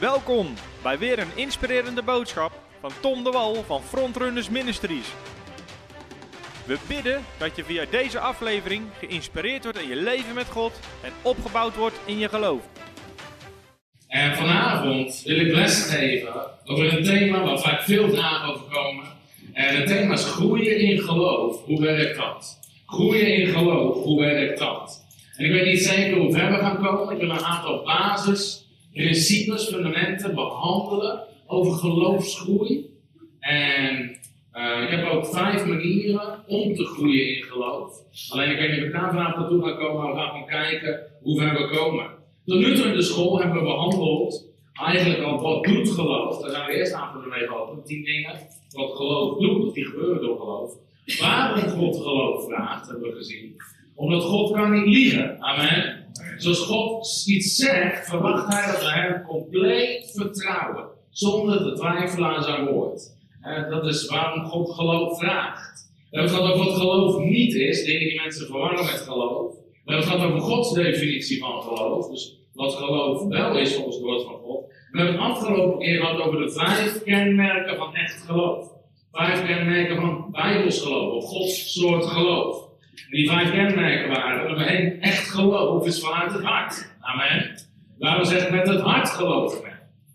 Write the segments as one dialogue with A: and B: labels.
A: Welkom bij weer een inspirerende boodschap van Tom de Wal van Frontrunners Ministries. We bidden dat je via deze aflevering geïnspireerd wordt in je leven met God en opgebouwd wordt in je geloof.
B: En vanavond wil ik lesgeven over een thema waar vaak veel vragen over komen. En het thema is groeien in geloof. Hoe werkt dat? Groeien in geloof. Hoe werkt dat? En ik weet niet zeker hoe ver we gaan komen. Ik wil een aantal basis principes, fundamenten behandelen over geloofsgroei. En uh, ik heb ook vijf manieren om te groeien in geloof. Alleen ik weet niet of daar vanavond naartoe ga komen, maar we gaan gewoon kijken hoe ver we komen. Tot nu toe in de school hebben we behandeld eigenlijk al wat doet geloof. Daar zijn we eerst aan mee geholpen. Tien dingen wat geloof doet, of die gebeuren door geloof. Waarom God geloof vraagt, hebben we gezien. Omdat God kan niet liegen. Amen. Zoals God iets zegt, verwacht hij dat we hem compleet vertrouwen. Zonder te twijfelen aan zijn woord. En dat is waarom God geloof vraagt. We hebben het gehad over wat geloof niet is, dingen die mensen verwarren met geloof. We hebben het gehad over Gods definitie van geloof. Dus wat geloof wel is volgens het woord van God. We hebben het afgelopen keer gehad over de vijf kenmerken van echt geloof. Vijf kenmerken van bijbels geloof, of Gods soort geloof. Die vijf kenmerken waren. Één, echt geloof is vanuit het hart. Amen. Laten we zeggen, met het hart geloven we.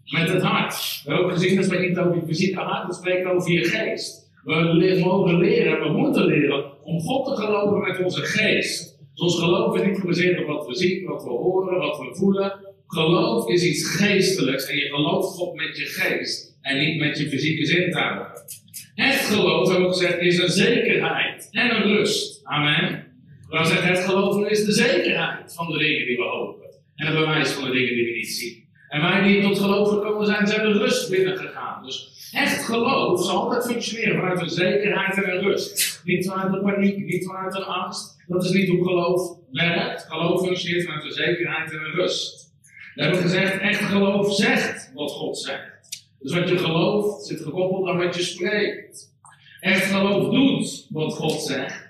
B: Met het hart. We hebben ook gezien, dat spreekt niet over je fysieke hart, dat spreekt over je geest. We mogen leren, we moeten leren om God te geloven met onze geest. Dus ons geloof is niet gebaseerd op wat we zien, wat we horen, wat we voelen. Geloof is iets geestelijks en je gelooft God met je geest en niet met je fysieke zintuigen. Echt geloof, hebben we gezegd, is een zekerheid en een rust. Amen. Dan zegt het geloven is de zekerheid van de dingen die we hopen. En het bewijs van de dingen die we niet zien. En wij die tot geloof gekomen zijn, zijn de rust binnengegaan. Dus echt geloof zal altijd functioneren vanuit een zekerheid en een rust. Niet vanuit een paniek, niet vanuit een angst. Dat is niet hoe geloof werkt. Geloof functioneert vanuit een zekerheid en een rust. We hebben gezegd, echt geloof zegt wat God zegt. Dus wat je gelooft zit gekoppeld aan wat je spreekt. Echt geloof doet wat God zegt.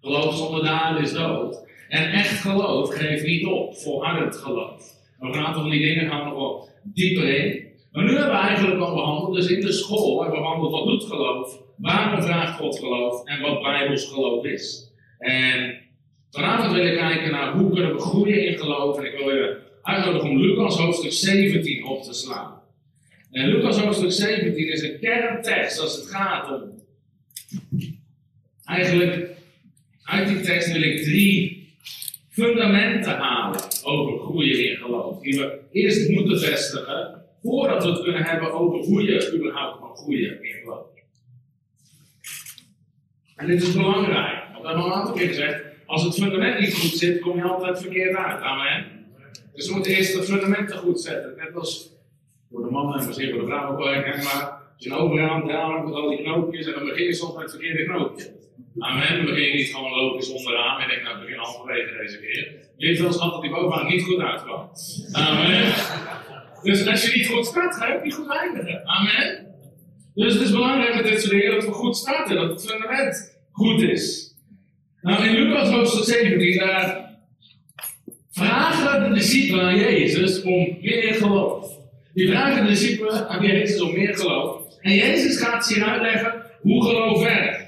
B: Geloof zonder daden is dood. En echt geloof geeft niet op, volhardend geloof. Een aantal van die dingen gaan we nog wel dieper in. Maar nu hebben we eigenlijk al behandeld, dus in de school hebben we behandeld wat doet geloof, waarom vraagt God geloof en wat Bijbels geloof is. En vanavond wil ik kijken naar hoe kunnen we groeien in geloof. En ik wil weer uitnodigen om Lucas hoofdstuk 17 op te slaan. En Lucas hoofdstuk 17 is een kerntekst als het gaat om eigenlijk uit die tekst wil ik drie fundamenten halen over groeien in geloof. Die we eerst moeten vestigen voordat we het kunnen hebben over hoe je überhaupt kan groeien in geloof. En dit is belangrijk, want we hebben al een aantal keer gezegd, als het fundament niet goed zit, kom je altijd verkeerd uit. Amen. Dus we moeten eerst de fundamenten goed zetten. Net als voor de mannen en misschien voor de vrouwen ook wel maar als je een overhand met al die knoopjes en dan begin je soms met het verkeerde knoopje. Amen. Dan begin je niet gewoon logisch onderaan en denk, nou, ik begin halverwege deze keer. Weet wel schat dat die bovenaan niet goed uitkwam. Amen. Dus als je niet goed staat, ga je ook niet goed eindigen. Amen. Dus het is belangrijk met dit soort dingen dat we goed starten, dat het fundament goed is. Nou, in Lucas hoofdstuk 17, daar vragen de discipelen aan Jezus om meer geloof. Die vragen de discipelen aan Jezus om meer geloof. En Jezus gaat ze hier uitleggen hoe geloof werkt.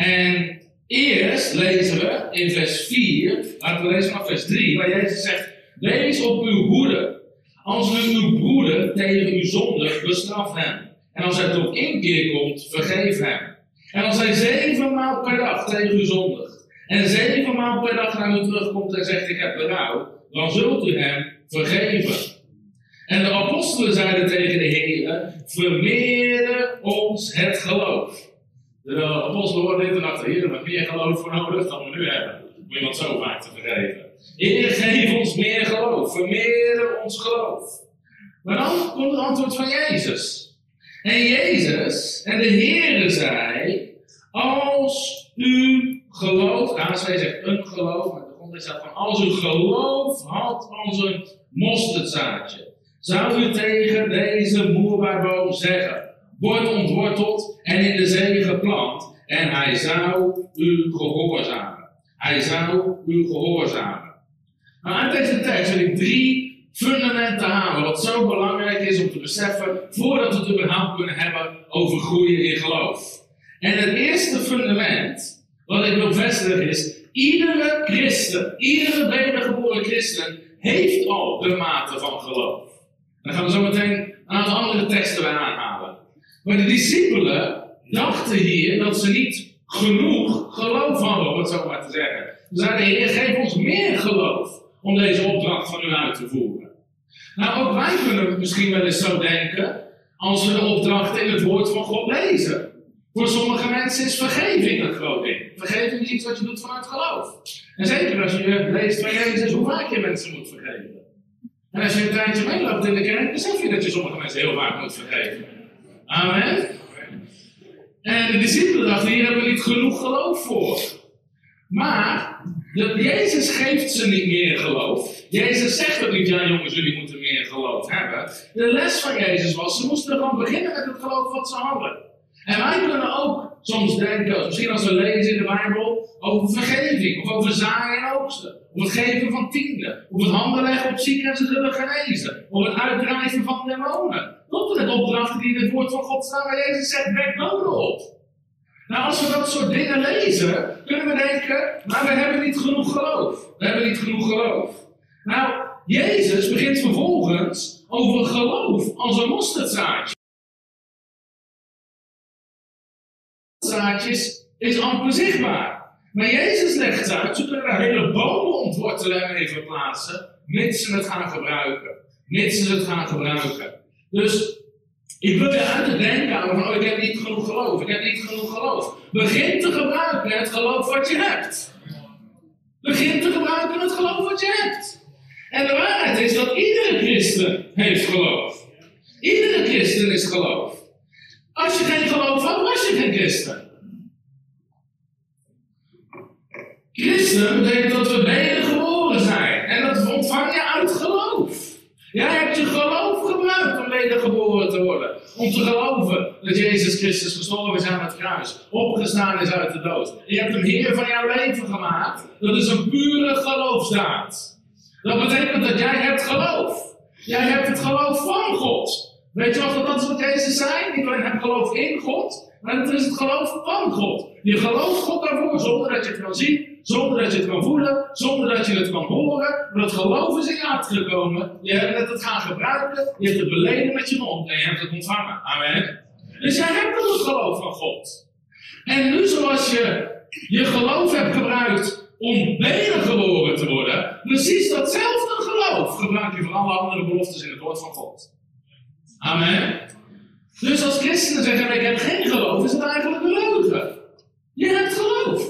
B: En eerst lezen we in vers 4, laten we lezen vanaf vers 3, waar Jezus zegt: Wees op uw hoede. Als u uw broeder tegen u zondigt, bestraf hem. En als hij tot inkeer komt, vergeef hem. En als hij zevenmaal per dag tegen u zondigt, en zevenmaal per dag naar u terugkomt en zegt: Ik heb berouw, dan zult u hem vergeven. En de apostelen zeiden tegen de Heer: Vermeerde ons het geloof. De apostelen worden dit en dachten, hier hebben meer geloof voor nodig dan we nu hebben. Om iemand zo vaak te vergeven. Heer, geef ons meer geloof. Vermeerder ons geloof. Maar dan komt het antwoord van Jezus. En Jezus en de Heere zei, als u gelooft, KSW zegt een geloof, maar de grond is van als u geloof had als een mosterdzaadje, zou u tegen deze moerbaarboom zeggen, wordt ontworteld en in de zee geplant. En hij zou u gehoorzamen. Hij zou u gehoorzamen. Nou, uit deze tekst wil ik drie fundament te halen, wat zo belangrijk is om te beseffen, voordat we het überhaupt kunnen hebben over groeien in geloof. En het eerste fundament, wat ik wil vestigen is, iedere christen, iedere wedergeboren christen, heeft al de mate van geloof. Dan gaan we zo meteen een aantal andere teksten weer aanhalen. Maar de discipelen dachten hier dat ze niet genoeg geloof hadden, om het zo maar te zeggen. Ze zeiden, Heer, geef ons meer geloof om deze opdracht van u uit te voeren. Nou, ook wij kunnen misschien wel eens zo denken, als we de opdrachten in het woord van God lezen. Voor sommige mensen is vergeving een groot ding. Vergeving is iets wat je doet vanuit geloof. En zeker als je leest van Jezus hoe vaak je mensen moet vergeven. En als je een tijdje meeloopt in de kerk, besef je dat je sommige mensen heel vaak moet vergeven. Amen. En de discipelen dachten, hier hebben we niet genoeg geloof voor. Maar Jezus geeft ze niet meer geloof. Jezus zegt ook niet, ja jongens, jullie moeten meer geloof hebben. De les van Jezus was, ze moesten gewoon beginnen met het geloof wat ze hadden. En wij kunnen ook soms denken, misschien als we lezen in de Bijbel, over vergeving, of over zaaien en oogsten, of het geven van tienden, of het handen leggen op zieken en ze zullen genezen, of het uitdrijven van demonen. Tot met opdrachten die in het woord van God staan, waar Jezus zegt, werk nodig op. Nou, als we dat soort dingen lezen, kunnen we denken, maar we hebben niet genoeg geloof. We hebben niet genoeg geloof. Nou, Jezus begint vervolgens over geloof als een mosterdzaadje. Zaadjes is amper zichtbaar. Maar Jezus legt uit, ze kunnen daar hele bomen ontwortelen en even plaatsen, mits ze het gaan gebruiken. Mits ze het gaan gebruiken. Dus ik wil je uit te denken aan van, oh, ik heb niet genoeg geloof, ik heb niet genoeg geloof. Begin te gebruiken het geloof wat je hebt. Begin te gebruiken het geloof wat je hebt. En de waarheid is dat iedere christen heeft geloof. Iedere christen is geloof. Als je geen geloof had, was je geen christen. Christen betekent dat we wedergeboren zijn. En dat ontvang je uit geloof. Jij hebt je geloof gebruikt om wedergeboren te worden. Om te geloven dat Jezus Christus gestorven is aan het kruis. Opgestaan is uit de dood. Je hebt hem Heer van jouw leven gemaakt. Dat is een pure geloofsdaad. Dat betekent dat jij hebt geloof. Jij hebt het geloof van God. Weet je wat dat is wat Jezus zei? Niet alleen heb geloof in God, maar het is het geloof van God. Je gelooft God daarvoor zonder dat je het kan zien, zonder dat je het kan voelen, zonder dat je het kan horen. Maar het geloof is in je hart gekomen. Je hebt het gaan gebruiken, je hebt het beleden met je mond en je hebt het ontvangen. Amen. Dus jij hebt het geloof van God. En nu zoals je je geloof hebt gebruikt om wedergeboren te worden, precies datzelfde geloof gebruik je voor alle andere beloftes in het woord van God. Amen. Dus als christenen zeggen, ik heb geen geloof, is het eigenlijk een leugen. Je hebt geloof.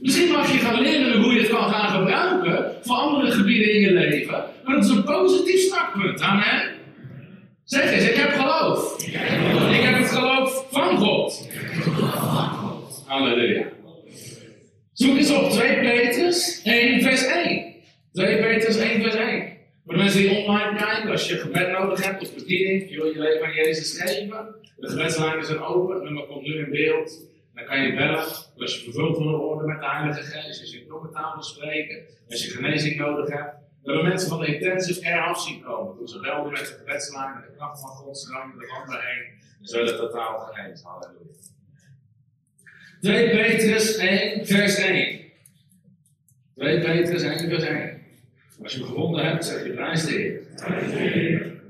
B: Misschien mag je gaan leren hoe je het kan gaan gebruiken voor andere gebieden in je leven. Maar dat is een positief startpunt. Amen. Zeg eens, ik heb geloof. Ik heb het geloof van God. Halleluja. Zoek eens op 2 Petrus 1 vers 1. 2 Petrus 1 vers 1. Voor de mensen die online kijken, als je gebed nodig hebt of bediening, je wil je leven aan Jezus geven. De gebedslijnen zijn open, nummer komt nu in beeld. Dan kan je bellen als je vervuld wil worden met de Heilige Geest, als je in taal wil spreken, als je genezing nodig hebt. We hebben mensen van de intensive care af zien komen. Toen ze belden met de gebedslijn, met de kracht van God, stroomde de ander heen. En ze werden totaal genezen. Halleluja. 2 Petrus 1, vers 1. 2 Petrus 1, vers 1. Als je hem gevonden hebt, zeg je prijs de Heer.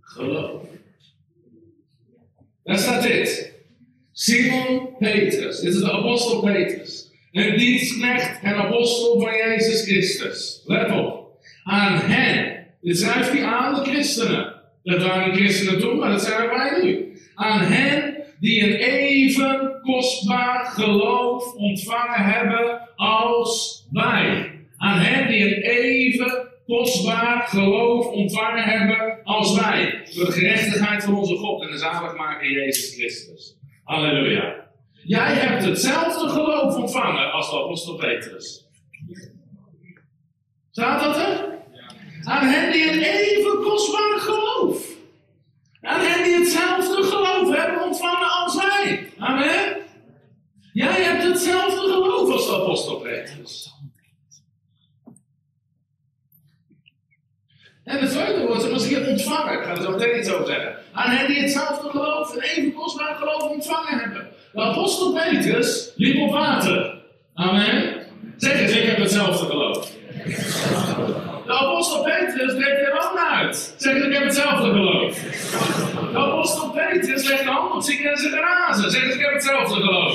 B: Geloof. Daar staat dit. Simon Petrus. Dit is de apostel Petrus. Een dienstknecht en apostel van Jezus Christus. Let op. Aan hen. Dit schrijft hij aan de christenen. Dat waren de christenen toen, maar dat zijn wij nu. Aan hen die een even kostbaar geloof ontvangen hebben als wij. Aan hen die een even kostbaar geloof ontvangen hebben als wij. Door de gerechtigheid van onze God en de zaligmaker Jezus Christus. Halleluja. Jij hebt hetzelfde geloof ontvangen als de apostel Petrus. Staat dat er? Aan hen die een even kostbaar geloof. Aan hen die hetzelfde geloof hebben ontvangen als wij. Amen. Jij hebt hetzelfde geloof als de apostel Petrus. En het tweede woord is misschien ontvangen. Ik ga er zo meteen iets over zeggen. Aan hen die hetzelfde geloof en even kostbaar geloof ontvangen hebben. De apostel Petrus liep op water. Amen. Zeg eens, ik heb hetzelfde geloof. De apostel Petrus deed er uit. Zeg eens, ik heb hetzelfde geloof. De apostel Petrus legt de hand op zieken en ze grazen. Zeg eens, ik heb hetzelfde geloof.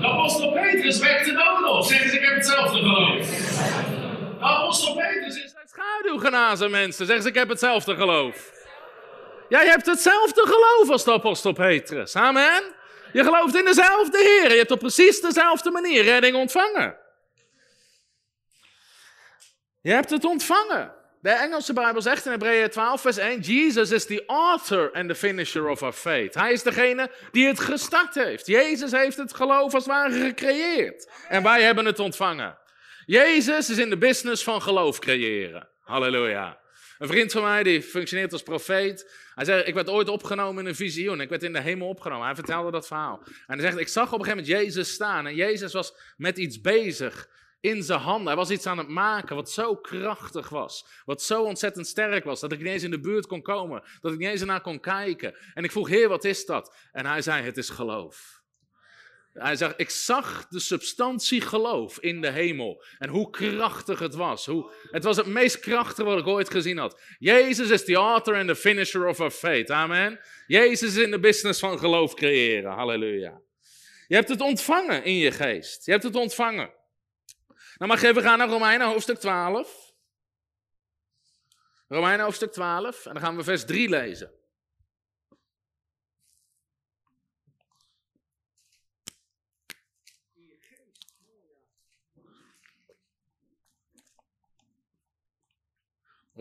B: De apostel Petrus wekt de doden op. Zeg eens, ik heb hetzelfde geloof. De apostel Petrus uit genazen, mensen. Zeg eens, ik heb hetzelfde geloof. Jij hebt hetzelfde geloof als de apostel Petrus. Amen. Je gelooft in dezelfde Heer. Je hebt op precies dezelfde manier redding ontvangen. Je hebt het ontvangen. De Engelse Bijbel zegt in Hebreeën 12, vers 1: Jesus is the author and the finisher of our faith. Hij is degene die het gestart heeft. Jezus heeft het geloof als ware gecreëerd. En wij hebben het ontvangen. Jezus is in de business van geloof creëren. Halleluja. Een vriend van mij die functioneert als profeet. Hij zei: Ik werd ooit opgenomen in een visioen. Ik werd in de hemel opgenomen. Hij vertelde dat verhaal. En hij zegt: Ik zag op een gegeven moment Jezus staan. En Jezus was met iets bezig in zijn handen. Hij was iets aan het maken wat zo krachtig was. Wat zo ontzettend sterk was. Dat ik niet eens in de buurt kon komen. Dat ik niet eens ernaar kon kijken. En ik vroeg, Heer, wat is dat? En hij zei, het is geloof. Hij zegt, ik zag de substantie geloof in de hemel. En hoe krachtig het was. Hoe, het was het meest krachtige wat ik ooit gezien had. Jezus is de author and the finisher of our faith. Amen. Jezus is in de business van geloof creëren. Halleluja. Je hebt het ontvangen in je geest. Je hebt het ontvangen. Dan mag je even gaan naar Romeinen hoofdstuk 12. Romeinen hoofdstuk 12. En dan gaan we vers 3 lezen.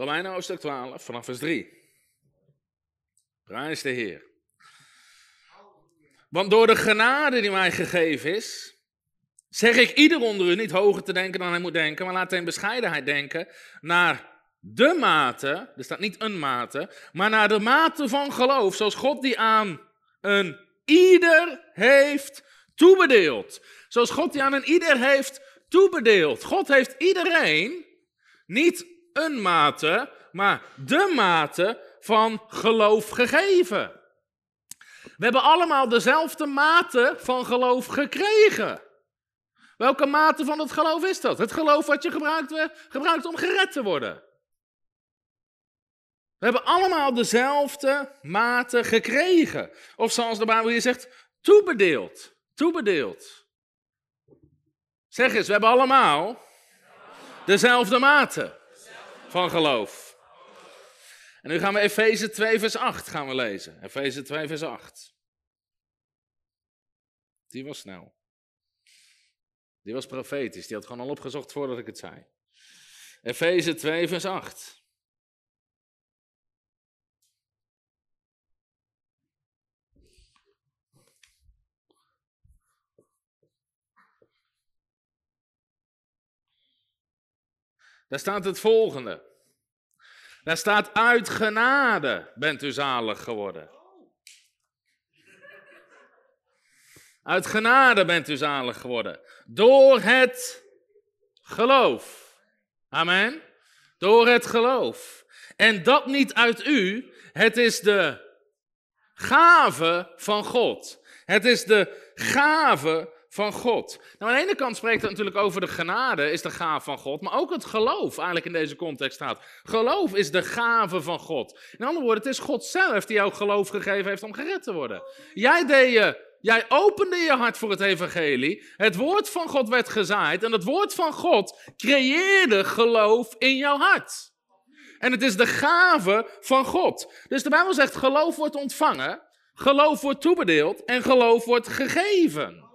B: Romeinen hoofdstuk 12, vanaf vers 3. Prijs de Heer. Want door de genade die mij gegeven is, zeg ik ieder onder u niet hoger te denken dan hij moet denken, maar laat hij in bescheidenheid denken naar de mate, er staat niet een mate, maar naar de mate van geloof, zoals God die aan een ieder heeft toebedeeld. Zoals God die aan een ieder heeft toebedeeld. God heeft iedereen niet een mate, maar de mate van geloof gegeven. We hebben allemaal dezelfde mate van geloof gekregen. Welke mate van het geloof is dat? Het geloof wat je gebruikt, gebruikt om gered te worden. We hebben allemaal dezelfde mate gekregen. Of zoals de Bijbel hier zegt, toebedeeld. Toebedeeld. Zeg eens, we hebben allemaal dezelfde mate van geloof. En nu gaan we Efeze 2 vers 8 gaan we lezen. Efeze 2 vers 8. Die was snel. Die was profetisch. Die had gewoon al opgezocht voordat ik het zei. Efeze 2 vers 8. Daar staat het volgende. Daar staat uit genade bent u zalig geworden. Uit genade bent u zalig geworden. Door het geloof. Amen. Door het geloof. En dat niet uit u. Het is de gave van God. Het is de gave van God. Nou, aan de ene kant spreekt het natuurlijk over de genade, is de gave van God, maar ook het geloof eigenlijk in deze context staat. Geloof is de gave van God. In andere woorden, het is God zelf die jou geloof gegeven heeft om gered te worden. Jij deed je Jij opende je hart voor het evangelie. Het woord van God werd gezaaid. En het woord van God creëerde geloof in jouw hart. En het is de gave van God. Dus de Bijbel zegt: geloof wordt ontvangen, geloof wordt toebedeeld en geloof wordt gegeven.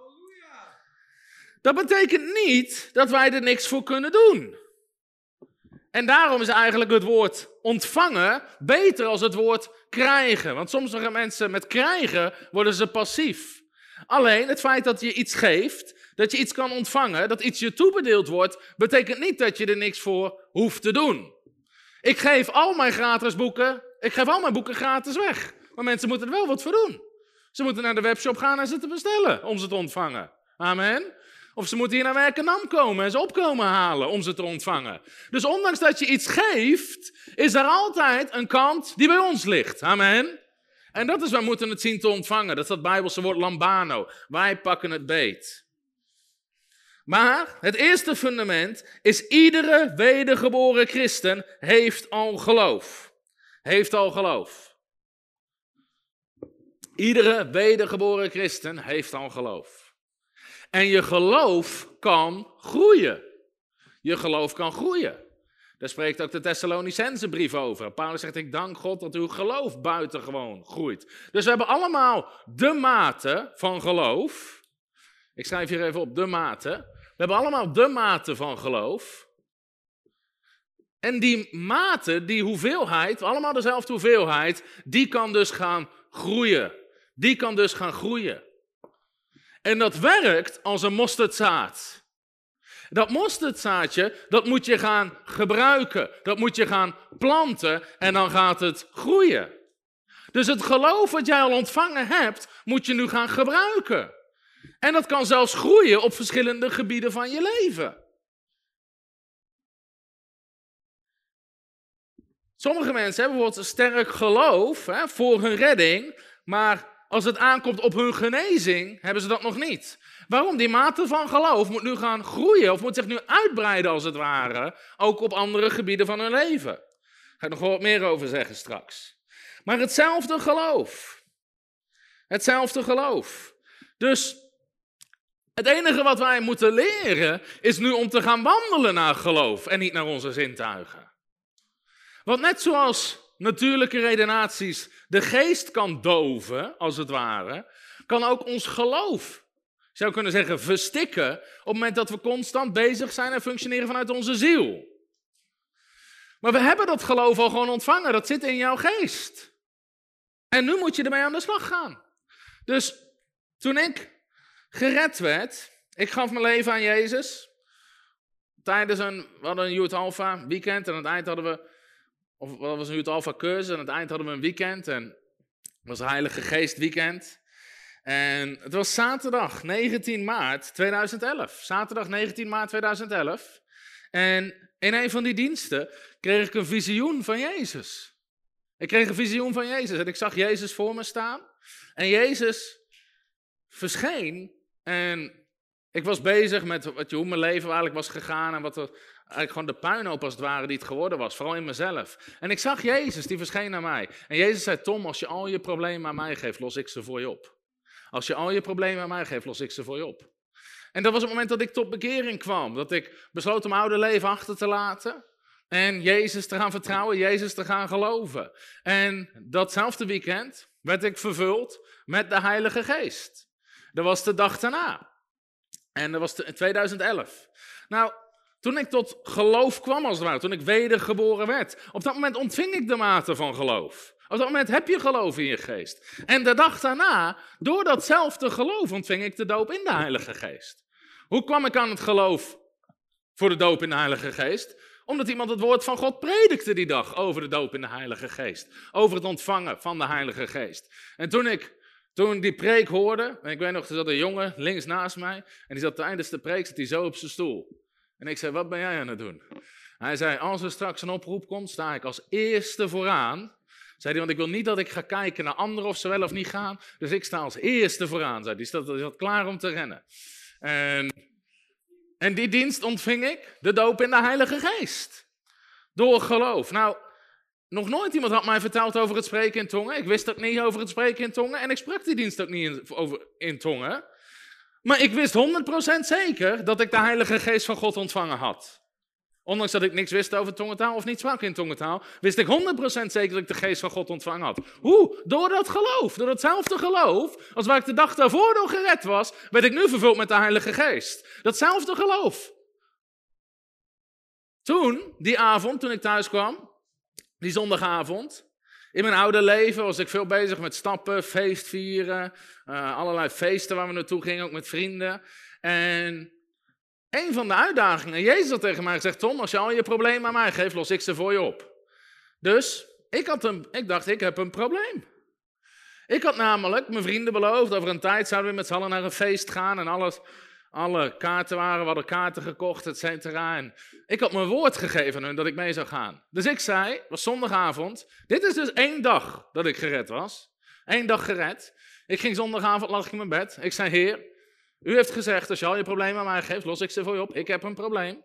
B: Dat betekent niet dat wij er niks voor kunnen doen. En daarom is eigenlijk het woord ontvangen beter als het woord krijgen. Want sommige mensen met krijgen worden ze passief. Alleen het feit dat je iets geeft, dat je iets kan ontvangen, dat iets je toebedeeld wordt, betekent niet dat je er niks voor hoeft te doen. Ik geef al mijn gratis boeken, ik geef al mijn boeken gratis weg. Maar mensen moeten er wel wat voor doen. Ze moeten naar de webshop gaan en ze te bestellen om ze te ontvangen. Amen. Of ze moeten hier naar Werkendam komen en ze opkomen halen om ze te ontvangen. Dus ondanks dat je iets geeft, is er altijd een kant die bij ons ligt. Amen. En dat is, wij moeten het zien te ontvangen. Dat is dat Bijbelse woord lambano. Wij pakken het beet. Maar het eerste fundament is iedere wedergeboren christen heeft al geloof. Heeft al geloof. Iedere wedergeboren christen heeft al geloof. En je geloof kan groeien. Je geloof kan groeien. Daar spreekt ook de Thessalonicense brief over. Paulus zegt, ik dank God dat uw geloof buitengewoon groeit. Dus we hebben allemaal de mate van geloof. Ik schrijf hier even op de mate. We hebben allemaal de mate van geloof. En die mate, die hoeveelheid, allemaal dezelfde hoeveelheid, die kan dus gaan groeien. Die kan dus gaan groeien. En dat werkt als een mosterdzaad. Dat mosterdzaadje, dat moet je gaan gebruiken. Dat moet je gaan planten en dan gaat het groeien. Dus het geloof wat jij al ontvangen hebt, moet je nu gaan gebruiken. En dat kan zelfs groeien op verschillende gebieden van je leven. Sommige mensen hebben bijvoorbeeld een sterk geloof hè, voor hun redding, maar als het aankomt op hun genezing, hebben ze dat nog niet. Waarom? Die mate van geloof moet nu gaan groeien of moet zich nu uitbreiden als het ware, ook op andere gebieden van hun leven. Daar ga ik nog wat meer over zeggen straks. Maar hetzelfde geloof. Hetzelfde geloof. Dus het enige wat wij moeten leren is nu om te gaan wandelen naar geloof en niet naar onze zintuigen. Want net zoals natuurlijke redenaties de geest kan doven, als het ware, kan ook ons geloof, zou kunnen zeggen, verstikken op het moment dat we constant bezig zijn en functioneren vanuit onze ziel. Maar we hebben dat geloof al gewoon ontvangen, dat zit in jouw geest. En nu moet je ermee aan de slag gaan. Dus toen ik gered werd, ik gaf mijn leven aan Jezus. Tijdens een, we hadden een Youth Alpha weekend en aan het eind hadden we of wat was nu het Alpha cursus. En aan het eind hadden we een weekend. En het was Heilige Geest weekend. En het was zaterdag 19 maart 2011. Zaterdag 19 maart 2011. En in een van die diensten kreeg ik een visioen van Jezus. Ik kreeg een visioen van Jezus en ik zag Jezus voor me staan. En Jezus verscheen en ik was bezig met wat, hoe mijn leven eigenlijk was gegaan en wat er eigenlijk gewoon de puinhoop als het ware die het geworden was, vooral in mezelf. En ik zag Jezus, die verscheen naar mij. En Jezus zei, Tom, als je al je problemen aan mij geeft, los ik ze voor je op. Als je al je problemen aan mij geeft, los ik ze voor je op. En dat was het moment dat ik tot bekering kwam. Dat ik besloot om oude leven achter te laten. En Jezus te gaan vertrouwen, Jezus te gaan geloven. En datzelfde weekend werd ik vervuld met de Heilige Geest. Dat was de dag daarna. En dat was in 2011. Nou, toen ik tot geloof kwam als het ware, toen ik wedergeboren werd, op dat moment ontving ik de mate van geloof. Op dat moment heb je geloof in je geest. En de dag daarna, door datzelfde geloof, ontving ik de doop in de Heilige Geest. Hoe kwam ik aan het geloof voor de doop in de Heilige Geest? Omdat iemand het woord van God predikte die dag over de doop in de Heilige Geest. Over het ontvangen van de Heilige Geest. En toen ik toen die preek hoorde, en ik weet nog, er zat een jongen links naast mij, en die zat tijdens de preek zat hij zo op zijn stoel. En ik zei, wat ben jij aan het doen? Hij zei, als er straks een oproep komt, sta ik als eerste vooraan. Zei hij, want ik wil niet dat ik ga kijken naar anderen of ze wel of niet gaan. Dus ik sta als eerste vooraan, zei hij. Zat, zat klaar om te rennen. En, en die dienst ontving ik, de doop in de Heilige Geest. Door geloof. Nou, nog nooit iemand had mij verteld over het spreken in tongen. Ik wist ook niet over het spreken in tongen. En ik sprak die dienst ook niet over, in tongen. Maar ik wist 100% zeker dat ik de Heilige Geest van God ontvangen had. Ondanks dat ik niks wist over tongentaal of niet sprak in tongentaal, wist ik 100% zeker dat ik de Geest van God ontvangen had. Hoe? Door dat geloof. Door datzelfde geloof, als waar ik de dag daarvoor door gered was, werd ik nu vervuld met de Heilige Geest. Datzelfde geloof. Toen, die avond, toen ik thuis kwam, die zondagavond. In mijn oude leven was ik veel bezig met stappen, feestvieren, uh, allerlei feesten waar we naartoe gingen, ook met vrienden. En een van de uitdagingen, Jezus had tegen mij gezegd, Tom, als je al je problemen aan mij geeft, los ik ze voor je op. Dus ik, had een, ik dacht, ik heb een probleem. Ik had namelijk mijn vrienden beloofd, over een tijd zouden we met z'n allen naar een feest gaan en alles, alle kaarten waren, we hadden kaarten gekocht, et cetera. En ik had mijn woord gegeven hun dat ik mee zou gaan. Dus ik zei, was zondagavond, dit is dus één dag dat ik gered was. Eén dag gered. Ik ging zondagavond, lag ik in mijn bed. Ik zei, heer, u heeft gezegd, als je al je problemen aan mij geeft, los ik ze voor je op. Ik heb een probleem.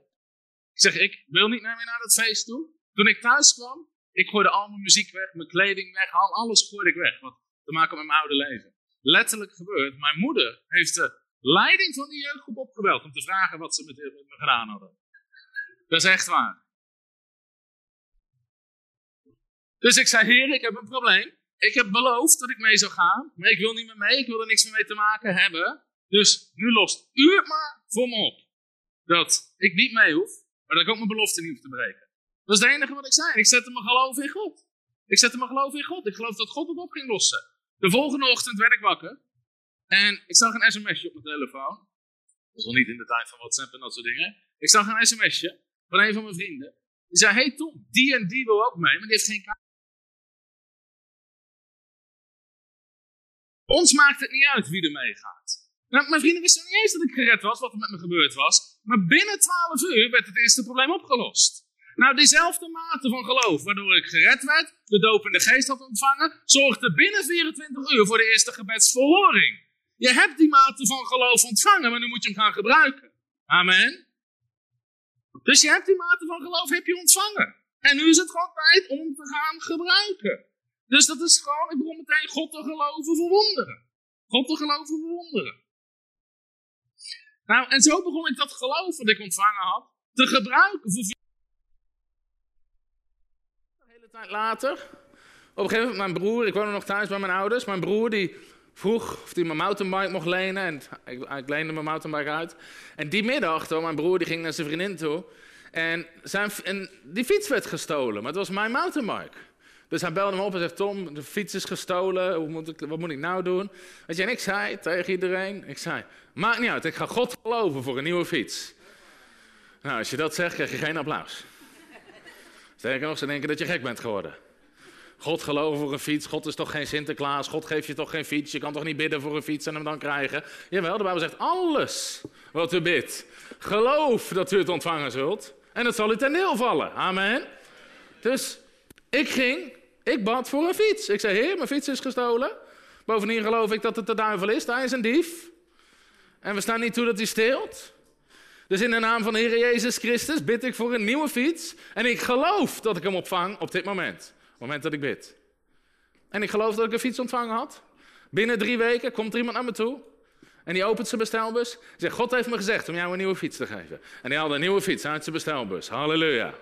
B: Ik zeg, ik wil niet meer naar dat feest toe. Toen ik thuis kwam, ik gooide al mijn muziek weg, mijn kleding weg, al alles gooide ik weg. Wat te maken met mijn oude leven. Letterlijk gebeurd. Mijn moeder heeft de leiding van die jeugdgroep opgebeld om te vragen wat ze met, me gedaan hadden. Dat is echt waar. Dus ik zei, heer, ik heb een probleem. Ik heb beloofd dat ik mee zou gaan, maar ik wil niet meer mee. Ik wil er niks meer mee te maken hebben. Dus nu lost u het maar voor me op. Dat ik niet mee hoef, maar dat ik ook mijn belofte niet hoef te breken. Dat is het enige wat ik zei. Ik zette mijn geloof in God. Ik zette mijn geloof in God. Ik geloof dat God het op ging lossen. De volgende ochtend werd ik wakker. En ik zag een sms'je op mijn telefoon. Dat was nog niet in de tijd van WhatsApp en dat soort dingen. Ik zag een sms'je van een van mijn vrienden. Die zei, hey Tom, die en die wil ook mee, maar die heeft geen kaart. Ons maakt het niet uit wie er meegaat. Nou, mijn vrienden wisten niet eens dat ik gered was, wat er met me gebeurd was. Maar binnen 12 uur werd het eerste probleem opgelost. Nou, diezelfde mate van geloof waardoor ik gered werd, de doop in de geest had ontvangen, zorgde binnen 24 uur voor de eerste gebedsverhoring. Je hebt die mate van geloof ontvangen, maar nu moet je hem gaan gebruiken. Amen. Dus je hebt die mate van geloof heb je ontvangen. En nu is het gewoon tijd om te gaan gebruiken. Dus dat is gewoon, ik begon meteen God te geloven voor wonderen. God te geloven voor wonderen. Nou, en zo begon ik dat geloof dat ik ontvangen had, te gebruiken voor Een hele tijd later, op een gegeven moment, mijn broer, ik woonde nog thuis bij mijn ouders, mijn broer die vroeg of hij mijn mountainbike mocht lenen. En ik, ik leende mijn mountainbike uit. En die middag, toen, mijn broer die ging naar zijn vriendin toe. En, zijn, en die fiets werd gestolen, maar het was mijn mountainbike. Dus hij belde me op en zegt, Tom, de fiets is gestolen, hoe moet ik, wat moet ik nou doen? Weet je, en ik zei tegen iedereen, ik zei, maakt niet uit, ik ga God geloven voor een nieuwe fiets. Nou, als je dat zegt, krijg je geen applaus. Sterker nog, ze denken dat je gek bent geworden. God geloven voor een fiets, God is toch geen Sinterklaas, God geeft je toch geen fiets, je kan toch niet bidden voor een fiets en hem dan krijgen. Jawel, de Bijbel zegt alles wat u bidt, geloof dat u het ontvangen zult en het zal u ten deel vallen. Amen. Dus ik ging, ik bad voor een fiets. Ik zei, heer, mijn fiets is gestolen. Bovendien geloof ik dat het de duivel is, hij is een dief. En we staan niet toe dat hij steelt. Dus in de naam van de Heer Jezus Christus bid ik voor een nieuwe fiets. En ik geloof dat ik hem ontvang op dit moment moment dat ik bid. En ik geloof dat ik een fiets ontvangen had. Binnen drie weken komt er iemand naar me toe. En die opent zijn bestelbus. Zegt, God heeft me gezegd om jou een nieuwe fiets te geven. En die haalde een nieuwe fiets uit zijn bestelbus. Halleluja.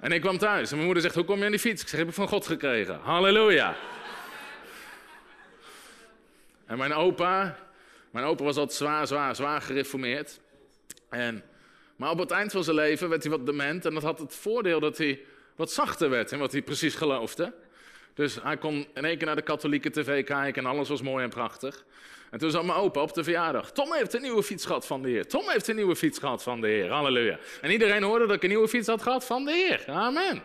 B: En ik kwam thuis. En mijn moeder zegt, hoe kom je aan die fiets? Ik zeg, heb ik van God gekregen. Halleluja. En mijn opa, mijn opa was altijd zwaar, zwaar, zwaar gereformeerd. En, maar op het eind van zijn leven werd hij wat dement. En dat had het voordeel dat hij wat zachter werd in wat hij precies geloofde. Dus hij kon in één keer naar de katholieke tv kijken en alles was mooi en prachtig. En toen zat mijn opa op de verjaardag. Tom heeft een nieuwe fiets gehad van de Heer. Tom heeft een nieuwe fiets gehad van de Heer. Halleluja. En iedereen hoorde dat ik een nieuwe fiets had gehad van de Heer. Amen.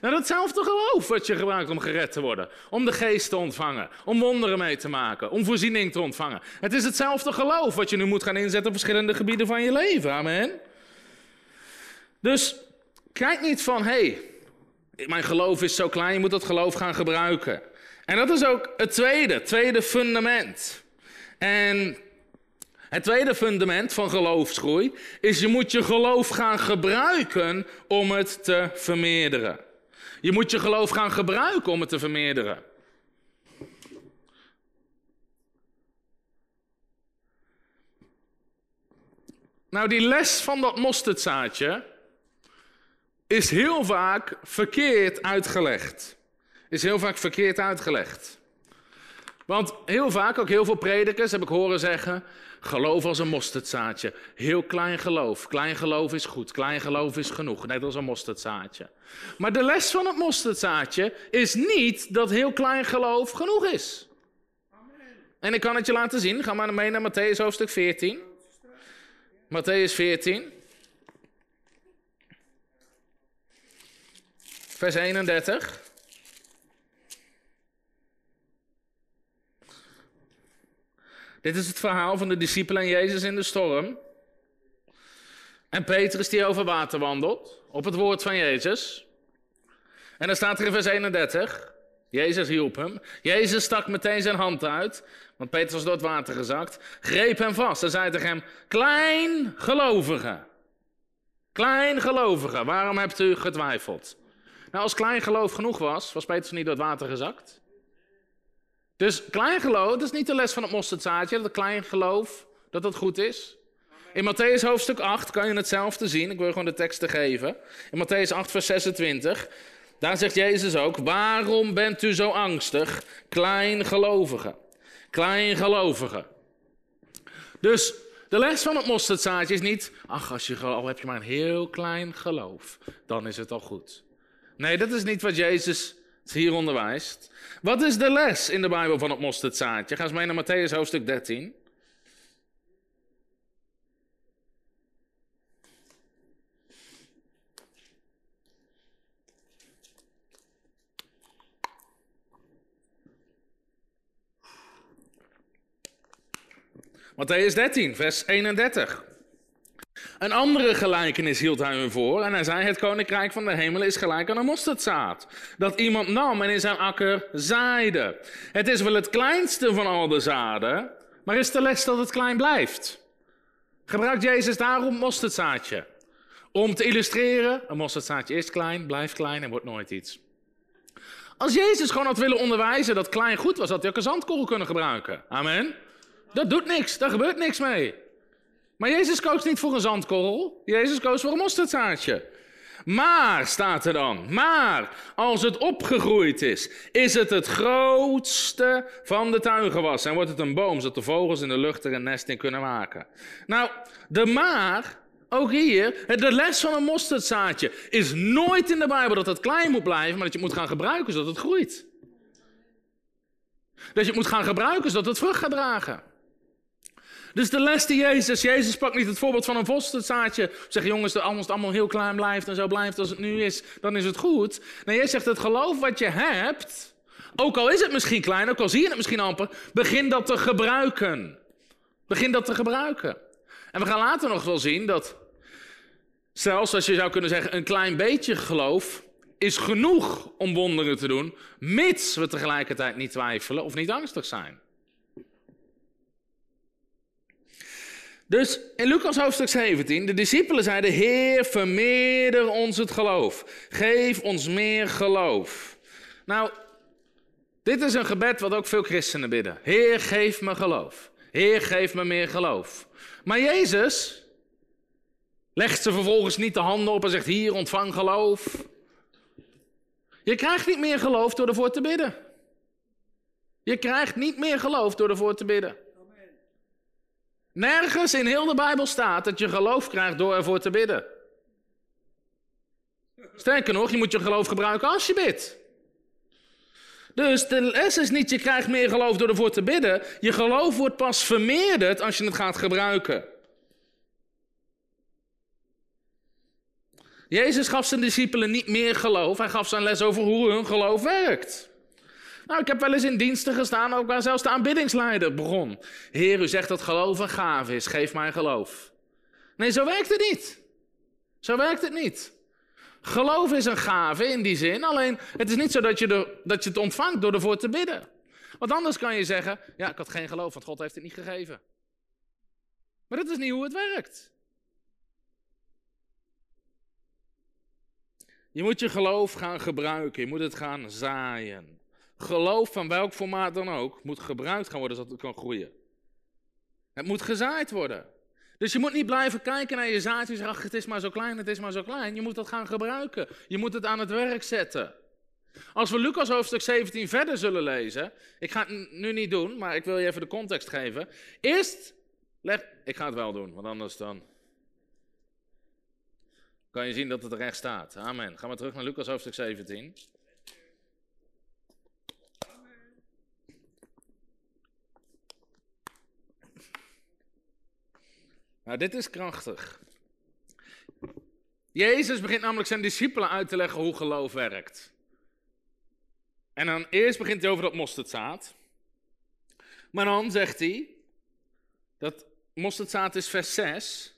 B: Nou, datzelfde geloof wat je gebruikt om gered te worden. Om de geest te ontvangen. Om wonderen mee te maken. Om voorziening te ontvangen. Het is hetzelfde geloof wat je nu moet gaan inzetten op verschillende gebieden van je leven. Amen. Dus kijk niet van, hé, hey, mijn geloof is zo klein, je moet dat geloof gaan gebruiken. En dat is ook het tweede, tweede fundament. En het tweede fundament van geloofsgroei is je moet je geloof gaan gebruiken om het te vermeerderen. Je moet je geloof gaan gebruiken om het te vermeerderen. Nou, die les van dat mosterdzaadje, is heel vaak verkeerd uitgelegd. Is heel vaak verkeerd uitgelegd. Want heel vaak, ook heel veel predikers, heb ik horen zeggen, geloof als een mosterdzaadje. Heel klein geloof. Klein geloof is goed. Klein geloof is genoeg. Net als een mosterdzaadje. Maar de les van het mosterdzaadje is niet dat heel klein geloof genoeg is. En ik kan het je laten zien. Ga maar mee naar Matthäus hoofdstuk 14. Matthäus 14. Vers 31. Dit is het verhaal van de discipelen en Jezus in de storm. En Petrus die over water wandelt, op het woord van Jezus. En dan staat er in vers 31, Jezus hielp hem. Jezus stak meteen zijn hand uit, want Petrus was door het water gezakt, greep hem vast en zei tegen hem, klein gelovige, klein gelovige, waarom hebt u getwijfeld? Nou, als klein geloof genoeg was, was Petrus niet door het water gezakt. Dus klein geloof, dat is niet de les van het mosterdzaadje, dat klein geloof, dat dat goed is. In Matthäus hoofdstuk 8 kan je hetzelfde zien. Ik wil gewoon de teksten geven. In Matthäus 8, vers 26. Daar zegt Jezus ook: Waarom bent u zo angstig, kleingelovige? Kleingelovige. Dus de les van het mosterdzaadje is niet: Ach, als je, al heb je maar een heel klein geloof, dan is het al goed. Nee, dat is niet wat Jezus hier onderwijst. Wat is de les in de Bijbel van het mosterdzaadje? Ga eens mee naar Matthäus hoofdstuk 13. Matthäus 13, vers 31. Een andere gelijkenis hield hij hun voor en hij zei: Het koninkrijk van de hemel is gelijk aan een mosterdzaad. Dat iemand nam en in zijn akker zaaide. Het is wel het kleinste van al de zaden, maar is de les dat het klein blijft. Gebruikt Jezus daarom mosterdzaadje? Om te illustreren: een mosterdzaadje is klein, blijft klein en wordt nooit iets. Als Jezus gewoon had willen onderwijzen dat klein goed was, had hij ook een zandkorrel kunnen gebruiken. Amen. Dat doet niks, daar gebeurt niks mee. Maar Jezus koos niet voor een zandkorrel, Jezus koos voor een mosterdzaadje. Maar, staat er dan, maar als het opgegroeid is, is het het grootste van de tuingewas. En wordt het een boom, zodat de vogels in de lucht er een nest in kunnen maken. Nou, de maar, ook hier, de les van een mosterdzaadje is nooit in de Bijbel dat het klein moet blijven, maar dat je moet gaan gebruiken zodat het groeit. Dat je moet gaan gebruiken zodat het vrucht gaat dragen. Dus de les die Jezus, Jezus pakt niet het voorbeeld van een mosterdzaadje. Zeg jongens, als het allemaal heel klein blijft en zo blijft als het nu is, dan is het goed. Nee, jij zegt het geloof wat je hebt, ook al is het misschien klein, ook al zie je het misschien amper, begin dat te gebruiken. Begin dat te gebruiken. En we gaan later nog wel zien dat, zelfs als je zou kunnen zeggen, een klein beetje geloof is genoeg om wonderen te doen, mits we tegelijkertijd niet twijfelen of niet angstig zijn. Dus in Lucas hoofdstuk 17, de discipelen zeiden, Heer, vermeerder ons het geloof. Geef ons meer geloof. Nou, dit is een gebed wat ook veel christenen bidden. Heer, geef me geloof. Heer, geef me meer geloof. Maar Jezus legt ze vervolgens niet de handen op en zegt, hier, ontvang geloof. Je krijgt niet meer geloof door ervoor te bidden. Je krijgt niet meer geloof door ervoor te bidden. Nergens in heel de Bijbel staat dat je geloof krijgt door ervoor te bidden. Sterker nog, je moet je geloof gebruiken als je bidt. Dus de les is niet, je krijgt meer geloof door ervoor te bidden. Je geloof wordt pas vermeerderd als je het gaat gebruiken. Jezus gaf zijn discipelen niet meer geloof. Hij gaf zijn les over hoe hun geloof werkt. Nou, ik heb wel eens in diensten gestaan, ook waar zelfs de aanbiddingsleider begon. Heer, u zegt dat geloof een gave is, geef mij geloof. Nee, zo werkt het niet. Zo werkt het niet. Geloof is een gave in die zin, alleen het is niet zo dat je, dat je het ontvangt door ervoor te bidden. Want anders kan je zeggen, ja, ik had geen geloof, want God heeft het niet gegeven. Maar dat is niet hoe het werkt. Je moet je geloof gaan gebruiken, je moet het gaan zaaien. Geloof van welk formaat dan ook moet gebruikt gaan worden zodat het kan groeien. Het moet gezaaid worden. Dus je moet niet blijven kijken naar je zaadje en zeggen, het is maar zo klein, het is maar zo klein. Je moet dat gaan gebruiken. Je moet het aan het werk zetten. Als we Lucas hoofdstuk 17 verder zullen lezen, ik ga het nu niet doen, maar ik wil je even de context geven. Eerst, leg, ik ga het wel doen, want anders dan kan je zien dat het er recht staat. Amen. Gaan we terug naar Lucas hoofdstuk 17. Nou, dit is krachtig. Jezus begint namelijk zijn discipelen uit te leggen hoe geloof werkt. En dan eerst begint hij over dat mosterdzaad. Maar dan zegt hij, Dat mosterdzaad is vers 6.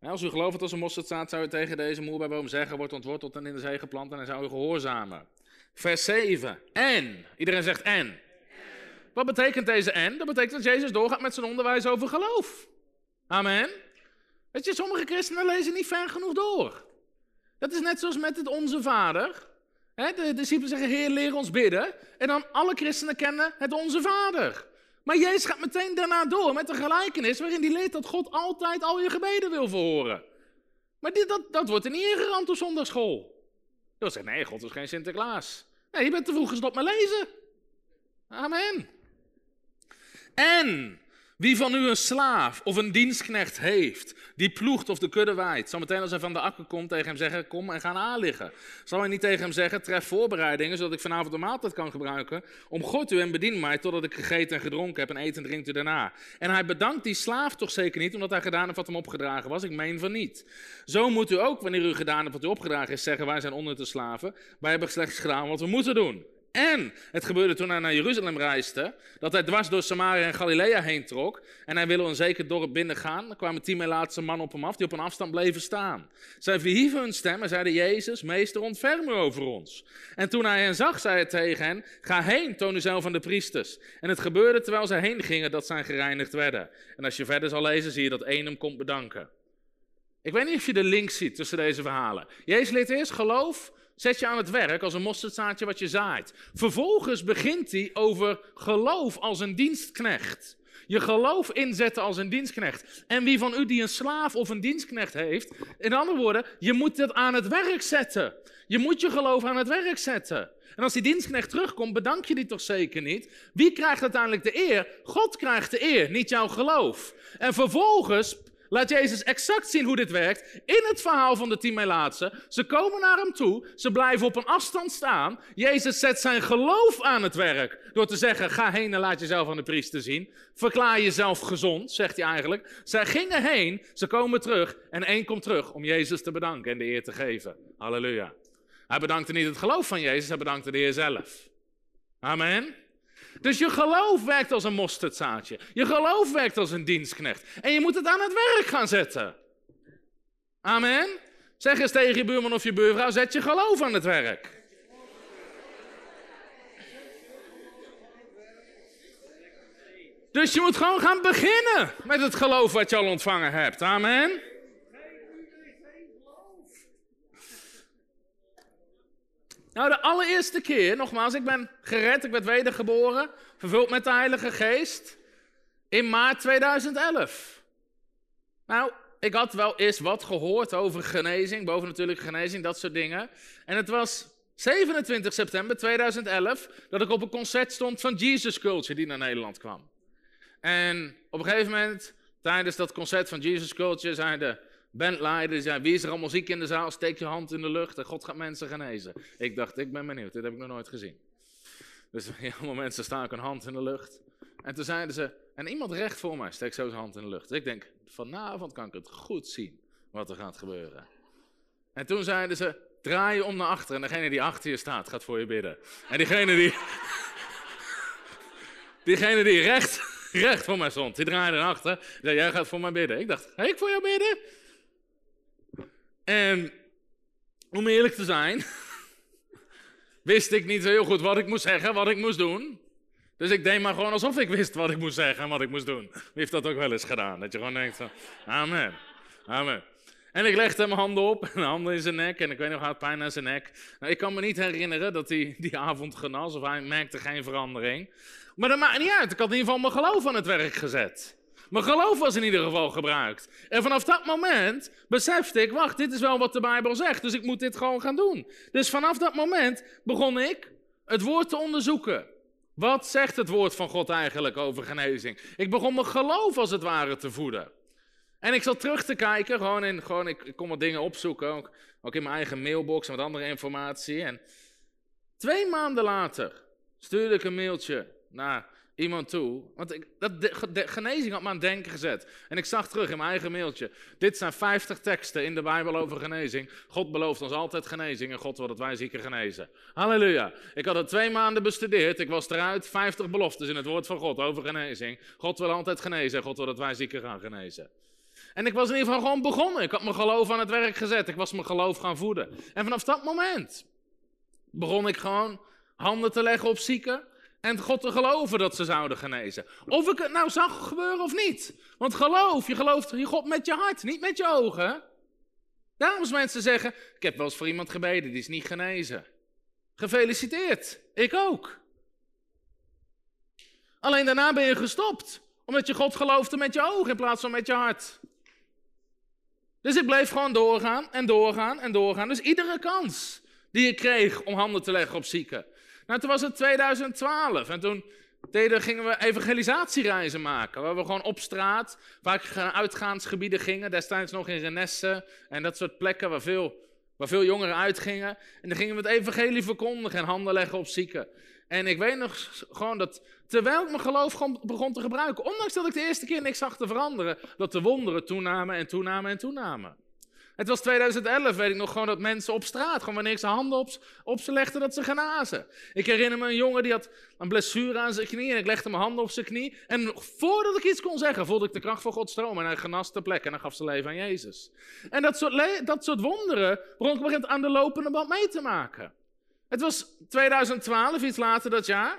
B: als u gelooft als een mosterdzaad, zou u tegen deze moerbijboom zeggen, wordt ontworteld en in de zee geplant en hij zou u gehoorzamen. Vers 7. En. Iedereen zegt en. Wat betekent deze en? Dat betekent dat Jezus doorgaat met zijn onderwijs over geloof. Amen. Weet je, sommige christenen lezen niet ver genoeg door. Dat is net zoals met het Onze Vader. de discipelen zeggen, Heer, leer ons bidden. En dan alle christenen kennen het Onze Vader. Maar Jezus gaat meteen daarna door met een gelijkenis waarin hij leert dat God altijd al je gebeden wil verhoren. Maar dit, dat, dat wordt er niet ingeramd op zondagschool. Je zegt, nee, God is geen Sinterklaas. Nee, je bent te vroeg gestopt met lezen. Amen. En wie van u een slaaf of een dienstknecht heeft, die ploegt of de kudde waait, zal meteen als hij van de akker komt tegen hem zeggen, kom en ga aanliggen. Zal hij niet tegen hem zeggen, tref voorbereidingen, zodat ik vanavond de maaltijd kan gebruiken, om God u en bedien mij, totdat ik gegeten en gedronken heb en eten en drinkt u daarna. En hij bedankt die slaaf toch zeker niet, omdat hij gedaan heeft wat hem opgedragen was? Ik meen van niet. Zo moet u ook, wanneer u gedaan hebt wat u opgedragen is, zeggen, wij zijn onder te slaven, wij hebben slechts gedaan wat we moeten doen. En het gebeurde toen hij naar Jeruzalem reisde, dat hij dwars door Samaria en Galilea heen trok. En hij wilde een zeker dorp binnengaan. Er kwamen tien laatste mannen op hem af, die op een afstand bleven staan. Zij verhieven hun stem en zeiden, Jezus, meester, ontferm u over ons. En toen hij hen zag, zei hij tegen hen, ga heen, toon u zelf aan de priesters. En het gebeurde terwijl zij heen gingen, dat zij gereinigd werden. En als je verder zal lezen, zie je dat één hem komt bedanken. Ik weet niet of je de link ziet tussen deze verhalen. Jezus leert eerst geloof Zet je aan het werk als een mosterdzaadje wat je zaait. Vervolgens begint hij over geloof als een dienstknecht. Je geloof inzetten als een dienstknecht. En wie van u die een slaaf of een dienstknecht heeft, in andere woorden, je moet het aan het werk zetten. Je moet je geloof aan het werk zetten. En als die dienstknecht terugkomt, bedank je die toch zeker niet? Wie krijgt uiteindelijk de eer? God krijgt de eer, niet jouw geloof. En vervolgens laat Jezus exact zien hoe dit werkt in het verhaal van de tien Melaatse. Ze komen naar hem toe, ze blijven op een afstand staan. Jezus zet zijn geloof aan het werk door te zeggen, ga heen en laat jezelf aan de priester zien. Verklaar jezelf gezond, zegt hij eigenlijk. Zij gingen heen, ze komen terug en één komt terug om Jezus te bedanken en de eer te geven. Halleluja. Hij bedankte niet het geloof van Jezus, hij bedankte de Heer zelf. Amen. Dus je geloof werkt als een mosterdzaadje. Je geloof werkt als een dienstknecht. En je moet het aan het werk gaan zetten. Amen. Zeg eens tegen je buurman of je buurvrouw, zet je geloof aan het werk. Dus je moet gewoon gaan beginnen met het geloof wat je al ontvangen hebt. Amen. Nou, de allereerste keer, nogmaals, ik ben gered, ik werd wedergeboren, vervuld met de Heilige Geest, in maart 2011. Nou, ik had wel eens wat gehoord over genezing, boven natuurlijk genezing, dat soort dingen. En het was 27 september 2011 dat ik op een concert stond van Jesus Culture, die naar Nederland kwam. En op een gegeven moment, tijdens dat concert van Jesus Culture, zeiden bandleiders, ja, wie is er al muziek in de zaal? Steek je hand in de lucht en God gaat mensen genezen. Ik dacht, ik ben benieuwd, dit heb ik nog nooit gezien. Dus allemaal mensen ik een hand in de lucht. En toen zeiden ze, en iemand recht voor mij steekt zo zijn hand in de lucht. Dus ik denk, vanavond kan ik het goed zien wat er gaat gebeuren. En toen zeiden ze, draai je om naar achter en degene die achter je staat gaat voor je bidden. En diegene die, diegene die recht, recht voor mij stond, die draaide naar achter. Zei, jij gaat voor mij bidden. Ik dacht, ga ik voor jou bidden? En om eerlijk te zijn, wist ik niet zo heel goed wat ik moest zeggen, wat ik moest doen. Dus ik deed maar gewoon alsof ik wist wat ik moest zeggen en wat ik moest doen. Wie heeft dat ook wel eens gedaan? Dat je gewoon denkt amen, amen. En ik legde mijn handen op, en handen in zijn nek, en ik weet nog, hij had pijn aan zijn nek. Nou, ik kan me niet herinneren dat hij die avond genas, of hij merkte geen verandering. Maar dat maakt niet uit, ik had in ieder geval mijn geloof aan het werk gezet. Mijn geloof was in ieder geval gebruikt. En vanaf dat moment besefte ik, wacht, dit is wel wat de Bijbel zegt, dus ik moet dit gewoon gaan doen. Dus vanaf dat moment begon ik het woord te onderzoeken. Wat zegt het woord van God eigenlijk over genezing? Ik begon mijn geloof als het ware te voeden. En ik zat terug te kijken, gewoon, in, gewoon ik, ik kon wat dingen opzoeken, ook, ook in mijn eigen mailbox en wat andere informatie. En twee maanden later stuurde ik een mailtje naar iemand toe. Want ik, dat, de, genezing had me aan het denken gezet. En ik zag terug in mijn eigen mailtje. Dit zijn 50 teksten in de Bijbel over genezing. God belooft ons altijd genezing en God wil dat wij zieken genezen. Halleluja. Ik had het twee maanden bestudeerd. Ik was eruit. 50 beloftes in het woord van God over genezing. God wil altijd genezen en God wil dat wij zieken gaan genezen. En ik was in ieder geval gewoon begonnen. Ik had mijn geloof aan het werk gezet. Ik was mijn geloof gaan voeden. En vanaf dat moment begon ik gewoon handen te leggen op zieken en God te geloven dat ze zouden genezen. Of ik het nou zag gebeuren of niet. Want geloof, je gelooft in God met je hart, niet met je ogen. Daarom mensen zeggen, ik heb wel eens voor iemand gebeden, die is niet genezen. Gefeliciteerd, ik ook. Alleen daarna ben je gestopt, omdat je God geloofde met je ogen in plaats van met je hart. Dus ik bleef gewoon doorgaan en doorgaan en doorgaan. Dus iedere kans die ik kreeg om handen te leggen op zieken. Nou, toen was het 2012 en toen deden, gingen we evangelisatiereizen maken. Waar we gewoon op straat, vaak uitgaansgebieden gingen. Destijds nog in Renesse en dat soort plekken waar veel, waar veel jongeren uitgingen. En dan gingen we het evangelie verkondigen en handen leggen op zieken. En ik weet nog gewoon dat, terwijl ik mijn geloof begon te gebruiken, ondanks dat ik de eerste keer niks zag te veranderen, dat de wonderen toenamen en toenamen en toenamen. Het was 2011, weet ik nog, gewoon dat mensen op straat, gewoon wanneer ik zijn handen op, op ze legde, dat ze genazen. Ik herinner me een jongen die had een blessure aan zijn knie en ik legde mijn handen op zijn knie. En voordat ik iets kon zeggen, voelde ik de kracht van God stromen en hij genas plek en hij gaf zijn leven aan Jezus. En dat soort, dat soort wonderen begon ik een aan de lopende band mee te maken. Het was 2012, iets later dat jaar.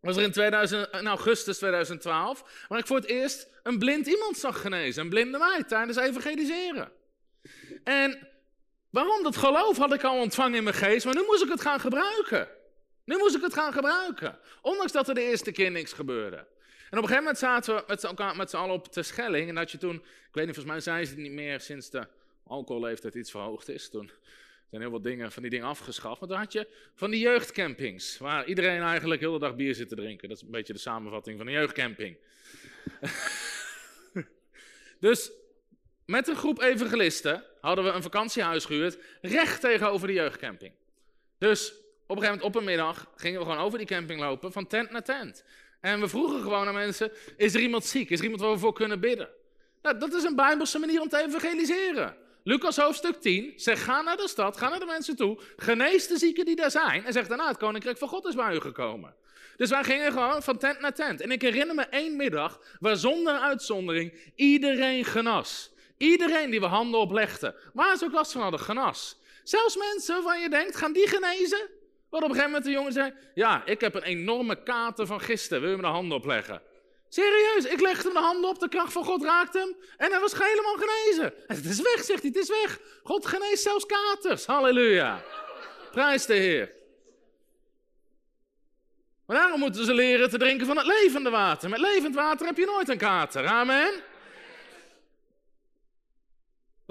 B: Was er in, 2000, in augustus 2012, waar ik voor het eerst een blind iemand zag genezen. Een blinde meid tijdens evangeliseren. En waarom? Dat geloof had ik al ontvangen in mijn geest, maar nu moest ik het gaan gebruiken. Nu moest ik het gaan gebruiken. Ondanks dat er de eerste keer niks gebeurde. En op een gegeven moment zaten we met met z'n allen op de Schelling. En dat je toen, ik weet niet, volgens mij zijn ze het niet meer sinds de alcoholleeftijd iets verhoogd is. Toen zijn heel wat dingen, van die dingen afgeschaft. Maar toen had je van die jeugdcampings, waar iedereen eigenlijk heel de dag bier zit te drinken. Dat is een beetje de samenvatting van een jeugdcamping. dus met een groep evangelisten hadden we een vakantiehuis gehuurd recht tegenover de jeugdcamping. Dus op een gegeven moment op een middag gingen we gewoon over die camping lopen, van tent naar tent. En we vroegen gewoon aan mensen, is er iemand ziek? Is er iemand waar we voor kunnen bidden? Nou, dat is een bijbelse manier om te evangeliseren. Lucas hoofdstuk 10 zegt, ga naar de stad, ga naar de mensen toe, genees de zieken die daar zijn en zeg daarna, het koninkrijk van God is bij u gekomen. Dus wij gingen gewoon van tent naar tent. En ik herinner me één middag waar zonder uitzondering iedereen genas. Iedereen die we handen oplegden, waar ze ook last van hadden, genas. Zelfs mensen waarvan je denkt, gaan die genezen? Wat op een gegeven moment de jongen zei, ja, ik heb een enorme kater van gisteren, wil je me de handen opleggen? Serieus, ik legde hem de handen op, de kracht van God raakte hem en hij was helemaal genezen. Het is weg, zegt hij, het is weg. God geneest zelfs katers, halleluja. Prijs de Heer. Maar daarom moeten ze leren te drinken van het levende water. Met levend water heb je nooit een kater, amen.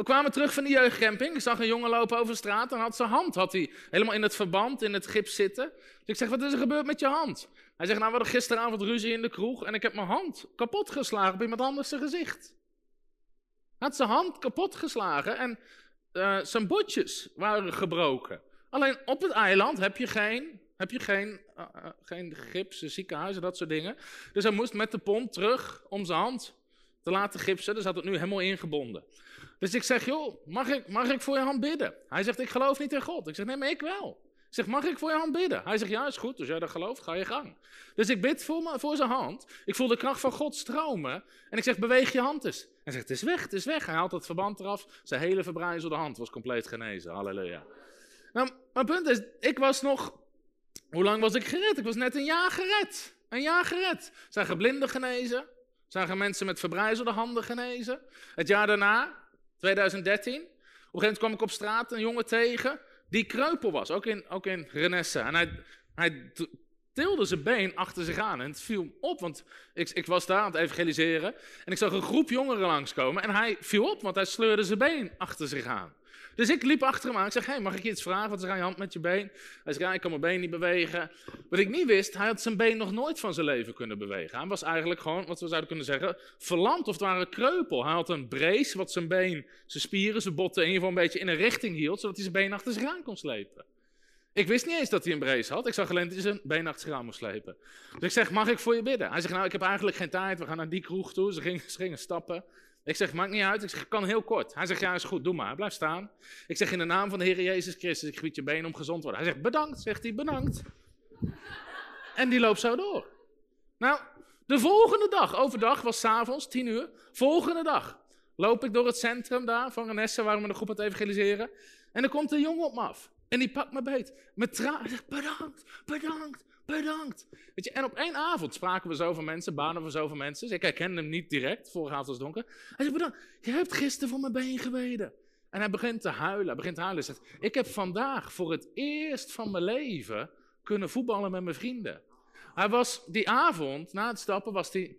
B: We kwamen terug van de jeugdcamping. Ik zag een jongen lopen over de straat en had zijn hand had hij helemaal in het verband, in het gips zitten. Dus ik zeg, wat is er gebeurd met je hand? Hij zegt, nou we hadden gisteravond ruzie in de kroeg en ik heb mijn hand kapot geslagen op iemand anders zijn gezicht. Hij had zijn hand kapot geslagen en uh, zijn botjes waren gebroken. Alleen op het eiland heb je geen, heb je geen, uh, uh, geen gips, ziekenhuizen, dat soort dingen. Dus hij moest met de pont terug om zijn hand te laten gipsen. Dus had het nu helemaal ingebonden. Dus ik zeg, joh, mag ik, mag ik voor je hand bidden? Hij zegt, ik geloof niet in God. Ik zeg, nee, maar ik wel. Ik zeg, mag ik voor je hand bidden? Hij zegt, ja, is goed. Als jij dat gelooft, ga je gang. Dus ik bid voor, me, voor zijn hand. Ik voel de kracht van God stromen. En ik zeg, beweeg je hand eens. Hij zegt, het is weg, het is weg. Hij haalt het verband eraf. Zijn hele verbrijzelde hand was compleet genezen. Halleluja. Nou, mijn punt is, ik was nog... Hoe lang was ik gered? Ik was net een jaar gered. Een jaar gered. Zijn geblinden genezen. Zagen mensen met verbrijzelde handen genezen. Het jaar daarna, 2013, op een gegeven moment kwam ik op straat een jongen tegen die kreupel was, ook in, ook in Renesse. En hij, hij tilde zijn been achter zich aan en het viel op, want ik, ik was daar aan het evangeliseren en ik zag een groep jongeren langskomen en hij viel op, want hij sleurde zijn been achter zich aan. Dus ik liep achter hem aan. Ik zeg, hey, mag ik je iets vragen? Wat is er aan je hand met je been? Hij zegt, ja, ik kan mijn been niet bewegen. Wat ik niet wist, hij had zijn been nog nooit van zijn leven kunnen bewegen. Hij was eigenlijk gewoon, wat we zouden kunnen zeggen, verlamd of het ware kreupel. Hij had een brace wat zijn been, zijn spieren, zijn botten in ieder geval een beetje in een richting hield, zodat hij zijn been achter zich aan kon slepen. Ik wist niet eens dat hij een brace had. Ik zag alleen dat hij zijn been achter zich aan moest slepen. Dus ik zeg, mag ik voor je bidden? Hij zegt, nou, ik heb eigenlijk geen tijd. We gaan naar die kroeg toe. Ze gingen, ze gingen stappen. Ik zeg, maakt niet uit. Ik zeg, kan heel kort. Hij zegt, ja, is goed, doe maar. Blijf staan. Ik zeg, in de naam van de Heer Jezus Christus, ik gebied je been om gezond te worden. Hij zegt, bedankt, zegt hij, bedankt. En die loopt zo door. Nou, de volgende dag, overdag, was s'avonds, tien uur. Volgende dag loop ik door het centrum daar van Renesse, waar we de groep aan het evangeliseren. En er komt een jongen op me af. En die pakt me beet. Met zegt, bedankt, bedankt, bedankt. Weet je, en op één avond spraken we zoveel mensen, banen we zoveel mensen. Dus ik herkende hem niet direct, vorige avond was het donker. Hij zegt, bedankt, je hebt gisteren voor mijn been gebeden. En hij begint te huilen, hij begint te huilen. Hij zegt, ik heb vandaag voor het eerst van mijn leven kunnen voetballen met mijn vrienden. Hij was die avond, na het stappen, was hij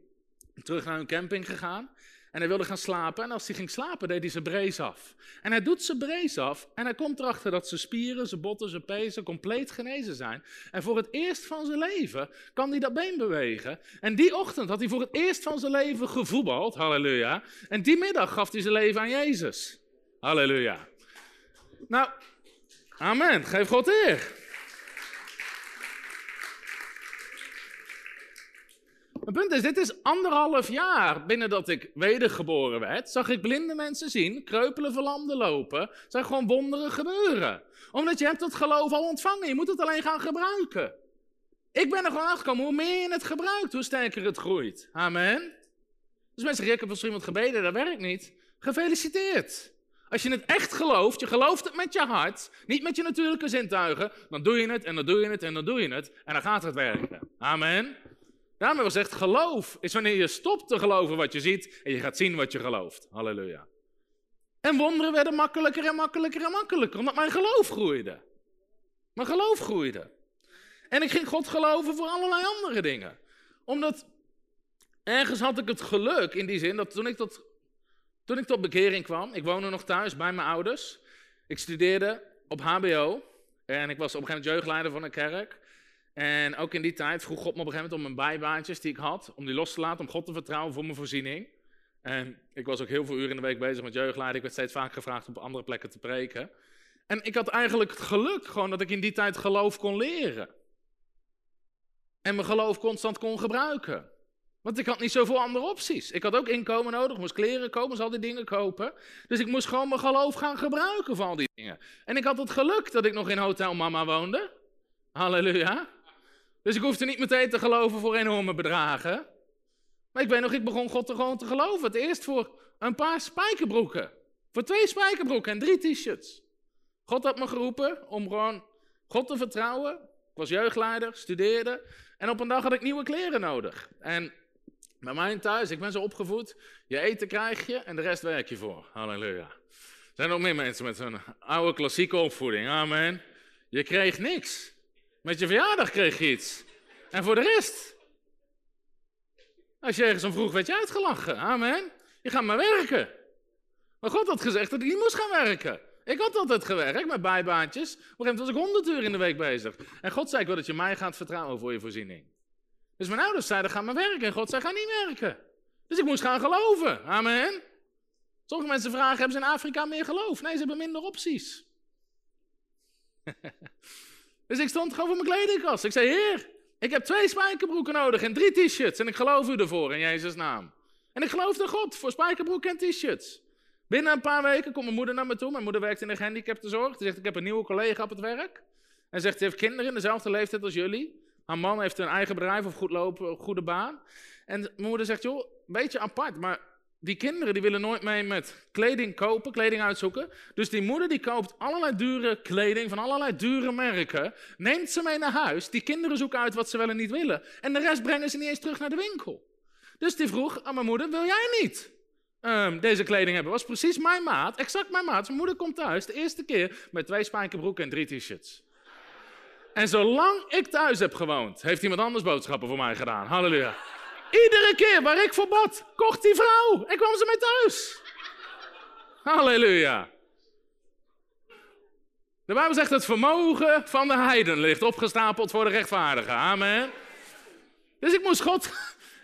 B: terug naar hun camping gegaan. En hij wilde gaan slapen. En als hij ging slapen, deed hij zijn brace af. En hij doet zijn brace af. En hij komt erachter dat zijn spieren, zijn botten, zijn pezen compleet genezen zijn. En voor het eerst van zijn leven kan hij dat been bewegen. En die ochtend had hij voor het eerst van zijn leven gevoetbald. Halleluja. En die middag gaf hij zijn leven aan Jezus. Halleluja. Nou, amen. Geef God eer. Mijn punt is, dit is anderhalf jaar binnen dat ik wedergeboren werd, zag ik blinde mensen zien, kreupelen verlamden lopen, zag gewoon wonderen gebeuren. Omdat je hebt het geloof al ontvangen, je moet het alleen gaan gebruiken. Ik ben er gewoon aangekomen, hoe meer je het gebruikt, hoe sterker het groeit. Amen. Dus mensen zeggen, ik heb misschien iemand gebeden, dat werkt niet. Gefeliciteerd. Als je het echt gelooft, je gelooft het met je hart, niet met je natuurlijke zintuigen, dan doe je het en dan doe je het en dan doe je het en dan gaat het werken. Amen. Daarmee was echt geloof is wanneer je stopt te geloven wat je ziet en je gaat zien wat je gelooft. Halleluja. En wonderen werden makkelijker en makkelijker en makkelijker, omdat mijn geloof groeide. Mijn geloof groeide. En ik ging God geloven voor allerlei andere dingen. Omdat ergens had ik het geluk in die zin dat toen ik tot, toen ik tot bekering kwam, ik woonde nog thuis bij mijn ouders. Ik studeerde op HBO en ik was op een gegeven moment jeugdleider van een kerk. En ook in die tijd vroeg God me op een gegeven moment om mijn bijbaantjes die ik had, om die los te laten, om God te vertrouwen voor mijn voorziening. En ik was ook heel veel uren in de week bezig met jeugdleiding. Ik werd steeds vaak gevraagd om op andere plekken te preken. En ik had eigenlijk het geluk gewoon dat ik in die tijd geloof kon leren. En mijn geloof constant kon gebruiken. Want ik had niet zoveel andere opties. Ik had ook inkomen nodig, moest kleren kopen, moest al die dingen kopen. Dus ik moest gewoon mijn geloof gaan gebruiken voor al die dingen. En ik had het geluk dat ik nog in Hotel Mama woonde. Halleluja. Dus ik hoefde niet meteen te geloven voor enorme bedragen. Maar ik weet nog, ik begon God er gewoon te geloven. Het eerst voor een paar spijkerbroeken. Voor twee spijkerbroeken en drie t-shirts. God had me geroepen om gewoon God te vertrouwen. Ik was jeugdleider, studeerde. En op een dag had ik nieuwe kleren nodig. En bij mij thuis, ik ben zo opgevoed. Je eten krijg je en de rest werk je voor. Halleluja. Er zijn nog meer mensen met zo'n oude klassieke opvoeding. Amen. Je kreeg niks. Met je verjaardag kreeg je iets. En voor de rest. Als je ergens om vroeg, werd je uitgelachen. Amen. Je gaat maar werken. Maar God had gezegd dat ik niet moest gaan werken. Ik had altijd gewerkt met bijbaantjes. Op een gegeven moment was ik 100 uur in de week bezig. En God zei, ik wil dat je mij gaat vertrouwen voor je voorziening. Dus mijn ouders zeiden, ga maar werken. En God zei, ga niet werken. Dus ik moest gaan geloven. Amen. Sommige mensen vragen, hebben ze in Afrika meer geloof? Nee, ze hebben minder opties. Dus ik stond gewoon voor mijn kledingkast. Ik zei, heer, ik heb twee spijkerbroeken nodig en drie t-shirts. En ik geloof u ervoor in Jezus' naam. En ik geloofde God voor spijkerbroeken en t-shirts. Binnen een paar weken komt mijn moeder naar me toe. Mijn moeder werkt in de gehandicaptenzorg. Ze zegt, ik heb een nieuwe collega op het werk. En zegt, ze heeft kinderen in dezelfde leeftijd als jullie. Haar man heeft een eigen bedrijf of goed lopen, goede baan. En mijn moeder zegt, joh, een beetje apart, maar die kinderen die willen nooit mee met kleding kopen, kleding uitzoeken. Dus die moeder die koopt allerlei dure kleding van allerlei dure merken. Neemt ze mee naar huis. Die kinderen zoeken uit wat ze wel en niet willen. En de rest brengen ze niet eens terug naar de winkel. Dus die vroeg aan mijn moeder, wil jij niet um, deze kleding hebben? Was precies mijn maat, exact mijn maat. Mijn moeder komt thuis de eerste keer met twee spijkerbroeken en drie t-shirts. En zolang ik thuis heb gewoond, heeft iemand anders boodschappen voor mij gedaan. Halleluja. Iedere keer waar ik voor bad, kocht die vrouw en kwam ze mee thuis. Halleluja. De Bijbel zegt het vermogen van de heiden ligt opgestapeld voor de rechtvaardigen. Amen. Dus ik moest God,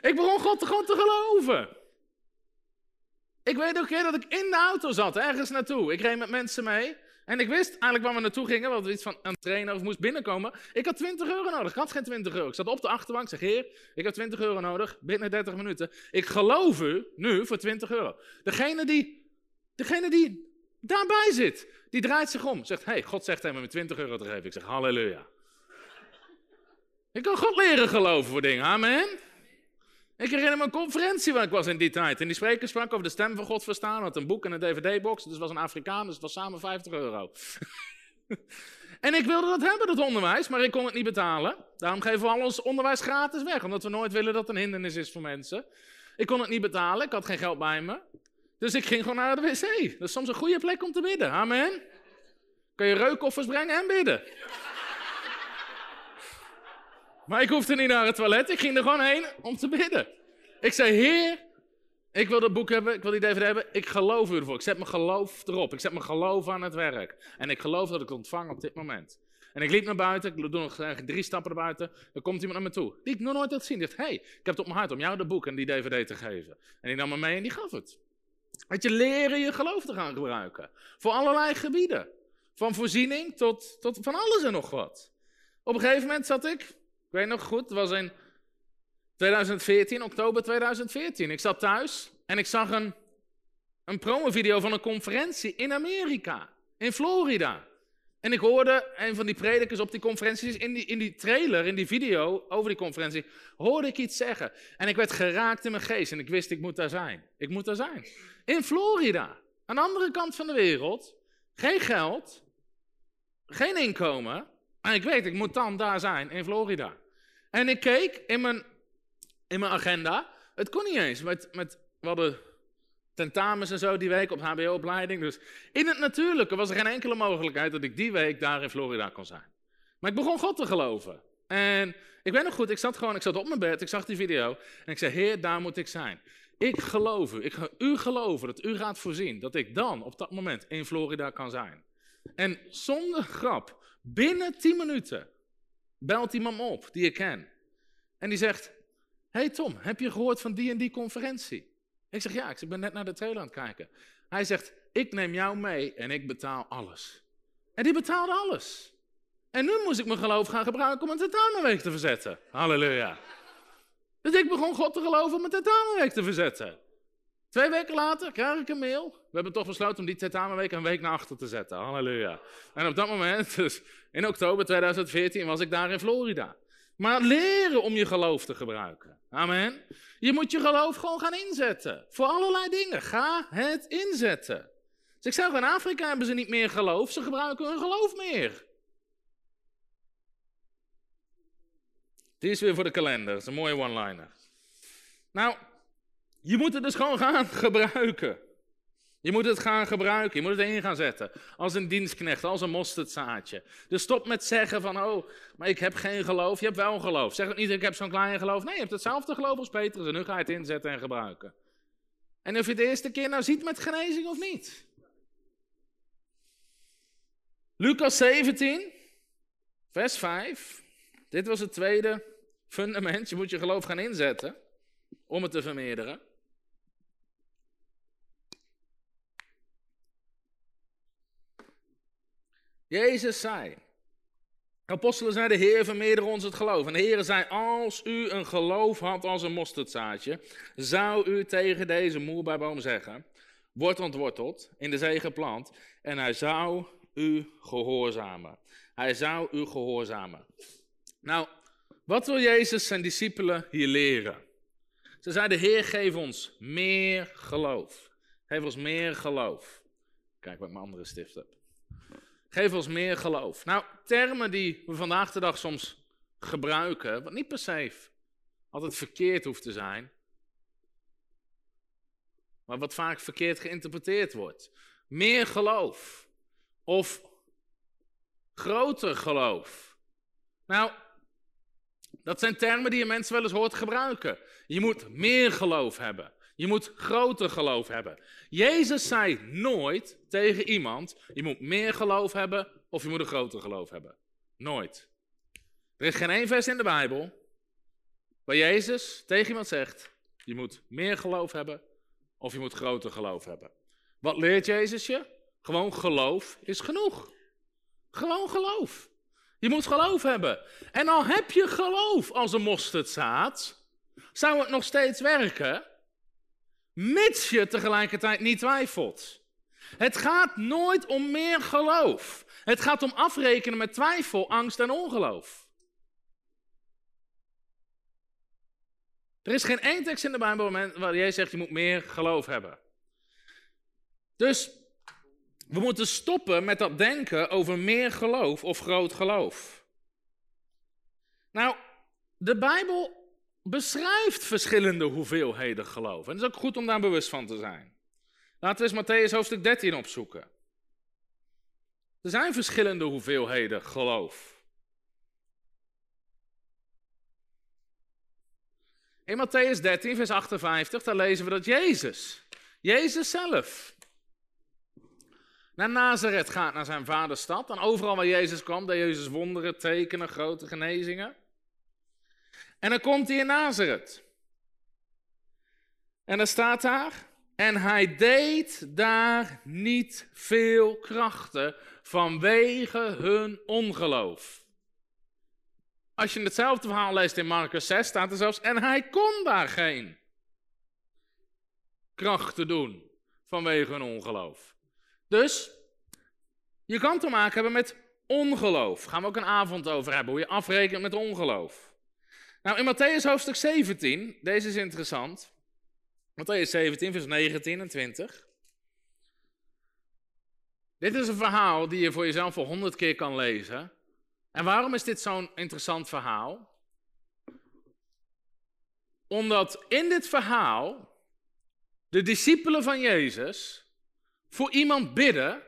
B: ik begon God te geloven. Ik weet ook keer dat ik in de auto zat, ergens naartoe. Ik reed met mensen mee. En ik wist eigenlijk waar we naartoe gingen, want we iets van een trainer of moest binnenkomen. Ik had 20 euro nodig. Ik had geen 20 euro. Ik zat op de achterbank, zeg heer, ik heb 20 euro nodig, binnen 30 minuten. Ik geloof u nu voor 20 euro. Degene die, degene die daarbij zit, die draait zich om. Zegt, hey, God zegt hem me 20 euro te geven. Ik zeg, halleluja. Ik kan God leren geloven voor dingen, amen. Ik herinner me een conferentie waar ik was in die tijd. En die spreker sprak over de stem van God verstaan. Had een boek en een dvd-box. Dus was een Afrikaan, dus het was samen 50 euro. en ik wilde dat hebben, dat onderwijs, maar ik kon het niet betalen. Daarom geven we al ons onderwijs gratis weg. Omdat we nooit willen dat het een hindernis is voor mensen. Ik kon het niet betalen, ik had geen geld bij me. Dus ik ging gewoon naar de wc. Dat is soms een goede plek om te bidden. Amen. Kun je reukoffers brengen en bidden. Maar ik hoefde niet naar het toilet, ik ging er gewoon heen om te bidden. Ik zei, Heer, ik wil dat boek hebben, ik wil die DVD hebben, ik geloof u ervoor. Ik zet mijn geloof erop, ik zet mijn geloof aan het werk. En ik geloof dat ik het ontvang op dit moment. En ik liep naar buiten, ik doe nog drie stappen naar buiten, dan komt iemand naar me toe. Die ik nog nooit had gezien. Die zegt, hey, ik heb het op mijn hart om jou dat boek en die DVD te geven. En die nam me mee en die gaf het. Dat je leren je geloof te gaan gebruiken. Voor allerlei gebieden. Van voorziening tot, tot van alles en nog wat. Op een gegeven moment zat ik ik weet nog goed, het was in 2014, oktober 2014. Ik zat thuis en ik zag een, een promovideo van een conferentie in Amerika, in Florida. En ik hoorde een van die predikers op die conferenties, in die, in die trailer, in die video over die conferentie, hoorde ik iets zeggen. En ik werd geraakt in mijn geest en ik wist, ik moet daar zijn. Ik moet daar zijn. In Florida, aan de andere kant van de wereld, geen geld, geen inkomen, en ik weet, ik moet dan daar zijn, in Florida. En ik keek in mijn, in mijn agenda. Het kon niet eens. Met, met, we hadden tentamens en zo die week op HBO-opleiding. Dus in het natuurlijke was er geen enkele mogelijkheid dat ik die week daar in Florida kon zijn. Maar ik begon God te geloven. En ik weet nog goed, ik zat gewoon, ik zat op mijn bed, ik zag die video. En ik zei, Heer, daar moet ik zijn. Ik geloof u, ik ga u geloven dat u gaat voorzien dat ik dan op dat moment in Florida kan zijn. En zonder grap, Binnen 10 minuten belt iemand me op die ik ken. En die zegt: Hey Tom, heb je gehoord van die en die conferentie? Ik zeg: Ja, ik ben net naar de trailer aan het kijken. Hij zegt: Ik neem jou mee en ik betaal alles. En die betaalde alles. En nu moest ik mijn geloof gaan gebruiken om een tentamenweek te verzetten. Halleluja. Dus ik begon God te geloven om een tentamenweek te verzetten. Twee weken later krijg ik een mail. We hebben toch besloten om die tentamenweek een week naar achter te zetten. Halleluja. En op dat moment, dus in oktober 2014, was ik daar in Florida. Maar leren om je geloof te gebruiken. Amen. Je moet je geloof gewoon gaan inzetten. Voor allerlei dingen. Ga het inzetten. Dus ik zeg, in Afrika hebben ze niet meer geloof. Ze gebruiken hun geloof meer. Die is weer voor de kalender. Dat is een mooie one-liner. Nou, je moet het dus gewoon gaan gebruiken. Je moet het gaan gebruiken, je moet het in gaan zetten. Als een dienstknecht, als een mosterdzaadje. Dus stop met zeggen van, oh, maar ik heb geen geloof. Je hebt wel geloof. Zeg ook niet, ik heb zo'n klein geloof. Nee, je hebt hetzelfde geloof als Petrus en nu ga je het inzetten en gebruiken. En of je de eerste keer nou ziet met genezing of niet. Lucas 17, vers 5. Dit was het tweede fundament. Je moet je geloof gaan inzetten om het te vermeerderen. Jezus zei, apostelen zeiden, Heer, vermeerder ons het geloof. En de Heer zei, als u een geloof had als een mosterdzaadje, zou u tegen deze moerbijboom zeggen, word ontworteld, in de zee geplant, en hij zou u gehoorzamen. Hij zou u gehoorzamen. Nou, wat wil Jezus zijn discipelen hier leren? Ze zeiden, Heer, geef ons meer geloof. Geef ons meer geloof. Kijk wat ik mijn andere stift heb. Geef ons meer geloof. Nou, termen die we vandaag de dag soms gebruiken, wat niet per se altijd verkeerd hoeft te zijn, maar wat vaak verkeerd geïnterpreteerd wordt. Meer geloof of groter geloof. Nou, dat zijn termen die je mensen wel eens hoort gebruiken. Je moet meer geloof hebben. Je moet groter geloof hebben. Jezus zei nooit tegen iemand: je moet meer geloof hebben of je moet een groter geloof hebben. Nooit. Er is geen één vers in de Bijbel waar Jezus tegen iemand zegt: je moet meer geloof hebben of je moet groter geloof hebben. Wat leert Jezus je? Gewoon geloof is genoeg. Gewoon geloof. Je moet geloof hebben. En al heb je geloof als een mosterdzaad, zou het nog steeds werken, mits je tegelijkertijd niet twijfelt. Het gaat nooit om meer geloof. Het gaat om afrekenen met twijfel, angst en ongeloof. Er is geen één tekst in de Bijbel waar jij zegt je moet meer geloof hebben. Dus we moeten stoppen met dat denken over meer geloof of groot geloof. Nou, de Bijbel beschrijft verschillende hoeveelheden geloof. En het is ook goed om daar bewust van te zijn. Laten we eens Matthäus hoofdstuk 13 opzoeken. Er zijn verschillende hoeveelheden geloof. In Matthäus 13, vers 58, daar lezen we dat Jezus, Jezus zelf, naar Nazareth gaat, naar zijn vaderstad. En overal waar Jezus kwam, deed Jezus wonderen, tekenen, grote genezingen. En dan komt hij in Nazareth. En dan staat daar, en hij deed daar niet veel krachten vanwege hun ongeloof. Als je hetzelfde verhaal leest in Marcus 6, staat er zelfs, en hij kon daar geen krachten doen vanwege hun ongeloof. Dus je kan te maken hebben met ongeloof. Gaan we ook een avond over hebben, hoe je afrekent met ongeloof. Nou, in Matthäus hoofdstuk 17, deze is interessant. Matthäus 17, vers 19 en 20. Dit is een verhaal die je voor jezelf al honderd keer kan lezen. En waarom is dit zo'n interessant verhaal? Omdat in dit verhaal de discipelen van Jezus voor iemand bidden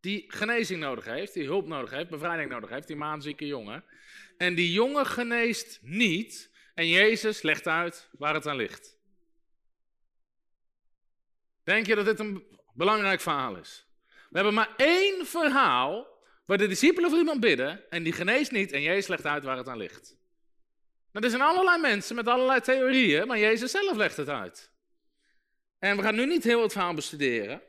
B: die genezing nodig heeft, die hulp nodig heeft, bevrijding nodig heeft, die maanzieke jongen. En die jongen geneest niet en Jezus legt uit waar het aan ligt. Denk je dat dit een belangrijk verhaal is? We hebben maar één verhaal waar de discipelen voor iemand bidden en die geneest niet en Jezus legt uit waar het aan ligt. Nou, er zijn allerlei mensen met allerlei theorieën, maar Jezus zelf legt het uit. En we gaan nu niet heel het verhaal bestuderen.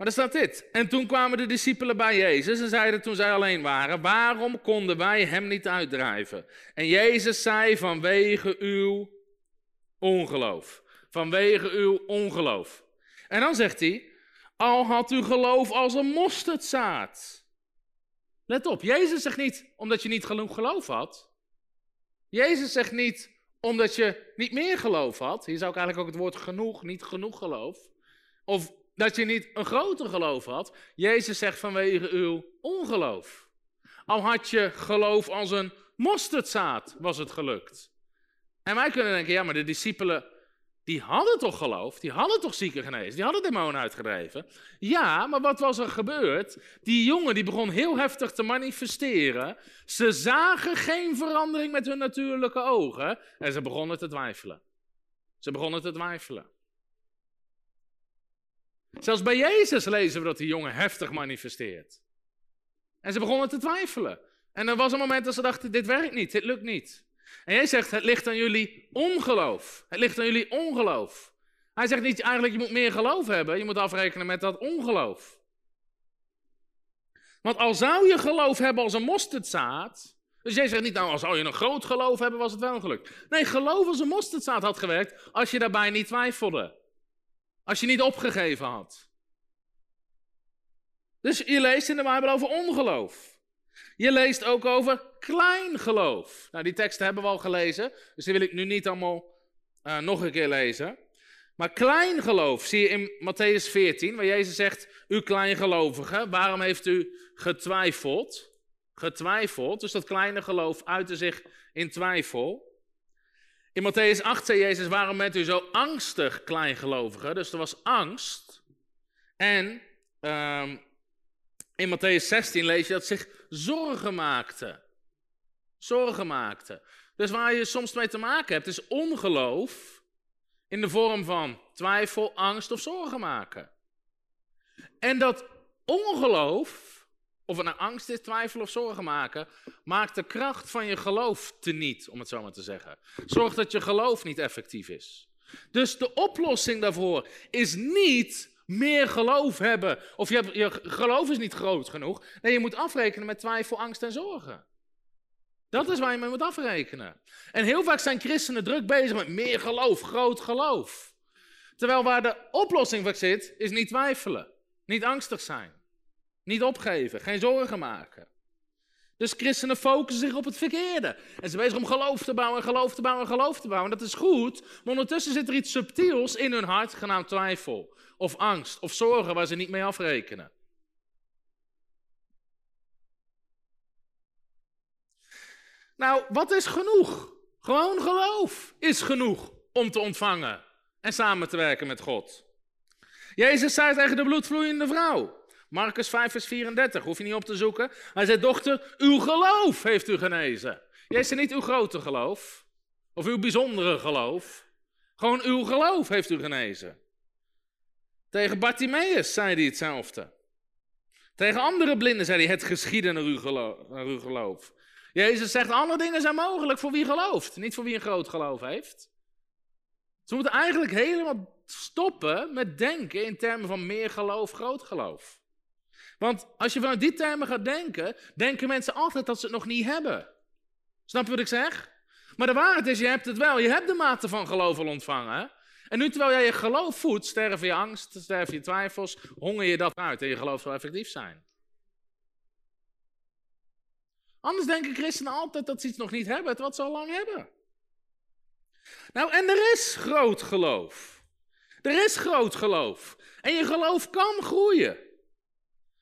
B: Maar er staat dit. En toen kwamen de discipelen bij Jezus en zeiden toen zij alleen waren, waarom konden wij hem niet uitdrijven? En Jezus zei vanwege uw ongeloof. Vanwege uw ongeloof. En dan zegt hij, al had u geloof als een mosterdzaad. Let op, Jezus zegt niet omdat je niet genoeg geloof had. Jezus zegt niet omdat je niet meer geloof had. Hier zou ik eigenlijk ook het woord genoeg, niet genoeg geloof. Of dat je niet een groter geloof had. Jezus zegt vanwege uw ongeloof. Al had je geloof als een mosterdzaad, was het gelukt. En wij kunnen denken, ja, maar de discipelen, die hadden toch geloof? Die hadden toch zieken genezen? Die hadden demonen uitgedreven? Ja, maar wat was er gebeurd? Die jongen die begon heel heftig te manifesteren. Ze zagen geen verandering met hun natuurlijke ogen. En ze begonnen te twijfelen. Ze begonnen te twijfelen. Zelfs bij Jezus lezen we dat die jongen heftig manifesteert. En ze begonnen te twijfelen. En er was een moment dat ze dachten, dit werkt niet, dit lukt niet. En jij zegt, het ligt aan jullie ongeloof. Het ligt aan jullie ongeloof. Hij zegt niet eigenlijk, je moet meer geloof hebben. Je moet afrekenen met dat ongeloof. Want al zou je geloof hebben als een mosterdzaad. Dus jij zegt niet, nou, als zou je een groot geloof hebben, was het wel gelukt. Nee, geloof als een mosterdzaad had gewerkt als je daarbij niet twijfelde. Als je niet opgegeven had. Dus je leest in de Bijbel over ongeloof. Je leest ook over klein geloof. Nou, die teksten hebben we al gelezen, dus die wil ik nu niet allemaal uh, nog een keer lezen. Maar klein geloof zie je in Matthäus 14, waar Jezus zegt: U kleingelovige, waarom heeft u getwijfeld? Getwijfeld, dus dat kleine geloof uitte zich in twijfel. In Matthäus 8 zei Jezus, waarom bent u zo angstig, kleingelovige? Dus er was angst. En um, in Matthäus 16 lees je dat zich zorgen maakte. Zorgen maakte. Dus waar je soms mee te maken hebt, is ongeloof in de vorm van twijfel, angst of zorgen maken. En dat ongeloof of het nou angst is, twijfel of zorgen maken, maakt de kracht van je geloof teniet, om het zo maar te zeggen. Zorg dat je geloof niet effectief is. Dus de oplossing daarvoor is niet meer geloof hebben. Of je, je geloof is niet groot genoeg. Nee, je moet afrekenen met twijfel, angst en zorgen. Dat is waar je mee moet afrekenen. En heel vaak zijn christenen druk bezig met meer geloof, groot geloof. Terwijl waar de oplossing voor zit, is niet twijfelen. Niet angstig zijn. Niet opgeven. Geen zorgen maken. Dus christenen focussen zich op het verkeerde. En ze bezig om geloof te bouwen, geloof te bouwen, geloof te bouwen. Dat is goed, maar ondertussen zit er iets subtiels in hun hart, genaamd twijfel. Of angst, of zorgen waar ze niet mee afrekenen. Nou, wat is genoeg? Gewoon geloof is genoeg om te ontvangen en samen te werken met God. Jezus zei tegen de bloedvloeiende vrouw, Marcus 5, vers 34, hoef je niet op te zoeken. Hij zei, dochter, uw geloof heeft u genezen. Zei niet uw grote geloof, of uw bijzondere geloof. Gewoon uw geloof heeft u genezen. Tegen Bartimaeus zei hij hetzelfde. Tegen andere blinden zei hij, het geschieden naar uw, geloof, naar uw geloof. Jezus zegt, alle dingen zijn mogelijk voor wie gelooft, niet voor wie een groot geloof heeft. Ze moeten eigenlijk helemaal stoppen met denken in termen van meer geloof, groot geloof. Want als je vanuit die termen gaat denken, denken mensen altijd dat ze het nog niet hebben. Snap je wat ik zeg? Maar de waarheid is, je hebt het wel. Je hebt de mate van geloof al ontvangen. En nu terwijl jij je geloof voedt, sterven je angst, sterven je twijfels, honger je dat uit en je geloof zal effectief zijn. Anders denken christenen altijd dat ze iets nog niet hebben, wat ze al lang hebben. Nou, en er is groot geloof. Er is groot geloof. En je geloof kan groeien.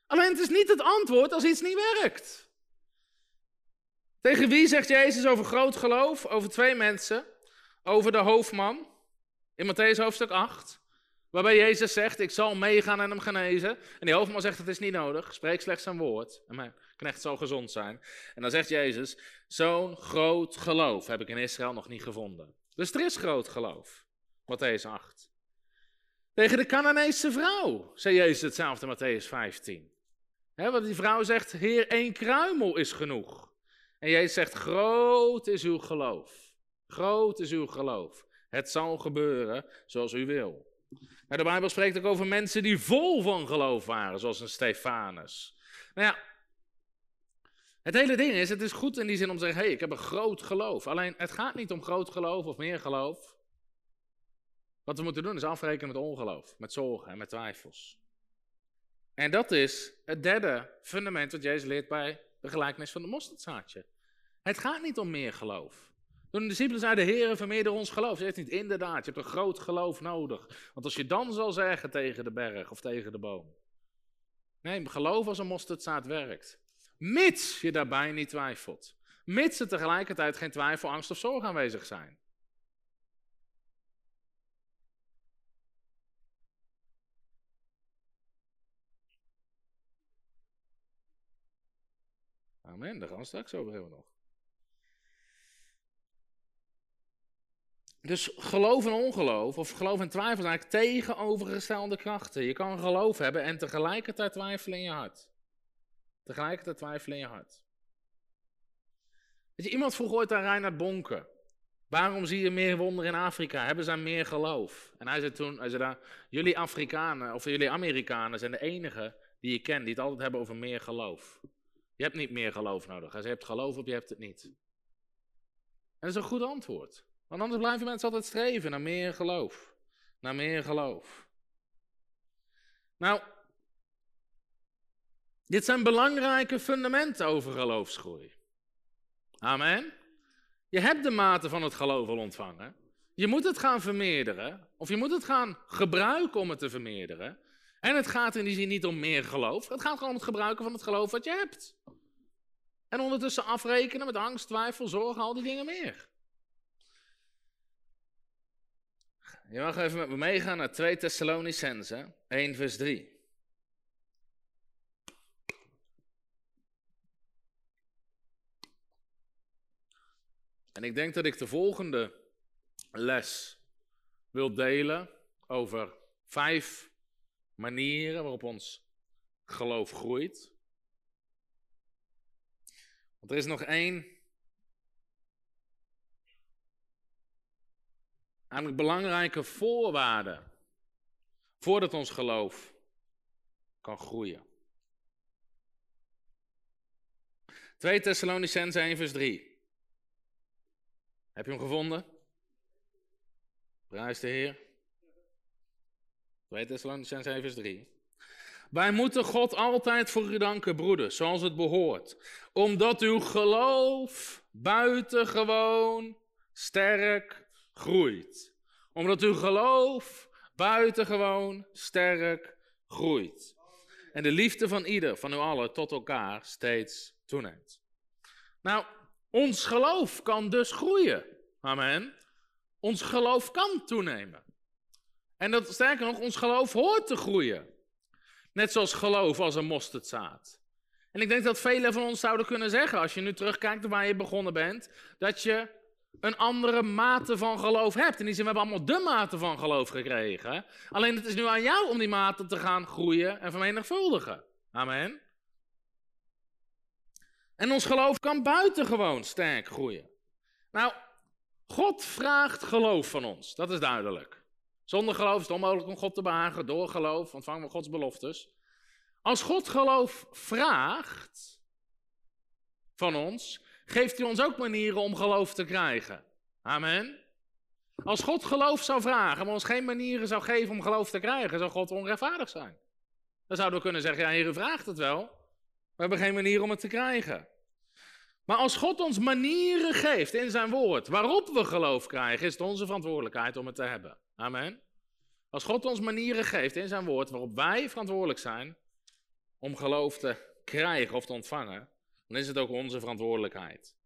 B: Alleen het is niet het antwoord als iets niet werkt. Tegen wie zegt Jezus over groot geloof? Over twee mensen. Over de hoofdman in Matthäus hoofdstuk 8. Waarbij Jezus zegt, ik zal meegaan en hem genezen. En die hoofdman zegt, het is niet nodig, spreek slechts een woord. En mijn knecht zal gezond zijn. En dan zegt Jezus, zo'n groot geloof heb ik in Israël nog niet gevonden. Dus er is groot geloof. Matthäus 8. Tegen de Canaanese vrouw zei Jezus hetzelfde in Matthäus 15. He, want die vrouw zegt, Heer, één kruimel is genoeg. En Jezus zegt, groot is uw geloof. Groot is uw geloof. Het zal gebeuren zoals u wil. Nou, de Bijbel spreekt ook over mensen die vol van geloof waren, zoals een Stefanus. Nou ja, het hele ding is, het is goed in die zin om te zeggen, hey, ik heb een groot geloof. Alleen, het gaat niet om groot geloof of meer geloof. Wat we moeten doen is afrekenen met ongeloof, met zorgen en met twijfels. En dat is het derde fundament wat Jezus leert bij de gelijkenis van de mosterdzaadje. Het gaat niet om meer geloof. Toen de discipelen zeiden, Heer, vermeerder ons geloof. Ze heeft niet, inderdaad, je hebt een groot geloof nodig. Want als je dan zal zeggen tegen de berg of tegen de boom. Nee, geloof als een mosterdzaad werkt. Mits je daarbij niet twijfelt. Mits er tegelijkertijd geen twijfel, angst of zorg aanwezig zijn. Amen, daar gaan we straks over hebben nog. Dus geloof en ongeloof, of geloof en twijfel, zijn eigenlijk tegenovergestelde krachten. Je kan geloof hebben en tegelijkertijd twijfelen in je hart. Tegelijkertijd twijfelen in je hart. Weet je, iemand vroeg ooit aan Reinhard Bonke. Waarom zie je meer wonderen in Afrika? Hebben ze meer geloof? En hij zei toen, hij zei daar, jullie Afrikanen, of jullie Amerikanen zijn de enigen die je kent die het altijd hebben over meer geloof. Je hebt niet meer geloof nodig. Zei, je hebt geloof of je hebt het niet. En dat is een goed antwoord. Want anders blijven mensen altijd streven naar meer geloof. Naar meer geloof. Nou, dit zijn belangrijke fundamenten over geloofsgroei. Amen. Je hebt de mate van het geloof al ontvangen. Je moet het gaan vermeerderen, of je moet het gaan gebruiken om het te vermeerderen. En het gaat in die zin niet om meer geloof. Het gaat gewoon om het gebruiken van het geloof wat je hebt. En ondertussen afrekenen met angst, twijfel, zorg, al die dingen meer. Je mag even met me meegaan naar 2 Thessalonicense 1 vers 3. En ik denk dat ik de volgende les wil delen over vijf manieren waarop ons geloof groeit. Want er is nog één eigenlijk belangrijke voorwaarde voordat ons geloof kan groeien. 2 Thessalonicenzen 1 vers 3. Heb je hem gevonden? Prijs de Heer. 2 Thessalonicenzen 1 vers 3. Wij moeten God altijd voor u danken, broeders, zoals het behoort. Omdat uw geloof buitengewoon sterk groeit. Omdat uw geloof buitengewoon sterk groeit. En de liefde van ieder, van u allen, tot elkaar steeds toeneemt. Nou, ons geloof kan dus groeien. Amen. Ons geloof kan toenemen. En dat, sterker nog, ons geloof hoort te groeien. Net zoals geloof als een mosterdzaad. En ik denk dat velen van ons zouden kunnen zeggen, als je nu terugkijkt waar je begonnen bent, dat je een andere mate van geloof hebt. In die zin, we hebben allemaal de mate van geloof gekregen. Alleen het is nu aan jou om die mate te gaan groeien en vermenigvuldigen. Amen. En ons geloof kan buitengewoon sterk groeien. Nou, God vraagt geloof van ons, dat is duidelijk. Zonder geloof is het onmogelijk om God te behagen. Door geloof ontvangen we Gods beloftes. Als God geloof vraagt van ons, geeft hij ons ook manieren om geloof te krijgen. Amen. Als God geloof zou vragen, maar ons geen manieren zou geven om geloof te krijgen, zou God onrechtvaardig zijn. Dan zouden we kunnen zeggen, ja, Heer, u vraagt het wel, we hebben geen manier om het te krijgen. Maar als God ons manieren geeft in zijn woord waarop we geloof krijgen, is het onze verantwoordelijkheid om het te hebben. Amen. Als God ons manieren geeft in zijn woord waarop wij verantwoordelijk zijn om geloof te krijgen of te ontvangen, dan is het ook onze verantwoordelijkheid.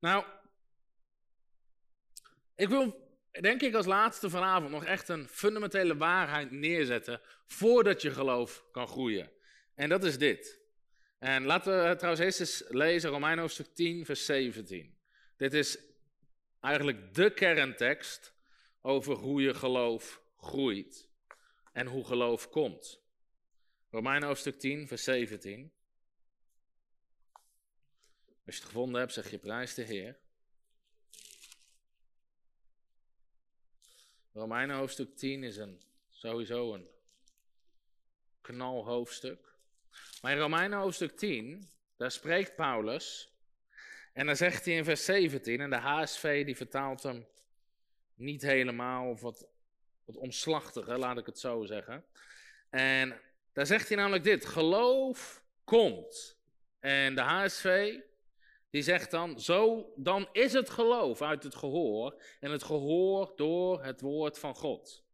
B: Nou, ik wil denk ik als laatste vanavond nog echt een fundamentele waarheid neerzetten voordat je geloof kan groeien. En dat is dit. En laten we trouwens eerst eens lezen Romein hoofdstuk 10, vers 17. Dit is eigenlijk de kerntekst over hoe je geloof groeit en hoe geloof komt. Romein hoofdstuk 10, vers 17. Als je het gevonden hebt, zeg je prijs de Heer. Romein hoofdstuk 10 is een, sowieso een knalhoofdstuk. Maar in Romeinen hoofdstuk 10, daar spreekt Paulus. En dan zegt hij in vers 17, en de HSV die vertaalt hem niet helemaal, of wat, wat omslachtiger, laat ik het zo zeggen. En daar zegt hij namelijk dit: geloof komt. En de HSV die zegt dan: zo, dan is het geloof uit het gehoor en het gehoor door het woord van God.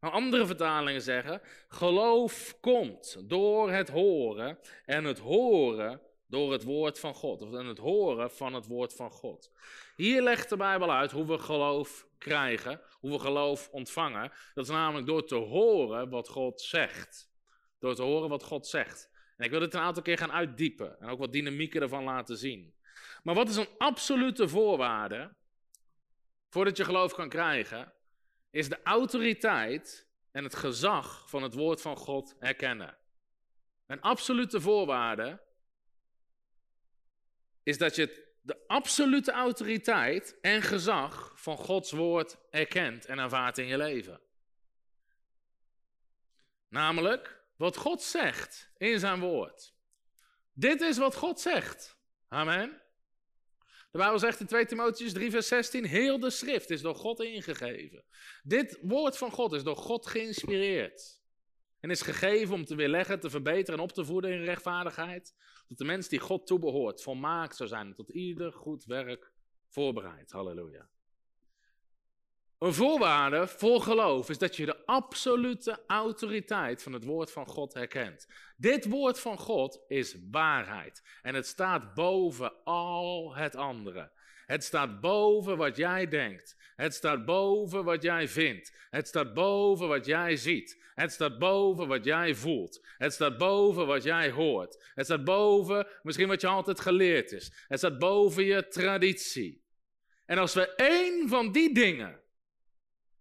B: Nou, andere vertalingen zeggen: geloof komt door het horen en het horen door het woord van God. Of het horen van het woord van God. Hier legt de Bijbel uit hoe we geloof krijgen, hoe we geloof ontvangen. Dat is namelijk door te horen wat God zegt. Door te horen wat God zegt. En ik wil dit een aantal keer gaan uitdiepen en ook wat dynamieken ervan laten zien. Maar wat is een absolute voorwaarde voordat je geloof kan krijgen? is de autoriteit en het gezag van het woord van God herkennen. Een absolute voorwaarde is dat je de absolute autoriteit en gezag van Gods woord erkent en ervaart in je leven. Namelijk wat God zegt in zijn woord. Dit is wat God zegt. Amen. De Bijbel zegt in 2 Timotheus 3, vers 16: Heel de schrift is door God ingegeven. Dit woord van God is door God geïnspireerd. En is gegeven om te weerleggen, te verbeteren en op te voeden in rechtvaardigheid. Dat de mens die God toebehoort volmaakt zou zijn, tot ieder goed werk voorbereid. Halleluja. Een voorwaarde voor geloof is dat je de absolute autoriteit van het woord van God herkent. Dit woord van God is waarheid en het staat boven al het andere. Het staat boven wat jij denkt. Het staat boven wat jij vindt. Het staat boven wat jij ziet. Het staat boven wat jij voelt. Het staat boven wat jij hoort. Het staat boven misschien wat je altijd geleerd is. Het staat boven je traditie. En als we één van die dingen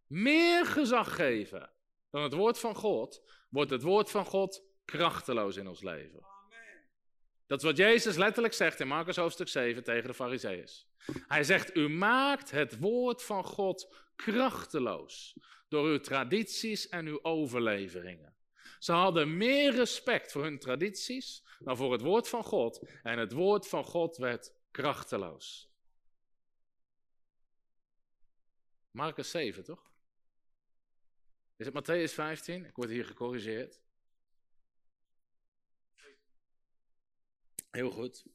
B: meer gezag geven dan het woord van God, wordt het woord van God krachteloos in ons leven. Dat is wat Jezus letterlijk zegt in Marcus hoofdstuk 7 tegen de Farizeeërs. Hij zegt, u maakt het woord van God krachteloos door uw tradities en uw overleveringen. Ze hadden meer respect voor hun tradities dan voor het woord van God. En het woord van God werd krachteloos. Marcus 7, toch? Is het Matthäus 15? Ik word hier gecorrigeerd. Heel goed.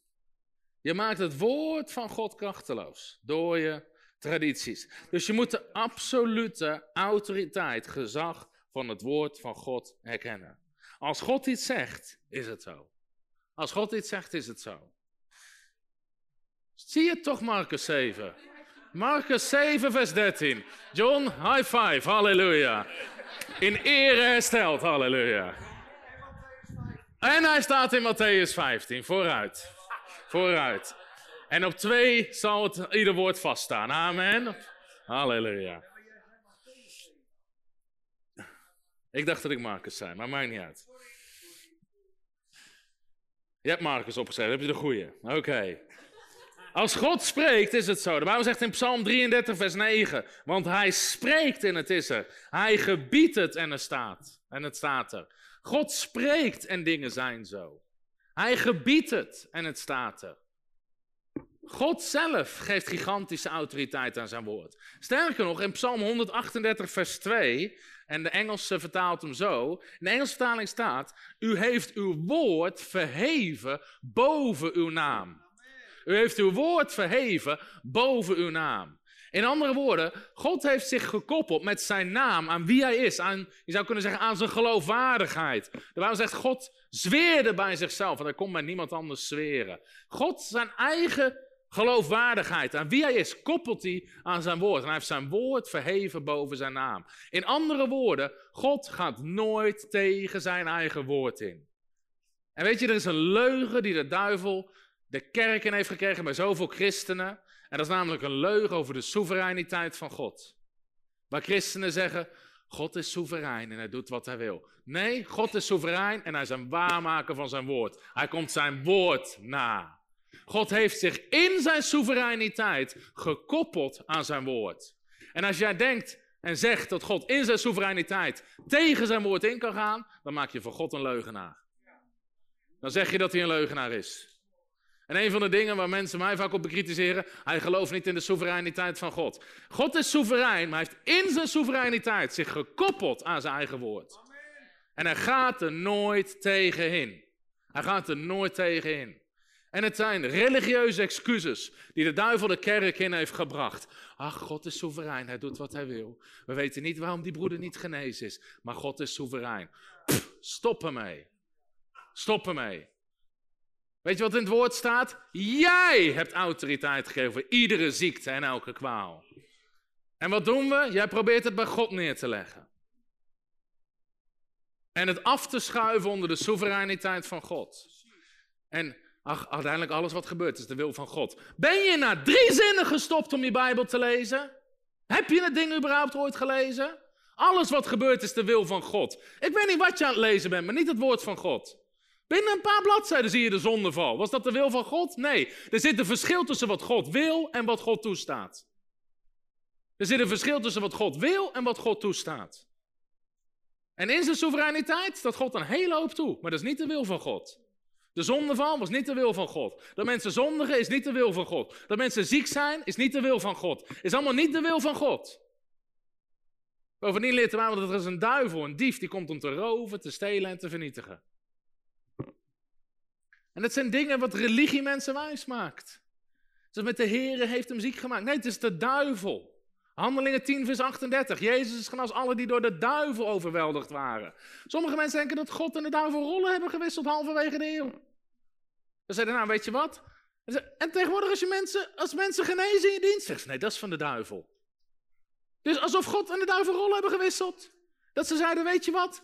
B: Je maakt het woord van God krachteloos door je tradities. Dus je moet de absolute autoriteit, gezag van het woord van God herkennen. Als God iets zegt, is het zo. Als God iets zegt, is het zo. Zie je toch Marcus 7? Marcus 7, vers 13. John, high five, halleluja. In ere hersteld, halleluja. En hij staat in Matthäus 15, vooruit. Vooruit. En op twee zal het ieder woord vaststaan. Amen. Halleluja. Ik dacht dat ik Marcus zei, maar maakt niet uit. Je hebt Marcus opgeschreven, heb je de goede. Oké. Als God spreekt, is het zo. De Bijbel zegt in Psalm 33, vers 9. Want hij spreekt en het is er. Hij gebiedt het en het staat. En het staat er. God spreekt en dingen zijn zo. Hij gebiedt het en het staat er. God zelf geeft gigantische autoriteit aan zijn woord. Sterker nog, in Psalm 138, vers 2, en de Engelse vertaalt hem zo. In de Engelse vertaling staat: U heeft uw woord verheven boven uw naam. U heeft uw woord verheven boven uw naam. In andere woorden, God heeft zich gekoppeld met zijn naam aan wie hij is. Aan, je zou kunnen zeggen aan zijn geloofwaardigheid. Bijbel zegt, God zweerde bij zichzelf, want hij kon bij niemand anders zweren. God zijn eigen geloofwaardigheid, aan wie hij is, koppelt hij aan zijn woord. En hij heeft zijn woord verheven boven zijn naam. In andere woorden, God gaat nooit tegen zijn eigen woord in. En weet je, er is een leugen die de duivel de kerk in heeft gekregen bij zoveel christenen. En dat is namelijk een leugen over de soevereiniteit van God. Waar christenen zeggen, God is soeverein en hij doet wat hij wil. Nee, God is soeverein en hij is een waarmaker van zijn woord. Hij komt zijn woord na. God heeft zich in zijn soevereiniteit gekoppeld aan zijn woord. En als jij denkt en zegt dat God in zijn soevereiniteit tegen zijn woord in kan gaan, dan maak je voor God een leugenaar. Dan zeg je dat hij een leugenaar is. En een van de dingen waar mensen mij vaak op bekritiseren, hij gelooft niet in de soevereiniteit van God. God is soeverein, maar hij heeft in zijn soevereiniteit zich gekoppeld aan zijn eigen woord. En hij gaat er nooit tegenin. Hij gaat er nooit tegenin. En het zijn religieuze excuses die de duivel de kerk in heeft gebracht. Ach, God is soeverein, hij doet wat hij wil. We weten niet waarom die broeder niet genezen is, maar God is soeverein. Pff, stop ermee. Stop ermee. Weet je wat in het woord staat? Jij hebt autoriteit gegeven voor iedere ziekte en elke kwaal. En wat doen we? Jij probeert het bij God neer te leggen. En het af te schuiven onder de soevereiniteit van God. En ach, uiteindelijk alles wat gebeurt is de wil van God. Ben je na drie zinnen gestopt om je Bijbel te lezen? Heb je het ding überhaupt ooit gelezen? Alles wat gebeurt is de wil van God. Ik weet niet wat je aan het lezen bent, maar niet het woord van God. Binnen een paar bladzijden zie je de zondeval. Was dat de wil van God? Nee. Er zit een verschil tussen wat God wil en wat God toestaat. Er zit een verschil tussen wat God wil en wat God toestaat. En in zijn soevereiniteit staat God een hele hoop toe, maar dat is niet de wil van God. De zondeval was niet de wil van God. Dat mensen zondigen is niet de wil van God. Dat mensen ziek zijn is niet de wil van God. Is allemaal niet de wil van God. Bovendien leert de Bijbel dat er is een duivel, een dief, die komt om te roven, te stelen en te vernietigen. En dat zijn dingen wat religie mensen wijs maakt. Dus met de Here heeft hem ziek gemaakt. Nee, het is de duivel. Handelingen 10, vers 38. Jezus is genas alle die door de duivel overweldigd waren. Sommige mensen denken dat God en de duivel rollen hebben gewisseld halverwege de eeuw. Dan zeiden nou, weet je wat? En tegenwoordig als, je mensen, als mensen genezen in je dienst, zeggen ze, nee, dat is van de duivel. Dus alsof God en de duivel rollen hebben gewisseld. Dat ze zeiden, weet je wat?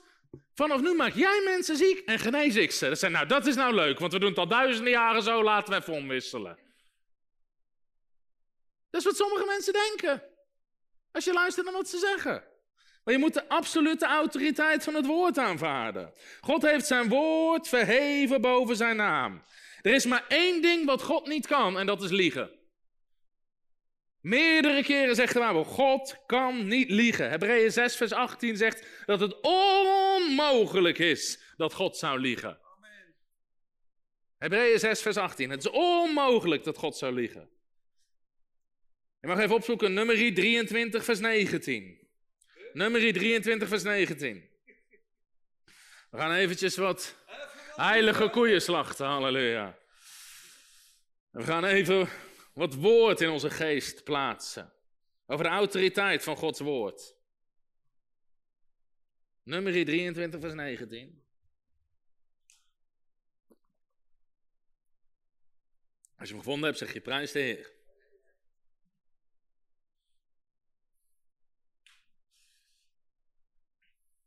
B: Vanaf nu maak jij mensen ziek en genees ik ze. Dat, zijn, nou, dat is nou leuk, want we doen het al duizenden jaren zo, laten we even omwisselen. Dat is wat sommige mensen denken. Als je luistert naar wat ze zeggen. Maar je moet de absolute autoriteit van het woord aanvaarden. God heeft zijn woord verheven boven zijn naam. Er is maar één ding wat God niet kan en dat is liegen. Meerdere keren zegt de Bijbel, God kan niet liegen. Hebreeën 6 vers 18 zegt dat het onmogelijk is dat God zou liegen. Hebreeën 6 vers 18. Het is onmogelijk dat God zou liegen. Je mag even opzoeken, nummer 23 vers 19. Nummer 23 vers 19. We gaan eventjes wat heilige koeien slachten, halleluja. We gaan even wat woord in onze geest plaatsen. Over de autoriteit van Gods woord. Nummer 23 vers 19. Als je hem gevonden hebt, zeg je prijs de Heer.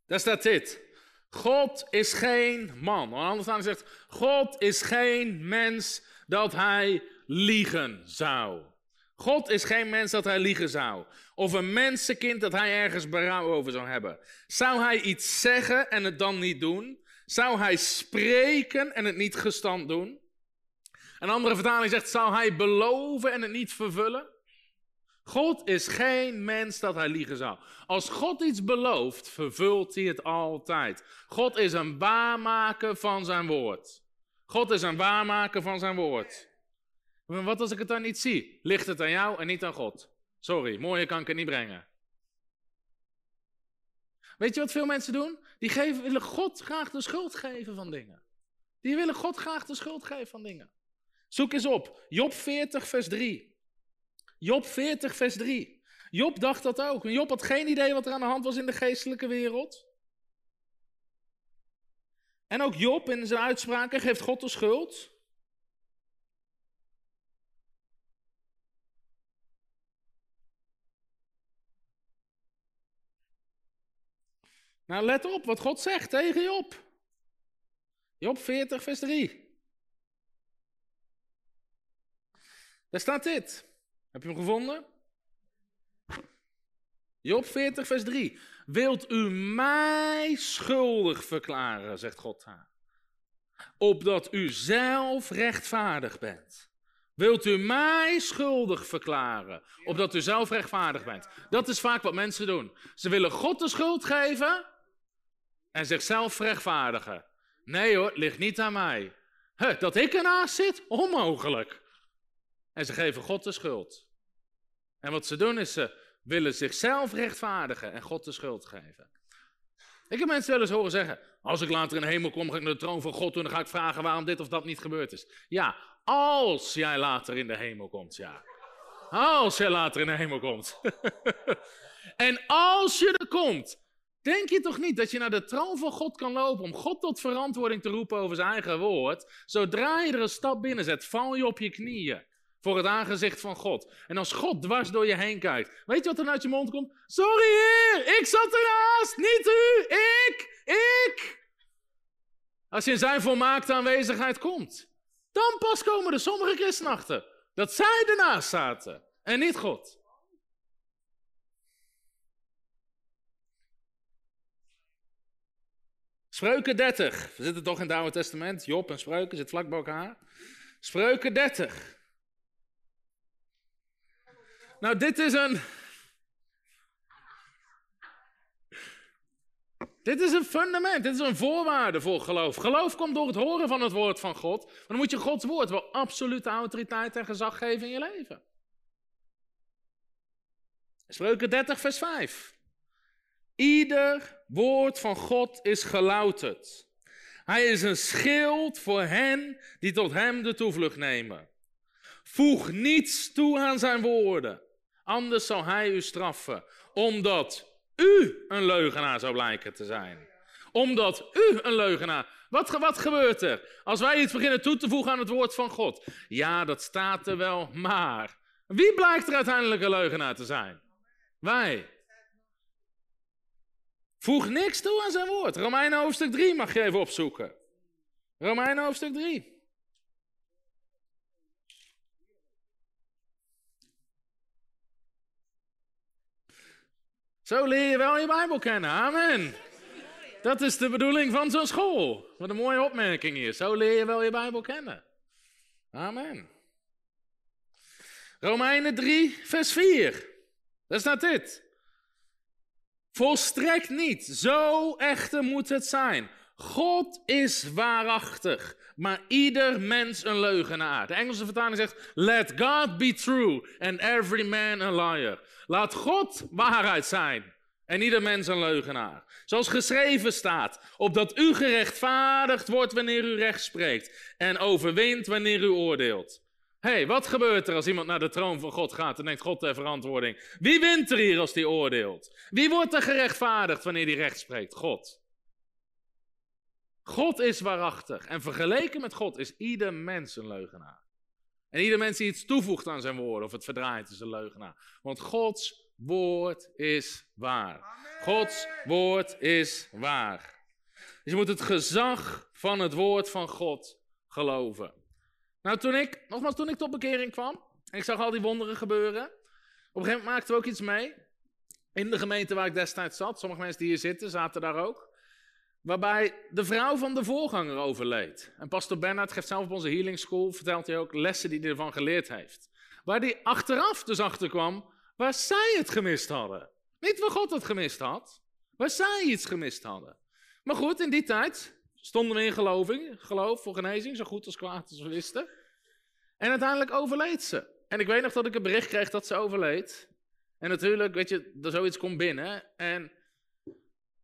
B: Daar staat dit. God is geen man. Anders dan zegt, God is geen mens dat hij liegen zou. God is geen mens dat hij liegen zou. Of een mensenkind dat hij ergens berouw over zou hebben. Zou hij iets zeggen en het dan niet doen? Zou hij spreken en het niet gestand doen? Een andere vertaling zegt, zou hij beloven en het niet vervullen? God is geen mens dat hij liegen zou. Als God iets belooft, vervult hij het altijd. God is een waarmaker van zijn woord. God is een waarmaker van zijn woord. Wat als ik het dan niet zie? Ligt het aan jou en niet aan God? Sorry, mooie kan ik het niet brengen. Weet je wat veel mensen doen? Die geven, willen God graag de schuld geven van dingen. Die willen God graag de schuld geven van dingen. Zoek eens op. Job 40, vers 3. Job 40, vers 3. Job dacht dat ook. Job had geen idee wat er aan de hand was in de geestelijke wereld. En ook Job in zijn uitspraken geeft God de schuld. Nou, let op wat God zegt tegen Job. Job 40, vers 3. Daar staat dit. Heb je hem gevonden? Job 40, vers 3. Wilt u mij schuldig verklaren, zegt God haar, opdat u zelf rechtvaardig bent. Wilt u mij schuldig verklaren, opdat u zelf rechtvaardig bent? Dat is vaak wat mensen doen. Ze willen God de schuld geven en zichzelf rechtvaardigen. Nee hoor, het ligt niet aan mij. Huh, dat ik ernaast zit? Onmogelijk. En ze geven God de schuld. En wat ze doen is ze willen zichzelf rechtvaardigen en God de schuld geven. Ik heb mensen wel eens horen zeggen: Als ik later in de hemel kom, ga ik naar de troon van God en dan ga ik vragen waarom dit of dat niet gebeurd is. Ja, als jij later in de hemel komt, ja. Als jij later in de hemel komt. en als je er komt, denk je toch niet dat je naar de troon van God kan lopen om God tot verantwoording te roepen over zijn eigen woord? Zodra je er een stap binnen zet, val je op je knieën voor het aangezicht van God. En als God dwars door je heen kijkt, weet je wat er uit je mond komt? Sorry heer, ik zat ernaast, niet u, ik, ik. Als je in zijn volmaakte aanwezigheid komt, dan pas komen er sommige christenachten dat zij ernaast zaten en niet God. Spreuken 30. We zitten toch in het Oude Testament. Job en Spreuken zit vlak bij elkaar. Spreuken 30. Nou, dit is een. Dit is een fundament, dit is een voorwaarde voor geloof. Geloof komt door het horen van het woord van God. Maar dan moet je Gods woord wel absolute autoriteit en gezag geven in je leven. Spreuken 30, vers 5. Ieder woord van God is gelouterd. Hij is een schild voor hen die tot hem de toevlucht nemen. Voeg niets toe aan zijn woorden. Anders zal hij u straffen, omdat u een leugenaar zou blijken te zijn. Omdat u een leugenaar. Wat, wat gebeurt er als wij iets beginnen toe te voegen aan het woord van God? Ja, dat staat er wel, maar. Wie blijkt er uiteindelijk een leugenaar te zijn? Wij. Voeg niks toe aan zijn woord. Romeinen hoofdstuk 3 mag je even opzoeken. Romeinen hoofdstuk 3. Zo leer je wel je Bijbel kennen. Amen. Dat is de bedoeling van zo'n school. Wat een mooie opmerking hier. Zo leer je wel je Bijbel kennen. Amen. Romeinen 3, vers 4. Daar staat dit. Volstrekt niet. Zo echter moet het zijn. God is waarachtig, maar ieder mens een leugenaar. De Engelse vertaling zegt: Let God be true and every man a liar. Laat God waarheid zijn en ieder mens een leugenaar. Zoals geschreven staat: Opdat u gerechtvaardigd wordt wanneer u recht spreekt en overwint wanneer u oordeelt. Hey, wat gebeurt er als iemand naar de troon van God gaat en denkt God ter verantwoording? Wie wint er hier als die oordeelt? Wie wordt er gerechtvaardigd wanneer die recht spreekt? God. God is waarachtig. En vergeleken met God is ieder mens een leugenaar. En ieder mens die iets toevoegt aan zijn woorden of het verdraait is een leugenaar. Want Gods woord is waar. Gods woord is waar. Dus je moet het gezag van het woord van God geloven. Nou, toen ik, nogmaals, toen ik tot bekering kwam, en ik zag al die wonderen gebeuren, op een gegeven moment maakten we ook iets mee. In de gemeente waar ik destijds zat, sommige mensen die hier zitten, zaten daar ook. Waarbij de vrouw van de voorganger overleed. En pastor Bernard geeft zelf op onze healing school, vertelt hij ook lessen die hij ervan geleerd heeft. Waar hij achteraf dus achter kwam waar zij het gemist hadden. Niet waar God het gemist had, waar zij iets gemist hadden. Maar goed, in die tijd stonden we in geloving, geloof voor genezing, zo goed als kwaad als we wisten. En uiteindelijk overleed ze. En ik weet nog dat ik een bericht kreeg dat ze overleed. En natuurlijk, weet je, er zoiets komt binnen. En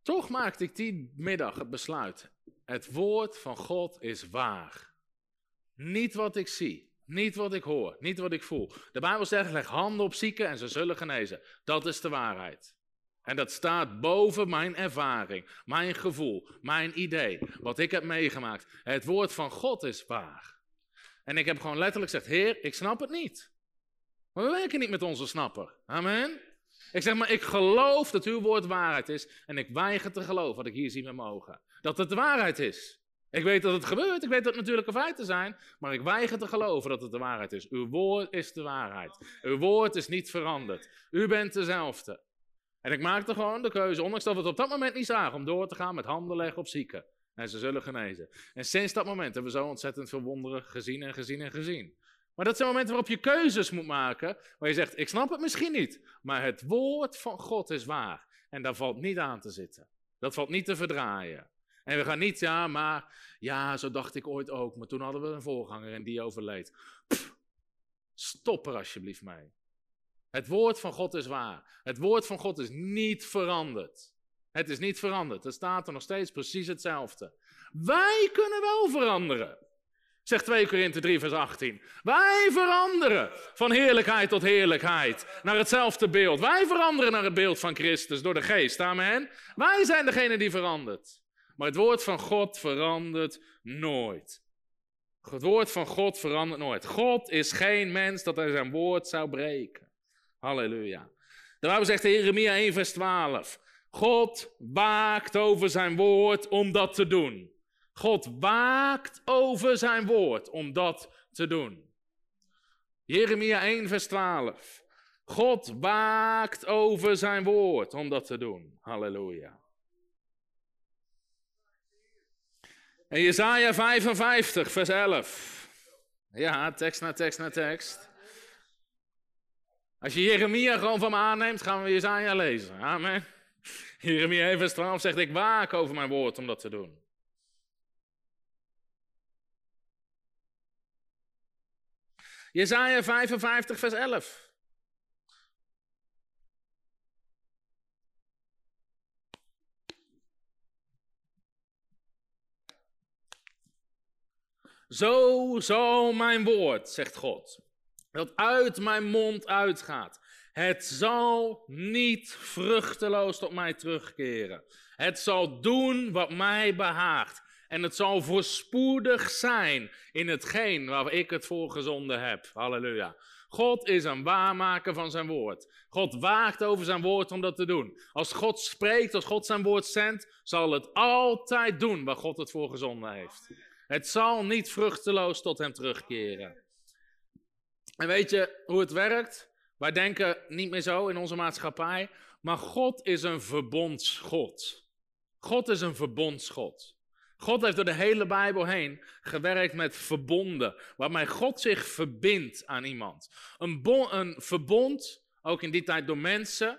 B: toch maakte ik die middag het besluit. Het woord van God is waar. Niet wat ik zie, niet wat ik hoor, niet wat ik voel. De Bijbel zegt, leg handen op zieken en ze zullen genezen. Dat is de waarheid. En dat staat boven mijn ervaring, mijn gevoel, mijn idee, wat ik heb meegemaakt. Het woord van God is waar. En ik heb gewoon letterlijk gezegd, Heer, ik snap het niet. Maar we werken niet met onze snapper. Amen. Ik zeg maar, ik geloof dat uw woord waarheid is. En ik weiger te geloven wat ik hier zie met mijn ogen. Dat het de waarheid is. Ik weet dat het gebeurt, ik weet dat het natuurlijke feiten zijn. Maar ik weiger te geloven dat het de waarheid is. Uw woord is de waarheid. Uw woord is niet veranderd. U bent dezelfde. En ik maakte gewoon de keuze, ondanks dat we het op dat moment niet zagen, om door te gaan met handen leggen op zieken. En ze zullen genezen. En sinds dat moment hebben we zo ontzettend veel wonderen gezien en gezien en gezien. Maar dat zijn momenten waarop je keuzes moet maken. Waar je zegt: Ik snap het misschien niet. Maar het woord van God is waar. En daar valt niet aan te zitten. Dat valt niet te verdraaien. En we gaan niet, ja, maar. Ja, zo dacht ik ooit ook. Maar toen hadden we een voorganger en die overleed. Stop er alsjeblieft mee. Het woord van God is waar. Het woord van God is niet veranderd. Het is niet veranderd. Er staat er nog steeds precies hetzelfde. Wij kunnen wel veranderen. Zegt 2 Korinthe 3, vers 18. Wij veranderen van heerlijkheid tot heerlijkheid. Naar hetzelfde beeld. Wij veranderen naar het beeld van Christus door de geest. Amen. Wij zijn degene die verandert. Maar het woord van God verandert nooit. Het woord van God verandert nooit. God is geen mens dat hij zijn woord zou breken. Halleluja. De Bijbel zegt in Jeremia 1, vers 12. God waakt over zijn woord om dat te doen. God waakt over zijn woord om dat te doen. Jeremia 1, vers 12. God waakt over zijn woord om dat te doen. Halleluja. En Jesaja 55, vers 11. Ja, tekst na tekst na tekst. Als je Jeremia gewoon van me aanneemt, gaan we Jesaja lezen. Amen. Jeremia 1, vers 12 zegt, ik waak over mijn woord om dat te doen. Jezaja 55, vers 11. Zo zal mijn woord, zegt God, dat uit mijn mond uitgaat. Het zal niet vruchteloos tot mij terugkeren. Het zal doen wat mij behaagt. En het zal voorspoedig zijn in hetgeen waar ik het voor gezonden heb. Halleluja. God is een waarmaker van zijn woord. God waakt over zijn woord om dat te doen. Als God spreekt, als God zijn woord zendt, zal het altijd doen waar God het voor gezonden heeft. Het zal niet vruchteloos tot hem terugkeren. En weet je hoe het werkt? Wij denken niet meer zo in onze maatschappij, maar God is een verbondsgod. God is een verbondsgod. God heeft door de hele Bijbel heen gewerkt met verbonden, waarmee God zich verbindt aan iemand. Een, een verbond, ook in die tijd door mensen,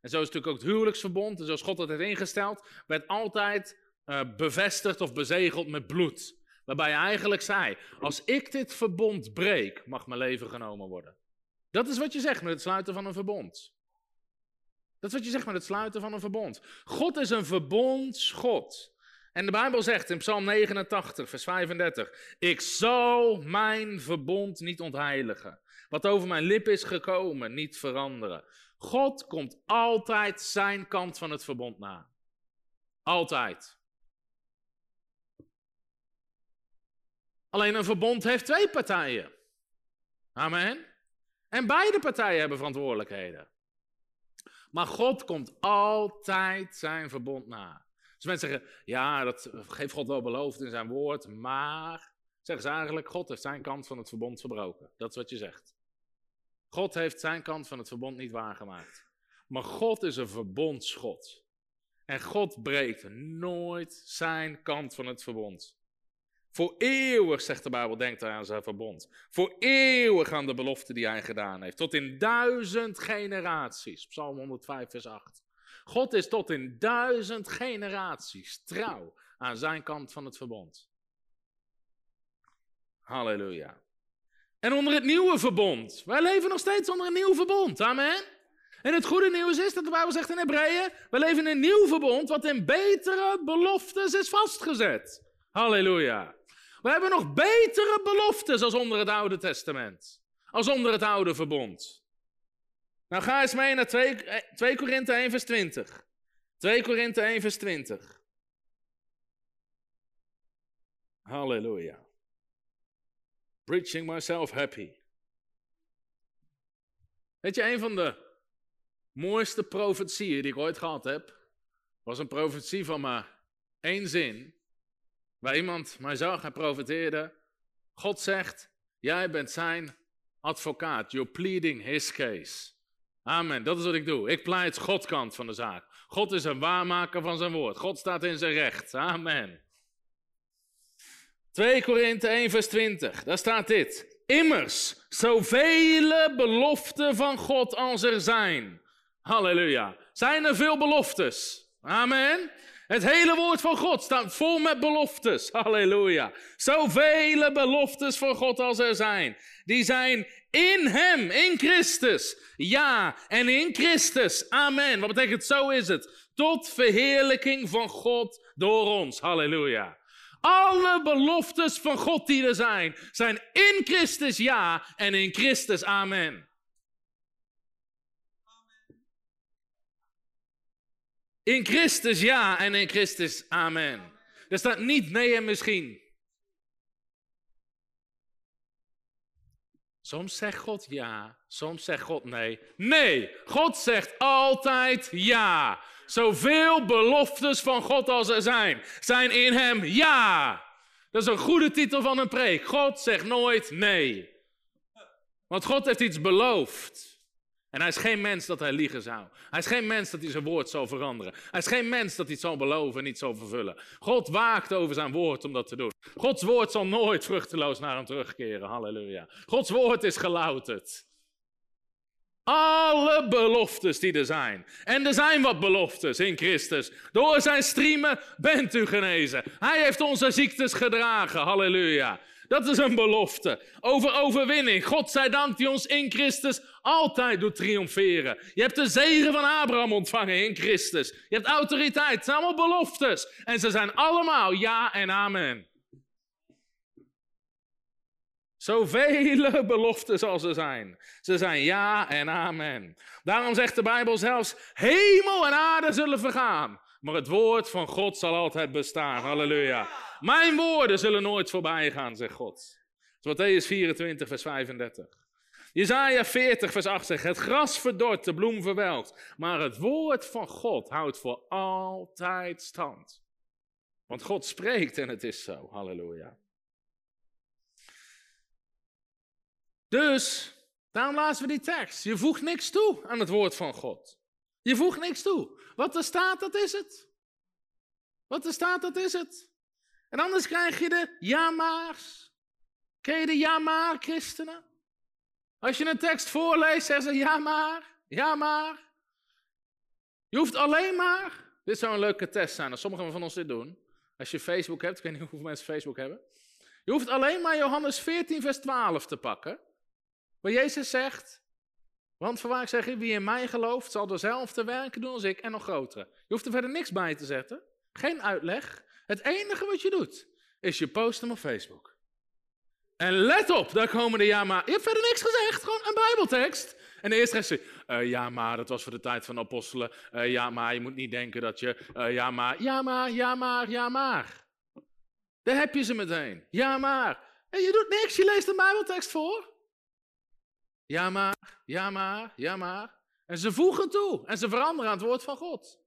B: en zo is natuurlijk ook het huwelijksverbond, en zoals God dat heeft ingesteld, werd altijd uh, bevestigd of bezegeld met bloed. Waarbij hij eigenlijk zei, als ik dit verbond breek, mag mijn leven genomen worden. Dat is wat je zegt met het sluiten van een verbond. Dat is wat je zegt met het sluiten van een verbond. God is een verbondsgod. En de Bijbel zegt in Psalm 89, vers 35: Ik zal mijn verbond niet ontheiligen. Wat over mijn lip is gekomen, niet veranderen. God komt altijd zijn kant van het verbond na. Altijd. Alleen een verbond heeft twee partijen. Amen. En beide partijen hebben verantwoordelijkheden. Maar God komt altijd zijn verbond na. Dus mensen zeggen, ja, dat heeft God wel beloofd in zijn woord, maar zeggen ze eigenlijk, God heeft zijn kant van het verbond verbroken. Dat is wat je zegt. God heeft zijn kant van het verbond niet waargemaakt. Maar God is een verbondsgod. En God breekt nooit zijn kant van het verbond. Voor eeuwig, zegt de Bijbel, denkt hij aan zijn verbond. Voor eeuwig aan de belofte die hij gedaan heeft. Tot in duizend generaties. Psalm 105, vers 8. God is tot in duizend generaties trouw aan zijn kant van het verbond. Halleluja. En onder het nieuwe verbond. Wij leven nog steeds onder een nieuw verbond. Amen. En het goede nieuws is dat de Bijbel zegt in Hebreeën: we leven in een nieuw verbond wat in betere beloftes is vastgezet. Halleluja. We hebben nog betere beloftes als onder het Oude Testament. Als onder het Oude Verbond. Nou ga eens mee naar 2, 2 eh, Korinthe 1 vers 20. 2 Korinthe 1 vers 20. Halleluja. Preaching myself happy. Weet je, een van de mooiste profetieën die ik ooit gehad heb, was een profetie van maar één zin. Waar iemand mij zag en profeteerde. God zegt, jij bent zijn advocaat. You're pleading his case. Amen, dat is wat ik doe. Ik pleit God kant van de zaak. God is een waarmaker van zijn woord. God staat in zijn recht. Amen. 2 Korinthe 1 vers 20, daar staat dit. Immers, zoveel beloften van God als er zijn. Halleluja. Zijn er veel beloftes? Amen. Het hele woord van God staat vol met beloftes. Halleluja. Zoveel beloftes voor God als er zijn. Die zijn in Hem, in Christus. Ja, en in Christus. Amen. Wat betekent zo is het? Tot verheerlijking van God door ons. Halleluja. Alle beloftes van God die er zijn, zijn in Christus ja en in Christus amen. In Christus ja en in Christus amen. Er staat niet nee en misschien. Soms zegt God ja, soms zegt God nee. Nee, God zegt altijd ja. Zoveel beloftes van God als er zijn, zijn in Hem ja. Dat is een goede titel van een preek. God zegt nooit nee. Want God heeft iets beloofd. En hij is geen mens dat hij liegen zou. Hij is geen mens dat hij zijn woord zal veranderen. Hij is geen mens dat hij het zal beloven en niet zal vervullen. God waakt over zijn woord om dat te doen. Gods woord zal nooit vruchteloos naar hem terugkeren. Halleluja. Gods woord is gelouterd. Alle beloftes die er zijn. En er zijn wat beloftes in Christus. Door zijn striemen bent u genezen. Hij heeft onze ziektes gedragen. Halleluja. Dat is een belofte. Over overwinning. God zij dank die ons in Christus altijd doet triomferen. Je hebt de zegen van Abraham ontvangen in Christus. Je hebt autoriteit. Het zijn allemaal beloftes. En ze zijn allemaal ja en amen. Zoveel beloftes als er zijn. Ze zijn ja en amen. Daarom zegt de Bijbel zelfs: hemel en aarde zullen vergaan. Maar het woord van God zal altijd bestaan. Halleluja. Mijn woorden zullen nooit voorbij gaan, zegt God. Matthäus 24, vers 35. Jezaja 40, vers 8 zegt, het gras verdort, de bloem verwelkt, maar het woord van God houdt voor altijd stand. Want God spreekt en het is zo. Halleluja. Dus, daarom lazen we die tekst. Je voegt niks toe aan het woord van God. Je voegt niks toe. Wat er staat, dat is het. Wat er staat, dat is het. En anders krijg je de ja-maars. Ken je de ja-maar-christenen? Als je een tekst voorleest, zeggen ze ja maar, ja maar. Je hoeft alleen maar, dit zou een leuke test zijn als sommigen van ons dit doen. Als je Facebook hebt, ik weet niet hoeveel mensen Facebook hebben. Je hoeft alleen maar Johannes 14, vers 12 te pakken. Waar Jezus zegt, want voorwaar ik zeg, wie in mij gelooft, zal dezelfde werken doen als ik en nog grotere. Je hoeft er verder niks bij te zetten. Geen uitleg. Het enige wat je doet, is je post hem op Facebook. En let op, daar komen de ja maar. Je hebt verder niks gezegd, gewoon een bijbeltekst. En de eerste zegt uh, ja maar, dat was voor de tijd van de apostelen. Uh, ja maar, je moet niet denken dat je, uh, ja maar, ja maar, ja maar, ja maar. Daar heb je ze meteen. Ja maar. En je doet niks, je leest een bijbeltekst voor. Ja maar, ja maar, ja maar. En ze voegen toe en ze veranderen aan het woord van God.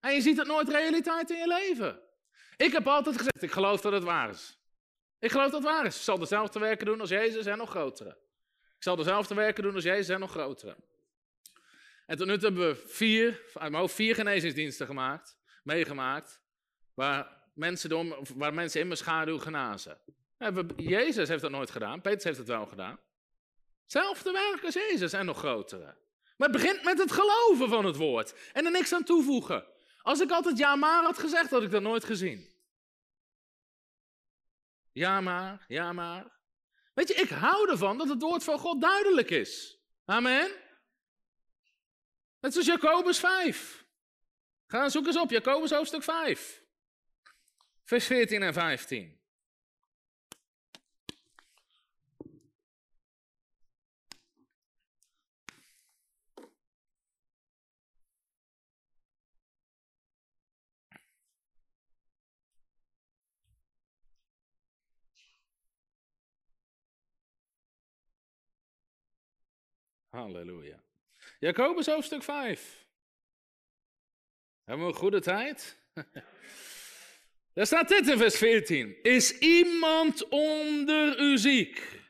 B: En je ziet het nooit realiteit in je leven. Ik heb altijd gezegd, ik geloof dat het waar is. Ik geloof dat het waar is. Ik zal dezelfde werken doen als Jezus en nog grotere. Ik zal dezelfde werken doen als Jezus en nog grotere. En tot nu toe hebben we vier, uit mijn hoofd vier genezingsdiensten gemaakt, meegemaakt, waar mensen, door, waar mensen in mijn schaduw genazen. Jezus heeft dat nooit gedaan, Petrus heeft het wel gedaan. Hetzelfde werk als Jezus en nog grotere. Maar het begint met het geloven van het woord en er niks aan toevoegen. Als ik altijd ja maar had gezegd, had ik dat nooit gezien. Ja maar, ja maar. Weet je, ik hou ervan dat het woord van God duidelijk is. Amen. Net zoals Jacobus 5. Ga zoek eens op, Jacobus hoofdstuk 5. Vers 14 en 15. Halleluja. Jacobus hoofdstuk 5. Hebben we een goede tijd? Daar staat dit in vers 14. Is iemand onder u ziek?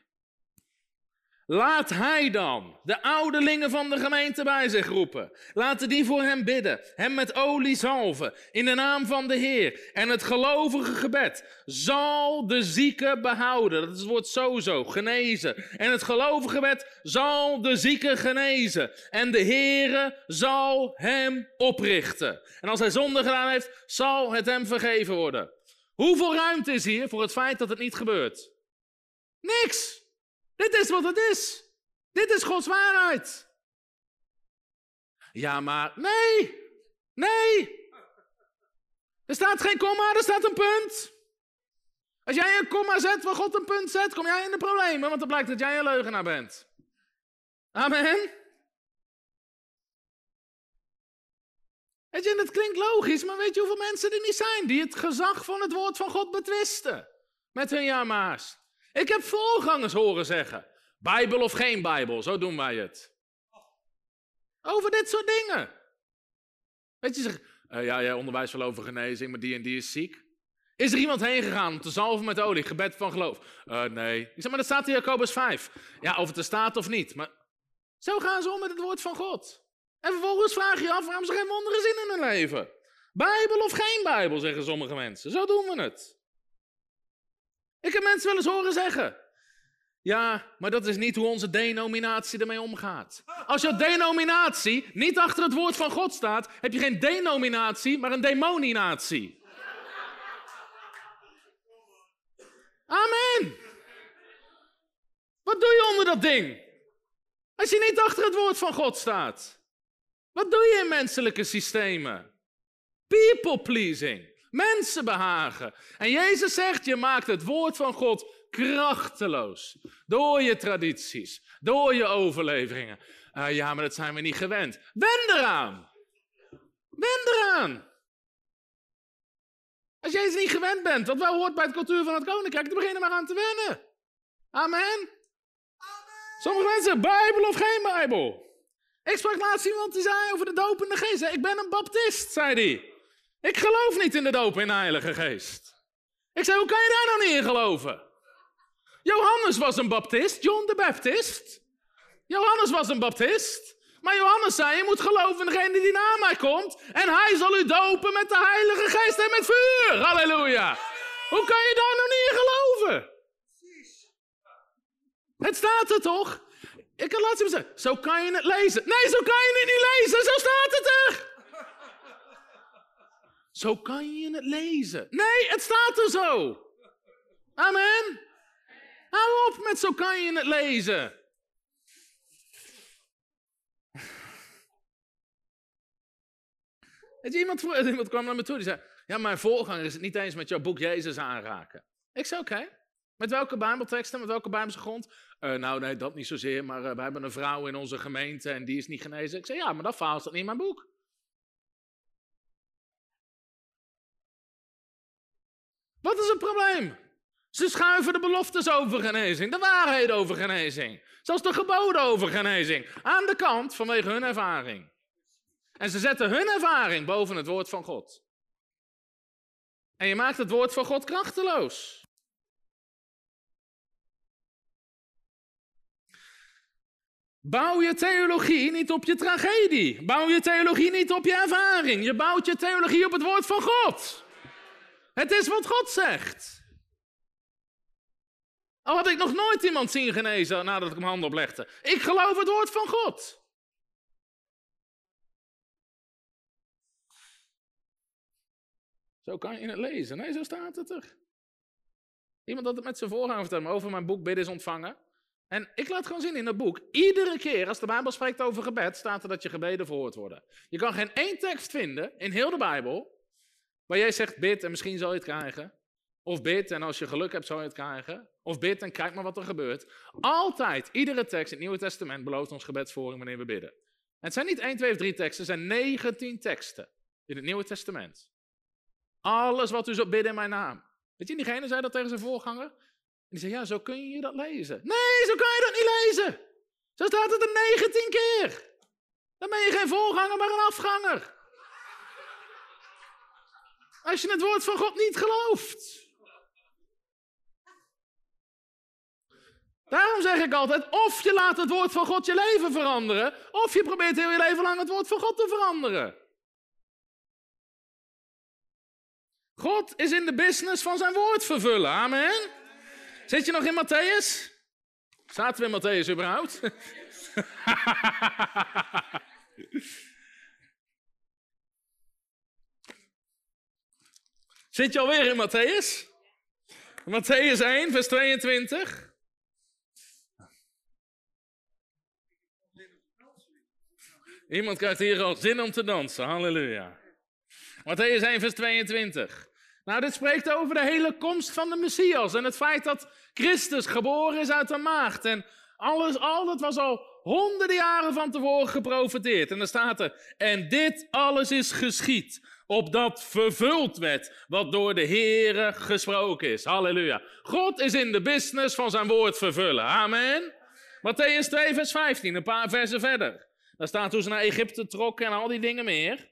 B: Laat hij dan de ouderlingen van de gemeente bij zich roepen. Laten die voor hem bidden, hem met olie zalven, in de naam van de Heer. En het gelovige gebed zal de zieke behouden. Dat is het woord sowieso, genezen. En het gelovige gebed zal de zieke genezen. En de Heere zal hem oprichten. En als hij zonde gedaan heeft, zal het hem vergeven worden. Hoeveel ruimte is hier voor het feit dat het niet gebeurt? Niks. Dit is wat het is. Dit is Gods waarheid. Ja, maar nee. Nee. Er staat geen komma, er staat een punt. Als jij een komma zet waar God een punt zet, kom jij in de problemen, want dan blijkt dat jij een leugenaar bent. Amen. Weet je, dat klinkt logisch, maar weet je hoeveel mensen er niet zijn die het gezag van het woord van God betwisten? Met hun ja-maars. Ik heb voorgangers horen zeggen: Bijbel of geen Bijbel, zo doen wij het. Over dit soort dingen. Weet je, zeg, uh, ja, jij onderwijst wel over genezing, maar die en die is ziek. Is er iemand heen gegaan om te zalven met olie, gebed van geloof? Uh, nee. Ik zeg, maar dat staat in Jacobus 5. Ja, of het er staat of niet. Maar zo gaan ze om met het woord van God. En vervolgens vraag je je af waarom ze geen wonderen zien in hun leven. Bijbel of geen Bijbel, zeggen sommige mensen. Zo doen we het. Ik heb mensen wel eens horen zeggen. Ja, maar dat is niet hoe onze denominatie ermee omgaat. Als jouw denominatie niet achter het woord van God staat, heb je geen denominatie, maar een demoninatie. Amen. Wat doe je onder dat ding? Als je niet achter het woord van God staat. Wat doe je in menselijke systemen? People pleasing. Mensen behagen. En Jezus zegt, je maakt het woord van God krachteloos. Door je tradities, door je overleveringen. Uh, ja, maar dat zijn we niet gewend. Wend eraan. Wend eraan. Als jij het niet gewend bent, wat wel hoort bij de cultuur van het koninkrijk, dan begin er maar aan te wennen. Amen. Amen. Sommige mensen, Bijbel of geen Bijbel. Ik sprak laatst iemand die zei over de dopende geest. Ik ben een baptist, zei hij. Ik geloof niet in de doop in de Heilige Geest. Ik zei, hoe kan je daar dan niet in geloven? Johannes was een baptist, John de Baptist. Johannes was een baptist. Maar Johannes zei, je moet geloven in degene die na mij komt. En hij zal u dopen met de Heilige Geest en met vuur. Halleluja. Hoe kan je daar nou niet in geloven? Het staat er toch? Ik kan laatst even zeggen, zo kan je het lezen. Nee, zo kan je het niet lezen, zo staat het er. Zo kan je het lezen. Nee, het staat er zo. Amen. Hou op met zo kan je het lezen. Iemand, iemand kwam naar me toe die zei: Ja, mijn voorganger is het niet eens met jouw boek Jezus aanraken. Ik zei: Oké. Met welke Bijbelteksten, met welke Bijbelse grond? Uh, nou, nee, dat niet zozeer, maar uh, we hebben een vrouw in onze gemeente en die is niet genezen. Ik zei: Ja, maar dat verhaal staat niet in mijn boek. Wat is het probleem? Ze schuiven de beloftes over genezing, de waarheid over genezing, zelfs de geboden over genezing, aan de kant vanwege hun ervaring. En ze zetten hun ervaring boven het woord van God. En je maakt het woord van God krachteloos. Bouw je theologie niet op je tragedie. Bouw je theologie niet op je ervaring. Je bouwt je theologie op het woord van God. Het is wat God zegt. Al had ik nog nooit iemand zien genezen nadat ik hem handen oplegde. Ik geloof het woord van God. Zo kan je het lezen. Nee, zo staat het er. Iemand had het met zijn voorganger verteld over mijn boek Bidden is ontvangen. En ik laat gewoon zien in het boek, iedere keer als de Bijbel spreekt over gebed, staat er dat je gebeden verhoord worden. Je kan geen één tekst vinden in heel de Bijbel, waar jij zegt bid en misschien zal je het krijgen. Of bid en als je geluk hebt zal je het krijgen. Of bid en kijk maar wat er gebeurt. Altijd, iedere tekst in het Nieuwe Testament belooft ons gebedsvoering wanneer we bidden. En het zijn niet 1, 2 of 3 teksten, het zijn 19 teksten in het Nieuwe Testament. Alles wat u zo bidden in mijn naam. Weet je, diegene zei dat tegen zijn voorganger. En die zei, ja, zo kun je dat lezen. Nee, zo kan je dat niet lezen. Zo staat het er 19 keer. Dan ben je geen voorganger, maar een afganger. Als je het woord van God niet gelooft. Daarom zeg ik altijd, of je laat het woord van God je leven veranderen, of je probeert heel je leven lang het woord van God te veranderen. God is in de business van zijn woord vervullen. Amen. Zit je nog in Matthäus? Zaten we in Matthäus überhaupt? Zit je alweer in Matthäus? Matthäus 1, vers 22. Iemand krijgt hier al zin om te dansen. Halleluja. Matthäus 1, vers 22. Nou, dit spreekt over de hele komst van de Messias en het feit dat Christus geboren is uit de maagd. En alles, al dat was al honderden jaren van tevoren geprofeteerd. En dan staat er, en dit alles is geschied, opdat vervuld werd wat door de Heere gesproken is. Halleluja. God is in de business van zijn woord vervullen. Amen. Matthäus 2, vers 15, een paar versen verder. Daar staat hoe ze naar Egypte trokken en al die dingen meer.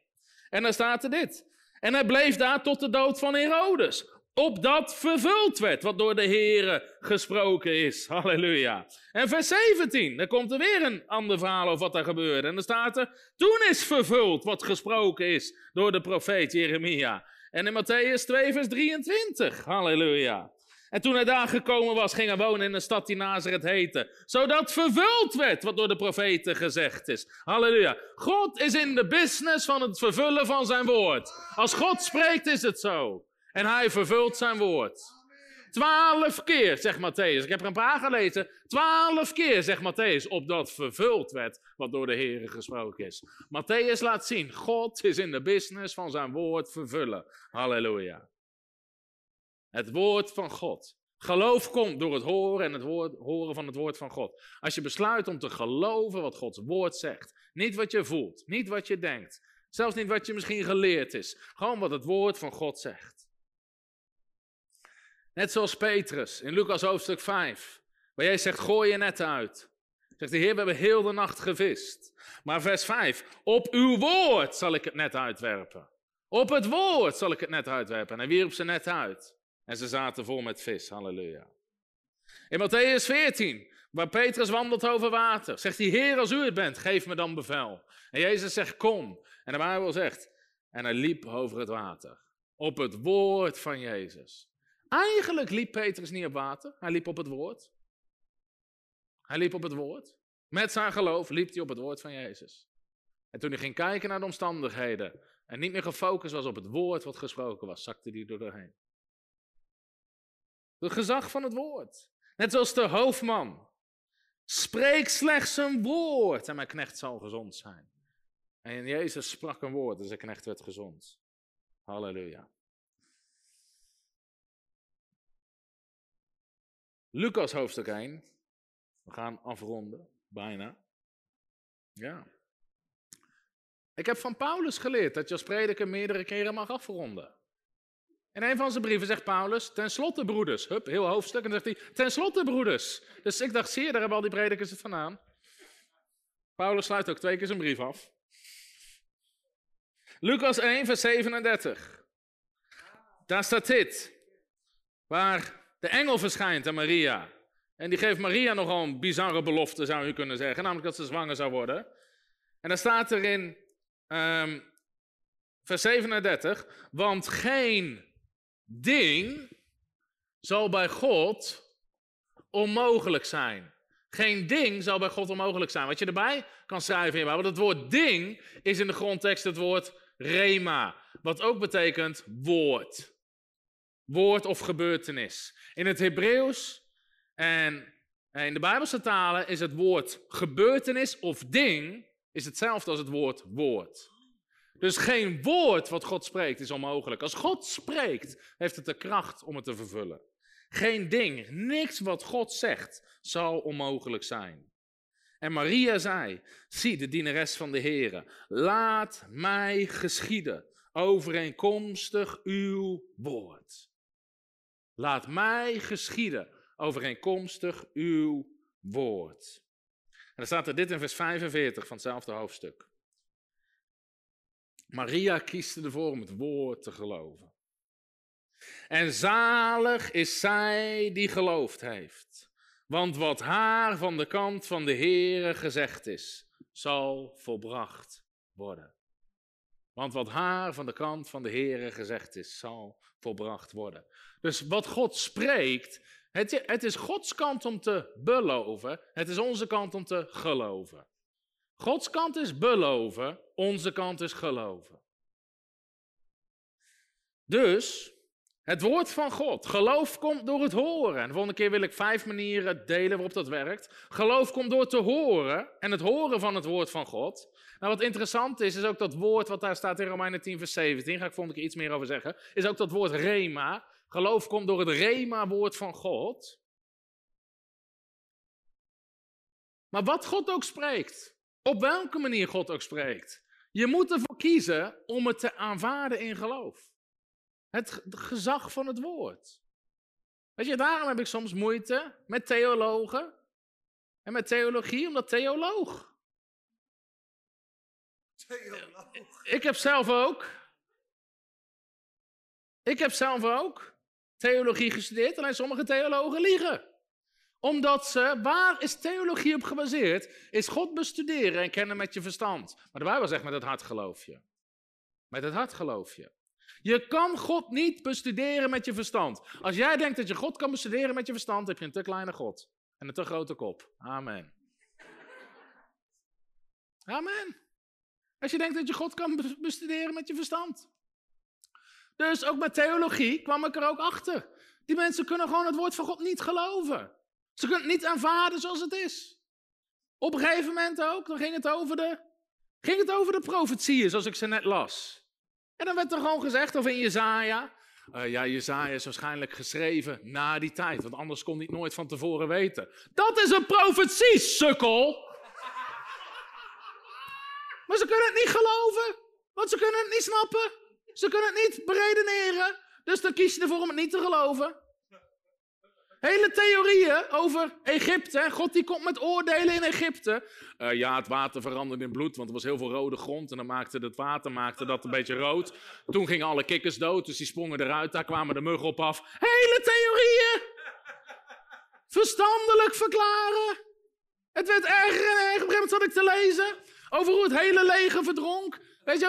B: En dan staat er dit. En hij bleef daar tot de dood van Herodes. Opdat vervuld werd wat door de Here gesproken is. Halleluja. En vers 17, dan komt er weer een ander verhaal over wat er gebeurde. En dan staat er, toen is vervuld wat gesproken is door de profeet Jeremia. En in Matthäus 2 vers 23, halleluja. En toen hij daar gekomen was, ging hij wonen in een stad die Nazareth heette. Zodat vervuld werd wat door de profeten gezegd is. Halleluja. God is in de business van het vervullen van zijn woord. Als God spreekt is het zo. En hij vervult zijn woord. Twaalf keer, zegt Matthäus. Ik heb er een paar gelezen. Twaalf keer, zegt Matthäus, opdat vervuld werd wat door de Heer gesproken is. Matthäus laat zien, God is in de business van zijn woord vervullen. Halleluja. Het woord van God. Geloof komt door het horen en het horen van het woord van God. Als je besluit om te geloven wat Gods woord zegt, niet wat je voelt, niet wat je denkt, zelfs niet wat je misschien geleerd is, gewoon wat het woord van God zegt. Net zoals Petrus in Lucas hoofdstuk 5, waar jij zegt: gooi je net uit. Zegt de Heer, we hebben heel de nacht gevist. Maar vers 5, op uw woord zal ik het net uitwerpen. Op het woord zal ik het net uitwerpen. En hij wierp ze net uit. En ze zaten vol met vis. Halleluja. In Matthäus 14, waar Petrus wandelt over water. Zegt hij, Heer, als u het bent, geef me dan bevel. En Jezus zegt, kom. En de Bijbel zegt, en hij liep over het water. Op het woord van Jezus. Eigenlijk liep Petrus niet op water, hij liep op het woord. Hij liep op het woord. Met zijn geloof liep hij op het woord van Jezus. En toen hij ging kijken naar de omstandigheden en niet meer gefocust was op het woord wat gesproken was, zakte hij er doorheen. Het gezag van het woord. Net zoals de hoofdman. Spreek slechts een woord en mijn knecht zal gezond zijn. En Jezus sprak een woord en zijn knecht werd gezond. Halleluja. Lucas hoofdstuk 1. We gaan afronden, bijna. Ja. Ik heb van Paulus geleerd dat je als prediker meerdere keren mag afronden. In een van zijn brieven zegt Paulus, ten slotte broeders, hup, heel hoofdstuk, en dan zegt hij, ten slotte broeders. Dus ik dacht, zie daar hebben al die predikers het vandaan. Paulus sluit ook twee keer zijn brief af. Lucas 1, vers 37. Daar staat dit, waar de engel verschijnt aan Maria. En die geeft Maria nogal een bizarre belofte, zou je kunnen zeggen, namelijk dat ze zwanger zou worden. En dan staat er in um, vers 37, want geen ding zal bij God onmogelijk zijn. Geen ding zal bij God onmogelijk zijn. Wat je erbij kan schrijven in want het woord ding is in de grondtekst het woord rema, wat ook betekent woord. Woord of gebeurtenis. In het Hebreeuws en in de Bijbelse talen is het woord gebeurtenis of ding is hetzelfde als het woord woord. Dus geen woord wat God spreekt is onmogelijk. Als God spreekt, heeft het de kracht om het te vervullen. Geen ding, niks wat God zegt, zal onmogelijk zijn. En Maria zei: Zie de dienares van de Heere, laat mij geschieden, overeenkomstig uw woord. Laat mij geschieden, overeenkomstig uw woord. En dan staat er dit in vers 45 van hetzelfde hoofdstuk. Maria kiest ervoor om het woord te geloven. En zalig is zij die geloofd heeft. Want wat haar van de kant van de Heere gezegd is, zal volbracht worden. Want wat haar van de kant van de Heere gezegd is, zal volbracht worden. Dus wat God spreekt, het, het is Gods kant om te beloven, het is onze kant om te geloven. Gods kant is beloven, onze kant is geloven. Dus, het woord van God. Geloof komt door het horen. En de volgende keer wil ik vijf manieren delen waarop dat werkt. Geloof komt door te horen en het horen van het woord van God. Nou, wat interessant is, is ook dat woord wat daar staat in Romeinen 10, vers 17. Ga ik volgende keer iets meer over zeggen. Is ook dat woord rema. Geloof komt door het rema-woord van God. Maar wat God ook spreekt, op welke manier God ook spreekt, je moet ervoor kiezen om het te aanvaarden in geloof. Het gezag van het woord. Weet je, daarom heb ik soms moeite met theologen en met theologie, omdat theoloog. Theoloog. Ik heb zelf ook. Ik heb zelf ook theologie gestudeerd, alleen sommige theologen liegen omdat ze, waar is theologie op gebaseerd? Is God bestuderen en kennen met je verstand. Maar de Bijbel zegt met het hart geloof je. Met het hart geloof je. Je kan God niet bestuderen met je verstand. Als jij denkt dat je God kan bestuderen met je verstand, heb je een te kleine God. En een te grote kop. Amen. Amen. Als je denkt dat je God kan bestuderen met je verstand. Dus ook met theologie kwam ik er ook achter. Die mensen kunnen gewoon het woord van God niet geloven. Ze kunnen het niet aanvaarden zoals het is. Op een gegeven moment ook, dan ging het over de, ging het over de profetieën, zoals ik ze net las. En dan werd er gewoon gezegd, of in Jezaja, uh, ja, Jezaja is waarschijnlijk geschreven na die tijd, want anders kon hij het nooit van tevoren weten. Dat is een profetie, sukkel! Maar ze kunnen het niet geloven, want ze kunnen het niet snappen. Ze kunnen het niet beredeneren. Dus dan kies je ervoor om het niet te geloven. Hele theorieën over Egypte. God die komt met oordelen in Egypte. Uh, ja, het water veranderde in bloed, want er was heel veel rode grond. En dan maakte het water maakte dat een beetje rood. Toen gingen alle kikkers dood, dus die sprongen eruit. Daar kwamen de muggen op af. Hele theorieën! Verstandelijk verklaren. Het werd erger en erger. Op een gegeven moment zat ik te lezen over hoe het hele leger verdronk. Weet je,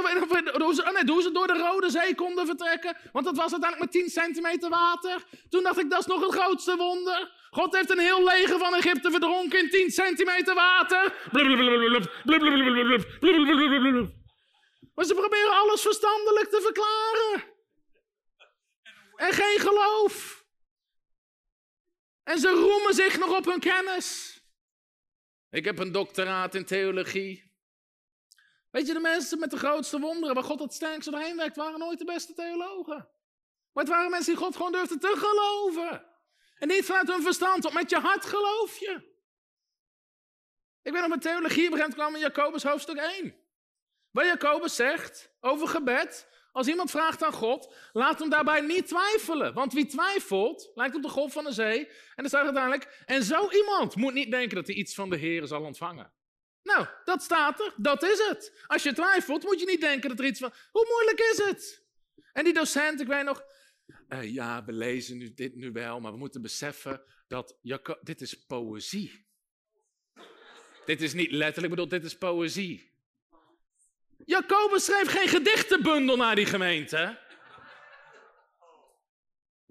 B: hoe ze, oh hoe ze door de Rode Zee konden vertrekken. Want dat was uiteindelijk met 10 centimeter water. Toen dacht ik, dat is nog het grootste wonder. God heeft een heel leger van Egypte verdronken in 10 centimeter water. Maar ze proberen alles verstandelijk te verklaren. En geen geloof. En ze roemen zich nog op hun kennis. Ik heb een doctoraat in theologie. Weet je, de mensen met de grootste wonderen, waar God het sterkste doorheen werkt, waren nooit de beste theologen. Maar het waren mensen die God gewoon durfden te geloven. En niet vanuit hun verstand, want met je hart geloof je. Ik ben nog met theologie begint kwam in Jacobus hoofdstuk 1. Waar Jacobus zegt over gebed, als iemand vraagt aan God, laat hem daarbij niet twijfelen. Want wie twijfelt, lijkt op de golf van de zee. En dan staat uiteindelijk, en zo iemand moet niet denken dat hij iets van de Heer zal ontvangen. Nou, dat staat er, dat is het. Als je twijfelt, moet je niet denken dat er iets van, hoe moeilijk is het? En die docent, ik weet nog, uh, ja, we lezen nu, dit nu wel, maar we moeten beseffen dat, Jacob, dit is poëzie. dit is niet letterlijk, bedoel, dit is poëzie. Jacobus schreef geen gedichtenbundel naar die gemeente.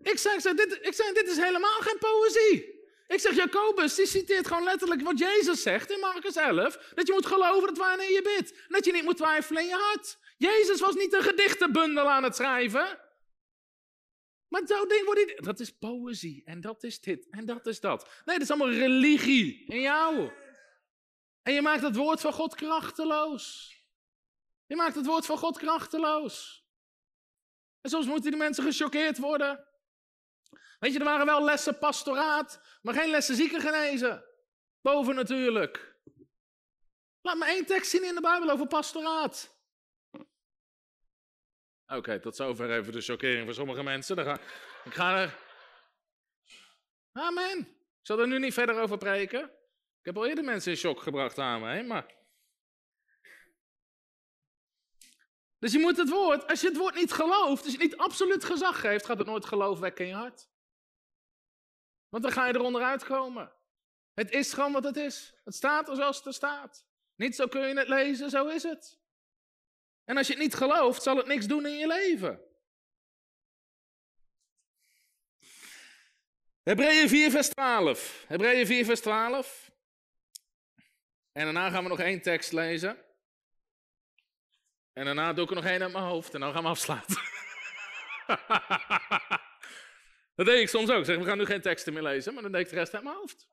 B: Ik zeg, dit, ik zeg, dit is helemaal geen poëzie. Ik zeg, Jacobus, die citeert gewoon letterlijk wat Jezus zegt in Marcus 11. Dat je moet geloven dat wanneer je bidt. En dat je niet moet twijfelen in je hart. Jezus was niet een gedichtenbundel aan het schrijven. Maar zo'n ding wordt niet... Dat is poëzie. En dat is dit. En dat is dat. Nee, dat is allemaal religie in jou. En je maakt het woord van God krachteloos. Je maakt het woord van God krachteloos. En soms moeten die mensen gechoqueerd worden. Weet je, er waren wel lessen pastoraat, maar geen lessen zieken genezen. Boven natuurlijk. Laat me één tekst zien in de Bijbel over pastoraat. Oké, tot zover even de chockering voor sommige mensen. Dan ga, ik ga er. Amen. Ik zal er nu niet verder over preken. Ik heb al eerder mensen in shock gebracht aan mij, maar. Dus je moet het woord, als je het woord niet gelooft, als je het niet absoluut gezag geeft, gaat het nooit geloof wekken in je hart. Want dan ga je eronder uitkomen. Het is gewoon wat het is. Het staat er zoals het er staat. Niet zo kun je het lezen, zo is het. En als je het niet gelooft, zal het niks doen in je leven. Hebreeën 4, vers 12. Hebreeën 4, vers 12. En daarna gaan we nog één tekst lezen. En daarna doe ik er nog één uit mijn hoofd en dan gaan we afsluiten. dat deed ik soms ook. Zeg, we gaan nu geen teksten meer lezen, maar dan deed ik de rest uit mijn hoofd.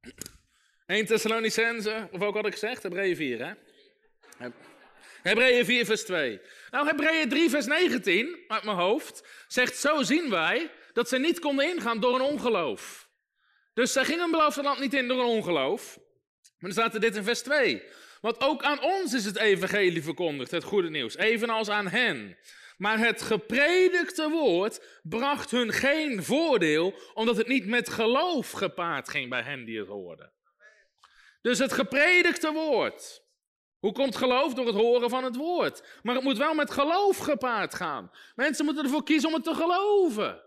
B: 1 Thessalonicense, of ook had ik gezegd, Hebreeën 4, hè? Hebreeën 4, vers 2. Nou, Hebreeën 3, vers 19, uit mijn hoofd, zegt: Zo zien wij dat ze niet konden ingaan door een ongeloof. Dus zij gingen een beloofde land niet in door een ongeloof. Maar dan staat er dit in vers 2. Want ook aan ons is het evangelie verkondigd, het goede nieuws, evenals aan hen. Maar het gepredikte woord bracht hun geen voordeel, omdat het niet met geloof gepaard ging bij hen die het hoorden. Dus het gepredikte woord. Hoe komt geloof? Door het horen van het woord. Maar het moet wel met geloof gepaard gaan. Mensen moeten ervoor kiezen om het te geloven.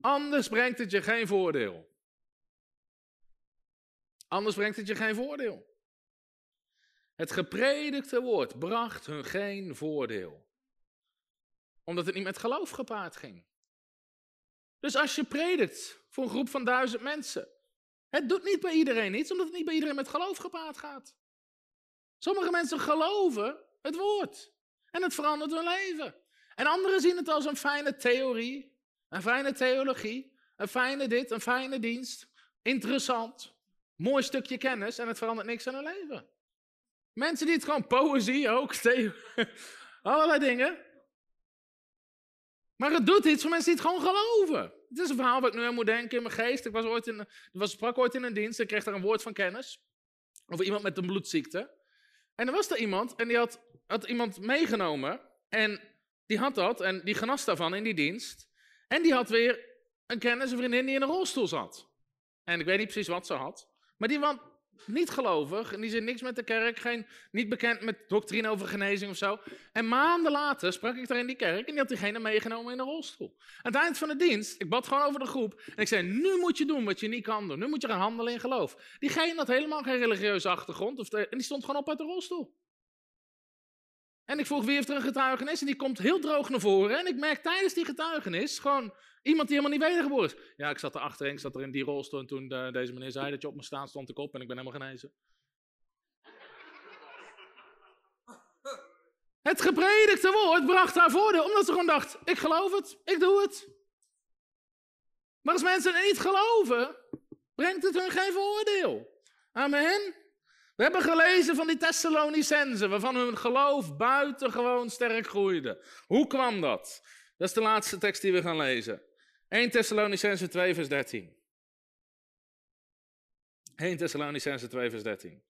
B: Anders brengt het je geen voordeel. Anders brengt het je geen voordeel. Het gepredikte woord bracht hun geen voordeel. Omdat het niet met geloof gepaard ging. Dus als je predikt voor een groep van duizend mensen. Het doet niet bij iedereen iets, omdat het niet bij iedereen met geloof gepaard gaat. Sommige mensen geloven het woord. En het verandert hun leven. En anderen zien het als een fijne theorie, een fijne theologie, een fijne dit, een fijne dienst. Interessant. Mooi stukje kennis en het verandert niks aan hun leven. Mensen die het gewoon poëzie ook, allerlei dingen. Maar het doet iets voor mensen die het gewoon geloven. Het is een verhaal wat ik nu aan moet denken in mijn geest. Ik was ooit in, was, sprak ooit in een dienst en kreeg daar een woord van kennis. Over iemand met een bloedziekte. En er was er iemand en die had, had iemand meegenomen. En die had dat en die genas daarvan in die dienst. En die had weer een kennis, een vriendin die in een rolstoel zat. En ik weet niet precies wat ze had. Maar die, Niet gelovig, in die zin niks met de kerk, geen, niet bekend met doctrine over genezing of zo. En maanden later sprak ik daar in die kerk en die had diegene meegenomen in een rolstoel. Aan het eind van de dienst, ik bad gewoon over de groep en ik zei, nu moet je doen wat je niet kan doen. Nu moet je gaan handelen in geloof. Diegene had helemaal geen religieuze achtergrond of en die stond gewoon op uit de rolstoel. En ik vroeg wie heeft er een getuigenis en die komt heel droog naar voren. En ik merk tijdens die getuigenis gewoon iemand die helemaal niet wedergeboren is. Ja, ik zat er achterin, ik zat er in die rolstoel en toen de, deze meneer zei dat je op me staan, stond ik op en ik ben helemaal genezen. Het gepredikte woord bracht haar voordeel, omdat ze gewoon dacht, ik geloof het, ik doe het. Maar als mensen het niet geloven, brengt het hun geen voordeel. Amen. We hebben gelezen van die Thessalonicenzen, waarvan hun geloof buitengewoon sterk groeide. Hoe kwam dat? Dat is de laatste tekst die we gaan lezen. 1 Thessalonicenzen 2 vers 13. 1 Thessalonicenzen 2 vers 13.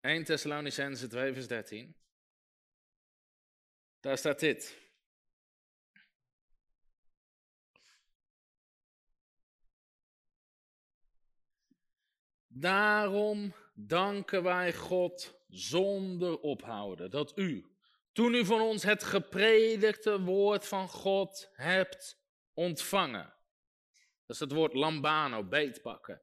B: Eén Thessalonicenzen 2 vers 13. Daar staat dit. Daarom danken wij God zonder ophouden dat u, toen u van ons het gepredikte woord van God hebt ontvangen, dat is het woord lambano, beetpakken,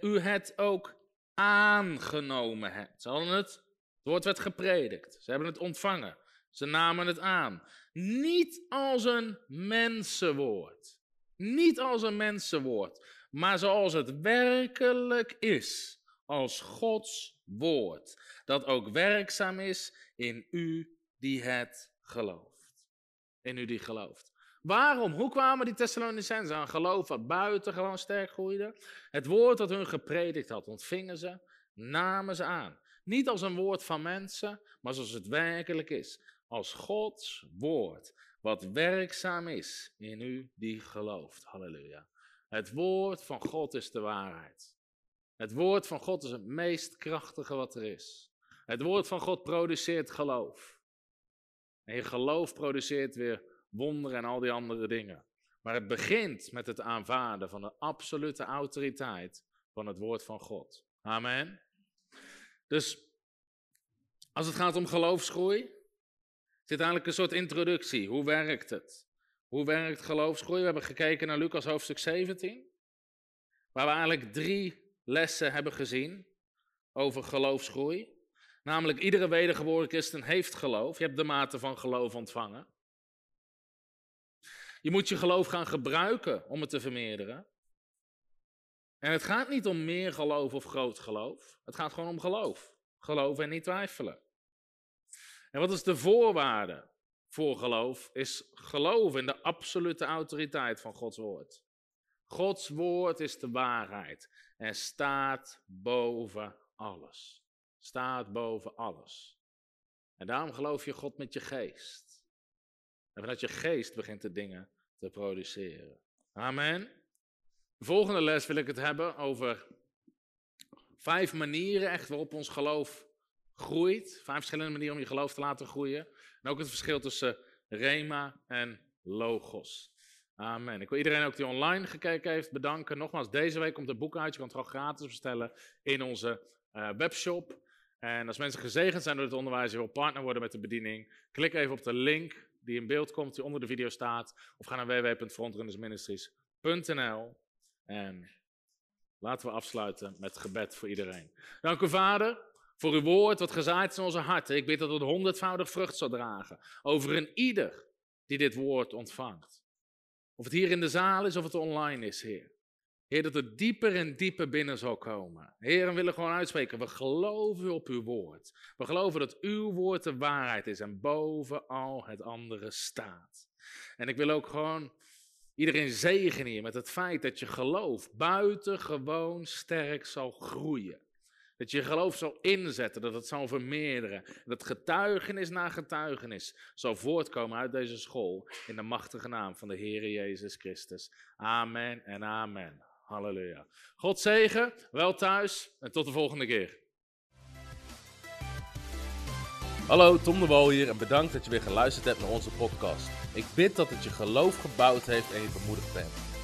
B: u het ook aangenomen hebt. Ze hadden het, het woord werd gepredikt, ze hebben het ontvangen. Ze namen het aan. Niet als een mensenwoord. Niet als een mensenwoord. Maar zoals het werkelijk is. Als Gods woord. Dat ook werkzaam is in u die het gelooft. In u die gelooft. Waarom? Hoe kwamen die Thessalonicenzen aan geloof wat buitengewoon sterk groeide? Het woord dat hun gepredikt had, ontvingen ze, namen ze aan. Niet als een woord van mensen, maar zoals het werkelijk is als Gods woord, wat werkzaam is in u die gelooft. Halleluja. Het woord van God is de waarheid. Het woord van God is het meest krachtige wat er is. Het woord van God produceert geloof. En je geloof produceert weer wonderen en al die andere dingen. Maar het begint met het aanvaarden van de absolute autoriteit van het woord van God. Amen. Dus als het gaat om geloofsgroei, zit eigenlijk een soort introductie. Hoe werkt het? Hoe werkt geloofsgroei? We hebben gekeken naar Lucas hoofdstuk 17, waar we eigenlijk drie lessen hebben gezien over geloofsgroei. Namelijk, iedere wedergeboren christen heeft geloof. Je hebt de mate van geloof ontvangen. Je moet je geloof gaan gebruiken om het te vermeerderen. En het gaat niet om meer geloof of groot geloof. Het gaat gewoon om geloof. Geloof en niet twijfelen. En wat is de voorwaarde voor geloof? Is geloof in de absolute autoriteit van Gods woord. Gods woord is de waarheid en staat boven alles. Staat boven alles. En daarom geloof je God met je geest. En vanuit je geest begint de dingen te produceren. Amen. De volgende les wil ik het hebben over vijf manieren echt waarop ons geloof groeit. Vijf verschillende manieren om je geloof te laten groeien. En ook het verschil tussen Rema en Logos. Amen. Ik wil iedereen ook die online gekeken heeft bedanken. Nogmaals, deze week komt het boek uit. Je kan het gewoon gratis bestellen in onze uh, webshop. En als mensen gezegend zijn door het onderwijs en wil partner worden met de bediening, klik even op de link die in beeld komt, die onder de video staat. Of ga naar www.frontrunnersministries.nl. En laten we afsluiten met gebed voor iedereen. Dank u, Vader voor uw woord wat gezaaid is in onze harten. Ik bid dat het honderdvoudig vrucht zal dragen over een ieder die dit woord ontvangt. Of het hier in de zaal is of het online is, Heer. Heer, dat het dieper en dieper binnen zal komen. Heer, we willen gewoon uitspreken, we geloven op uw woord. We geloven dat uw woord de waarheid is en boven al het andere staat. En ik wil ook gewoon iedereen zegenen hier met het feit dat je geloof buitengewoon sterk zal groeien. Dat je geloof zal inzetten, dat het zal vermeerderen. Dat getuigenis na getuigenis zal voortkomen uit deze school. In de machtige naam van de Heer Jezus Christus. Amen en amen. Halleluja. God zegen, wel thuis en tot de volgende keer. Hallo, Tom de Wol hier en bedankt dat je weer geluisterd hebt naar onze podcast. Ik bid dat het je geloof gebouwd heeft en je bemoedigd bent.